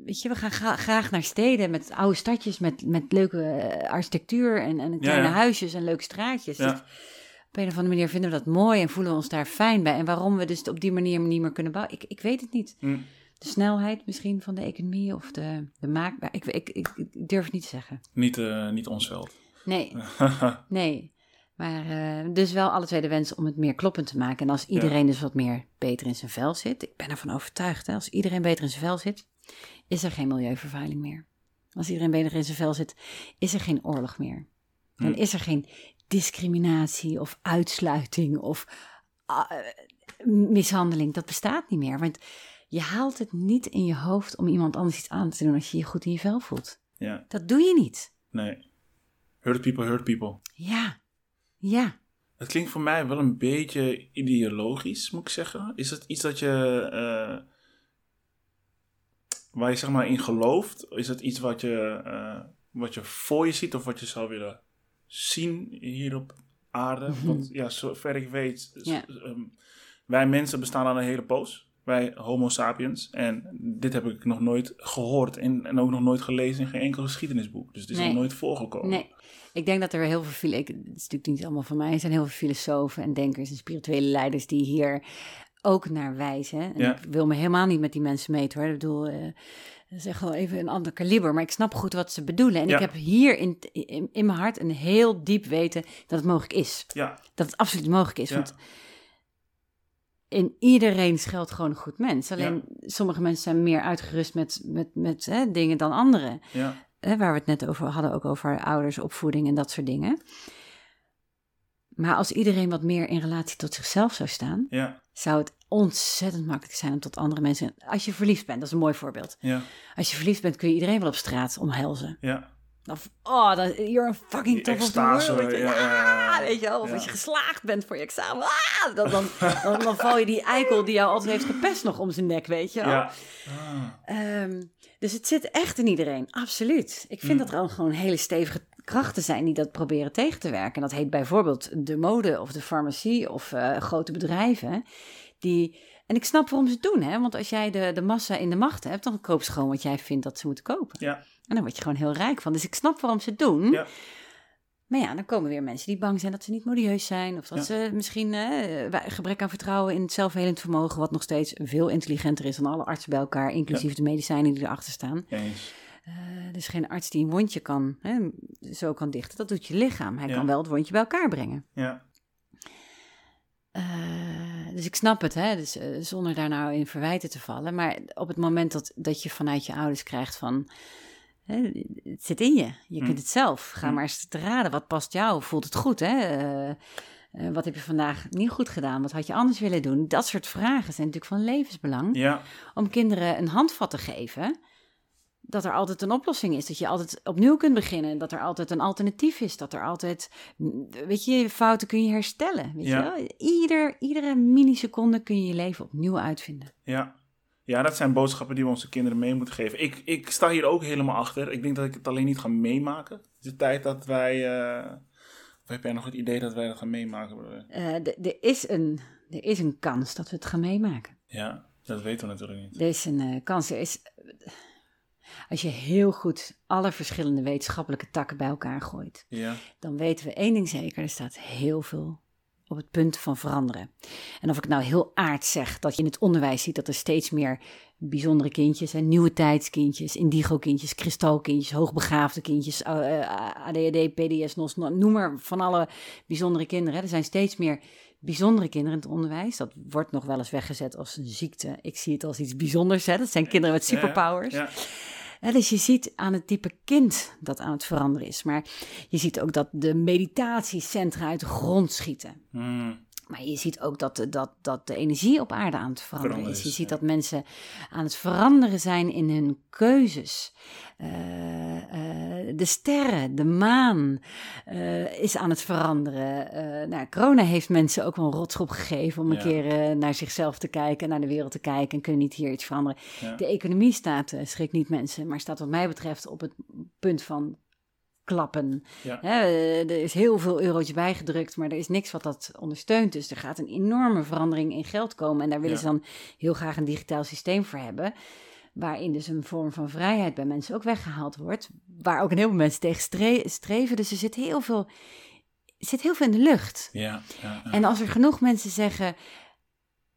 weet je, we gaan gra- graag naar steden met oude stadjes, met, met leuke eh, architectuur en, en kleine ja. huisjes en leuke straatjes. Ja. Dat- op een of andere manier vinden we dat mooi en voelen we ons daar fijn bij. En waarom we dus op die manier niet meer kunnen bouwen, ik, ik weet het niet. Hm. De snelheid misschien van de economie of de, de maak... Ik, ik, ik, ik durf het niet te zeggen. Niet, eh, niet ons veld. Nee, [laughs] nee. Maar eh, dus wel alle twee de wens om het meer kloppend te maken. En als iedereen dus wat meer beter in zijn vel zit... Ik ben ervan overtuigd, hè, als iedereen beter in zijn vel zit... is er geen milieuvervuiling meer. Als iedereen beter in zijn vel zit, is er geen oorlog meer. Dan Hm. is er geen discriminatie of uitsluiting of ah, eh, mishandeling, dat bestaat niet meer. Want je haalt het niet in je hoofd om iemand anders iets aan te doen als je je goed in je vel voelt. Ja, Dat doe je niet. nee. Hurt people, hurt people. Ja, ja. Het klinkt voor mij wel een beetje ideologisch, moet ik zeggen. Is het iets dat je. eh, waar je zeg maar in gelooft? Is het iets wat je, eh, wat je voor je ziet of wat je zou willen zien hier op aarde? [laughs] Want ja, zover ik weet, ehm, wij mensen bestaan al een hele poos. Wij Homo sapiens. En dit heb ik nog nooit gehoord en, en ook nog nooit gelezen in geen enkel geschiedenisboek. Dus het is Nee. nog nooit voorgekomen. Nee, ik denk dat er heel veel, ik, het is natuurlijk niet allemaal van mij, er zijn heel veel filosofen en denkers en spirituele leiders die hier ook naar wijzen. En Ja. ik wil me helemaal niet met die mensen meten hoor. Ik bedoel, eh, dat is echt wel even een ander kaliber, maar ik snap goed wat ze bedoelen. En Ja. ik heb hier in, in, in mijn hart een heel diep weten dat het mogelijk is. Ja, Dat het absoluut mogelijk is. Want in iedereen schuilt gewoon een goed mens. Alleen sommige mensen zijn meer uitgerust met, met, met hè, dingen dan anderen ja, hè, waar we het net over hadden, ook over ouders, opvoeding en dat soort dingen. Maar als iedereen wat meer in relatie tot zichzelf zou staan, ja, zou het ontzettend makkelijk zijn om tot andere mensen. Als je verliefd bent, dat is een mooi voorbeeld. ja, Als je verliefd bent, kun je iedereen wel op straat omhelzen. ja. Of, oh, dat, you're a fucking top of the extase, world. weet je. ja, ja, ja, ja. weet je wel. Of als je geslaagd bent voor je examen. Ah, dan, dan, dan, dan val je die eikel die jou altijd heeft gepest nog om zijn nek, weet je wel. Ja. Ah. Ehm, dus het zit echt in iedereen, absoluut. Ik vind Mm. dat er al gewoon hele stevige krachten zijn die dat proberen tegen te werken. En dat heet bijvoorbeeld de mode of de farmacie of eh, grote bedrijven. Die, en ik snap waarom ze het doen, hè? want als jij de, de massa in de macht hebt, dan koop ze gewoon wat jij vindt dat ze moeten kopen. Ja, En dan word je gewoon heel rijk van. Dus ik snap waarom ze het doen. Ja. Maar ja, dan komen weer mensen die bang zijn dat ze niet modieus zijn. Of dat Ja. ze misschien eh, gebrek aan vertrouwen in het zelfhelend vermogen, wat nog steeds veel intelligenter is dan alle artsen bij elkaar, inclusief de medicijnen die erachter staan. eens. Eh, dus geen arts die een wondje kan, hè, zo kan dichten. Dat doet je lichaam. Hij Ja. kan wel het wondje bij elkaar brengen. Ja, Eh, dus ik snap het, hè, dus, zonder daar nou in verwijten te vallen. Maar op het moment dat, dat je vanuit je ouders krijgt van... Hè, het zit in je, je Mm. kunt het zelf. Ga Mm. maar eens te raden, wat past jou? Voelt het goed, hè? Eh, eh, wat heb je vandaag niet goed gedaan? Wat had je anders willen doen? Dat soort vragen zijn natuurlijk van levensbelang. ja, Om kinderen een handvat te geven... dat er altijd een oplossing is. Dat je altijd opnieuw kunt beginnen. Dat er altijd een alternatief is. Dat er altijd... Weet je, fouten kun je herstellen. Weet Ja. je wel? Ieder, iedere milliseconde kun je je leven opnieuw uitvinden. ja. Ja, dat zijn boodschappen die we onze kinderen mee moeten geven. Ik, ik sta hier ook helemaal achter. Ik denk dat ik het alleen niet ga meemaken. De tijd dat wij... eh, of heb jij nog het idee dat wij dat gaan meemaken? Eh, Er is, een, er is een kans dat we het gaan meemaken. Ja, dat weten we natuurlijk niet. Er is een eh, kans. Er is, als je heel goed alle verschillende wetenschappelijke takken bij elkaar gooit, Ja, dan weten we één ding zeker: er staat heel veel op het punt van veranderen. En of ik nou heel aard zeg dat je in het onderwijs ziet dat er steeds meer bijzondere kindjes, en nieuwe tijdskindjes, indigo-kindjes, kristalkindjes, hoogbegaafde kindjes, eh, eh, ADHD, PDS, NOS, noem maar van alle bijzondere kinderen. Er zijn steeds meer bijzondere kinderen in het onderwijs. Dat wordt nog wel eens weggezet als een ziekte. Ik zie het als iets bijzonders. Hè. Dat zijn kinderen met Ja, ja. Ja, dus je ziet aan het type kind dat aan het veranderen is. Maar je ziet ook dat de meditatiecentra uit de grond schieten. Hmm, Maar je ziet ook dat de, dat, dat de energie op aarde aan het veranderen is. Je ziet ja. dat mensen aan het veranderen zijn in hun keuzes. Eh, eh, de sterren, de maan eh, is aan het veranderen. Nou, corona heeft mensen ook wel een rotschop gegeven om een keer naar zichzelf te kijken, naar de wereld te kijken en kunnen niet hier iets veranderen. ja. De economie staat, schrik niet mensen, maar staat wat mij betreft op het punt van klappen. Ja. Eh, er is heel veel eurotjes bijgedrukt, maar er is niks wat dat ondersteunt. Dus er gaat een enorme verandering in geld komen. En daar willen Ja. ze dan heel graag een digitaal systeem voor hebben. Waarin dus een vorm van vrijheid bij mensen ook weggehaald wordt. Waar ook een heleboel mensen tegen stre- streven. Dus er zit heel veel, zit heel veel in de lucht. Ja. En als er genoeg mensen zeggen: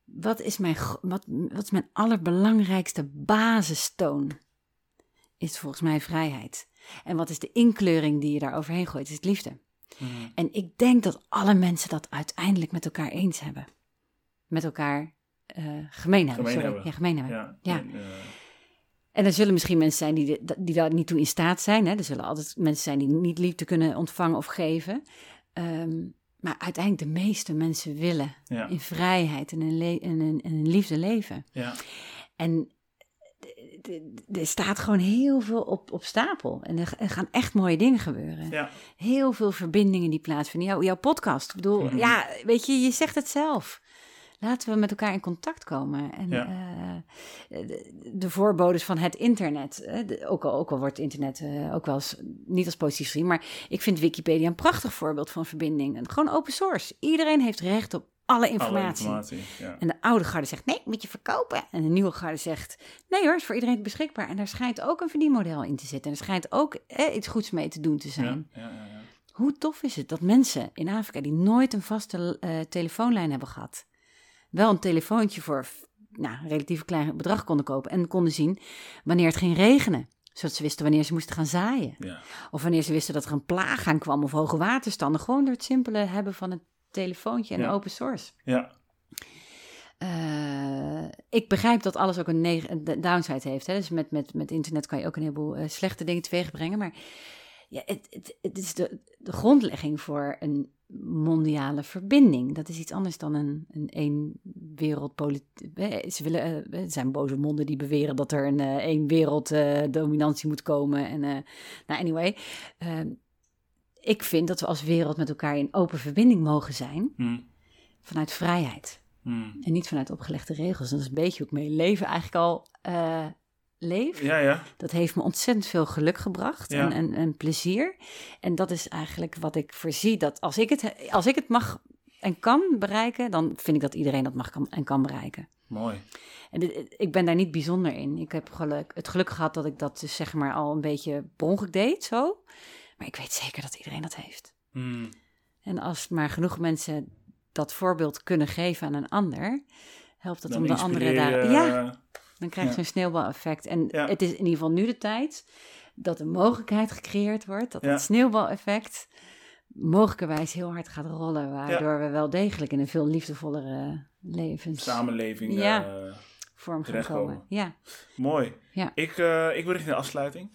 wat is mijn, wat, wat is mijn allerbelangrijkste basistoon? Is volgens mij vrijheid. En wat is de inkleuring die je daar overheen gooit? Is het liefde. Hmm, En ik denk dat alle mensen dat uiteindelijk met elkaar eens hebben. Met elkaar eh, gemeen hebben. Gemeen sorry. hebben. Ja, gemeen hebben. ja. Ja. En, eh, En er zullen misschien mensen zijn die, de- die daar niet toe in staat zijn. Hè? Er zullen altijd mensen zijn die niet liefde kunnen ontvangen of geven. Ehm, maar uiteindelijk de meeste mensen willen Ja. in vrijheid en in, liefde leven. Ja. En er staat gewoon heel veel op, op stapel. En er, er gaan echt mooie dingen gebeuren. Ja. Heel veel verbindingen die plaatsvinden. Jouw, jouw podcast, ik bedoel, Mhm. ja, weet je, je zegt het zelf. Laten we met elkaar in contact komen. En Ja. eh, de, de voorbodes van het internet. de- ook, al, ook al wordt internet eh, ook wel eens niet als positief gezien. Maar ik vind Wikipedia een prachtig voorbeeld van verbinding. En Gewoon open source. Iedereen heeft recht op alle informatie. Alle informatie. Ja. En de oude garde zegt, nee, moet je verkopen. En de nieuwe garde zegt, nee hoor, is voor iedereen beschikbaar. En daar schijnt ook een verdienmodel in te zitten. En er schijnt ook eh, iets goeds mee te doen te zijn. Ja. Ja. Hoe tof is het dat mensen in Afrika die nooit een vaste eh, telefoonlijn hebben gehad, wel een telefoontje voor nou, een relatief klein bedrag konden kopen en konden zien wanneer het ging regenen. Zodat ze wisten wanneer ze moesten gaan zaaien. Ja. Of wanneer ze wisten dat er een plaag aan kwam of hoge waterstanden. Gewoon door het simpele hebben van een telefoontje en Ja. open source. Ja. Eh, ik begrijp dat alles ook een, een downside heeft. Hè? Dus met, met, met internet kan je ook een heleboel eh, slechte dingen teweeg brengen. Maar ja, het, het, het is de, de grondlegging voor een mondiale verbinding. Dat is iets anders dan een, een één wereldpolitiek. Ze willen, eh, zijn boze monden die beweren dat er een één werelddominantie moet komen. En, nou, anyway. Ik vind dat we als wereld met elkaar in open verbinding mogen zijn Hm. vanuit vrijheid. Hm. En niet vanuit opgelegde regels. En dat is een beetje hoe ik mijn leven eigenlijk al eh, leef. Ja. Ja. Dat heeft me ontzettend veel geluk gebracht Ja. en, en, en plezier. En dat is eigenlijk wat ik voorzie. Dat als ik het, als ik het mag en kan bereiken, dan vind ik dat iedereen dat mag kan, en kan bereiken. Mooi. En dit- ik ben daar niet bijzonder in. Ik heb geluk, het geluk gehad dat ik dat dus zeg maar al een beetje per deed, zo. Maar ik weet zeker dat iedereen dat heeft. Hm. En als maar genoeg mensen dat voorbeeld kunnen geven aan een ander, helpt het Dan om de andere daar. Ja, dan krijg je ja. zo'n sneeuwbaleffect. En Ja. het is in ieder geval nu de tijd dat een mogelijkheid gecreëerd wordt, dat het sneeuwbaleffect mogelijkerwijs heel hard gaat rollen, waardoor we wel degelijk in een veel liefdevollere levens Samenleving. Ja. eh, vorm gaan komen. Ja, mooi. Ja. Ik, eh, ik wil richting de afsluiting.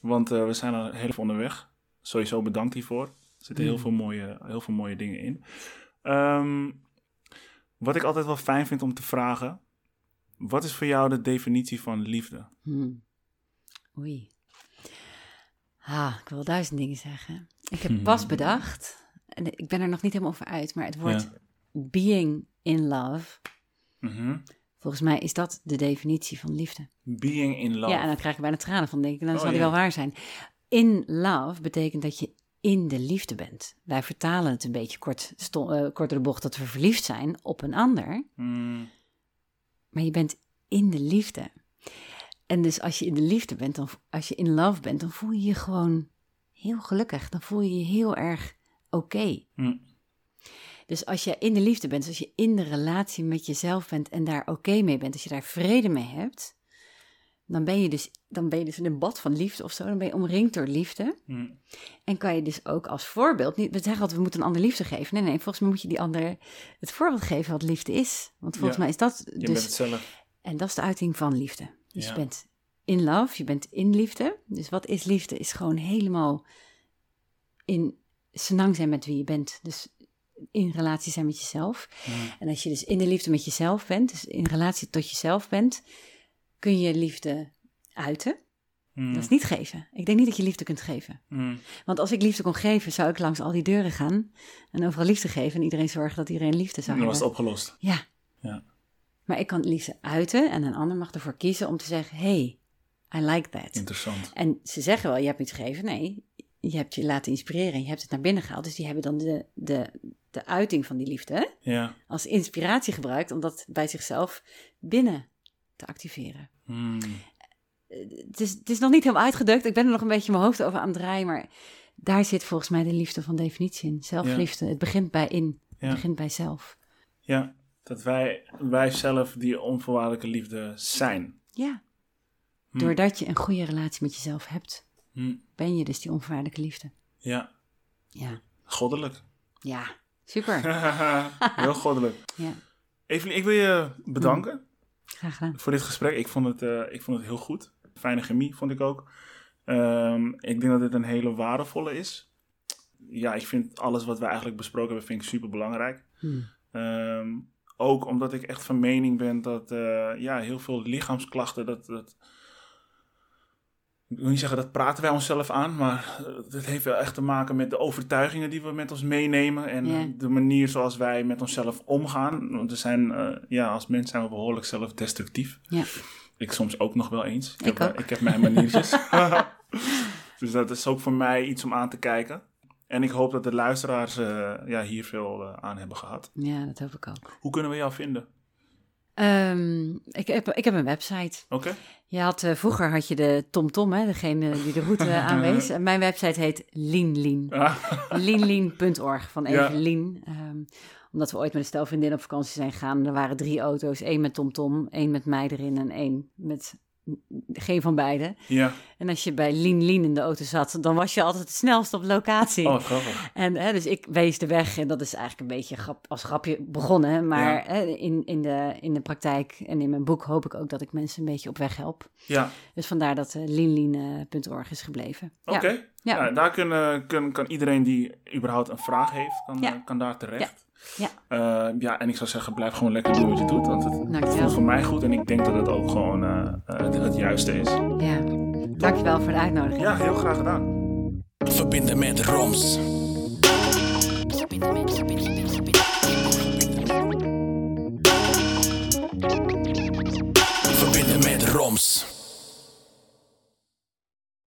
Want eh, we zijn al heel veel onderweg. Sowieso bedankt hiervoor. Er zitten heel, Mm. veel mooie, heel veel mooie dingen in. Ehm, wat ik altijd wel fijn vind om te vragen. Wat is voor jou de definitie van liefde? Hmm. Oei. Ah, ik wil duizend dingen zeggen. Ik heb Hmm. pas bedacht, en ik ben er nog niet helemaal over uit, maar het woord Ja. being in love, Mhm. volgens mij is dat de definitie van liefde. Being in love. Ja, en dan krijg ik bijna tranen van, denk ik, dan Oh, zal die ja. wel waar zijn. In love betekent dat je in de liefde bent. Wij vertalen het een beetje kort, door de bocht dat we verliefd zijn op een ander, Mm, maar je bent in de liefde. En dus als je in de liefde bent, dan, als je in love bent, dan voel je je gewoon heel gelukkig. Dan voel je je heel erg oké. mm, Dus als je in de liefde bent, als je in de relatie met jezelf bent en daar oké mee bent, als je daar vrede mee hebt, dan ben je dus, dan ben je dus in een bad van liefde of zo. Dan ben je omringd door liefde. mm. En kan je dus ook als voorbeeld, niet, we zeggen altijd we moeten een ander liefde geven. Nee, nee, volgens mij moet je die ander het voorbeeld geven wat liefde is. Want volgens Ja. mij is dat Je dus bent zelf. en dat is de uiting van liefde. Dus Ja. je bent in love, je bent in liefde. Dus wat is liefde? Is gewoon helemaal in senang zijn met wie je bent. Dus in relatie zijn met jezelf. Mm, En als je dus in de liefde met jezelf bent, dus in relatie tot jezelf bent, kun je liefde uiten. mm, Dat is niet geven. Ik denk niet dat je liefde kunt geven. mm. Want als ik liefde kon geven, zou ik langs al die deuren gaan en overal liefde geven en iedereen zorgen dat iedereen liefde zou Dan was hebben. het opgelost. Ja. Ja. Maar ik kan liefde uiten en een ander mag ervoor kiezen om te zeggen: hey, I like that. Interessant. En ze zeggen wel: je hebt iets gegeven. Nee, je hebt je laten inspireren en je hebt het naar binnen gehaald. Dus die hebben dan de, de, de uiting van die liefde Ja. als inspiratie gebruikt om dat bij zichzelf binnen te activeren. Mm, Het is, het is nog niet helemaal uitgedrukt. Ik ben er nog een beetje mijn hoofd over aan het draaien. Maar daar zit volgens mij de liefde van definitie in. Zelfliefde. Het begint bij in. Ja. Het begint bij zelf. ja. Dat wij, wij zelf die onvoorwaardelijke liefde zijn. Ja. Hm. Doordat je een goede relatie met jezelf hebt, Mm, ben je dus die onvoorwaardelijke liefde. Ja. Ja. Goddelijk. Ja. Super. [laughs] Heel goddelijk. Ja. Evelien, ik wil je bedanken Graag gedaan. voor dit gesprek. Ik vond het, eh, ik vond het heel goed. Fijne chemie vond ik ook. Ehm, ik denk dat dit een hele waardevolle is. ja, ik vind alles wat we eigenlijk besproken hebben, vind ik super belangrijk. Hmm. Ehm, ook omdat ik echt van mening ben dat eh, ja, heel veel lichaamsklachten, dat, dat, ik wil niet zeggen dat praten wij onszelf aan, maar het heeft wel echt te maken met de overtuigingen die we met ons meenemen en Ja. de manier zoals wij met onszelf omgaan. Want we zijn, eh, ja, als mens zijn we behoorlijk zelfdestructief. Ja. Ik soms ook nog wel eens. Ik heb, ook. ik heb mijn maniertjes. [laughs] [laughs] dus dat is ook voor mij iets om aan te kijken. En ik hoop dat de luisteraars eh, ja, hier veel eh, aan hebben gehad. Ja, dat hoop ik ook. Hoe kunnen we jou vinden? Ehm, ik, heb, ik heb een website. Oké? Je had, eh, vroeger had je de TomTom, hè, degene die de route [laughs] aanwees. En mijn website heet Lean Ah, Leanlean.org van Ja. Evelien. Ehm, omdat we ooit met een stel vriendinnen op vakantie zijn gegaan. Er waren drie auto's. één met TomTom, één met mij erin en één met geen van beide. ja. En als je bij Lean Lean in de auto zat, dan was je altijd het snelst op locatie. Oh, grappig. En hè, dus ik wees de weg en dat is eigenlijk een beetje grap, als grapje begonnen. Maar Ja. hè, in, in, de, in de praktijk en in mijn boek hoop ik ook dat ik mensen een beetje op weg help. Ja, Dus vandaar dat uh, is gebleven. oké. Ja. Ja. Ja, daar kunnen, kan, kan iedereen die überhaupt een vraag heeft, kan, Ja. eh, kan daar terecht. Ja. Eh, ja, en ik zou zeggen, blijf gewoon lekker doen wat je doet. Want het Dankjewel. voelt voor mij goed en ik denk dat het ook gewoon eh, eh, het, het juiste is. Ja, dankjewel voor de uitnodiging. Ja, heel graag gedaan. Verbinden met Roms. Verbinden met, verbinden met, verbinden. Verbinden met Roms.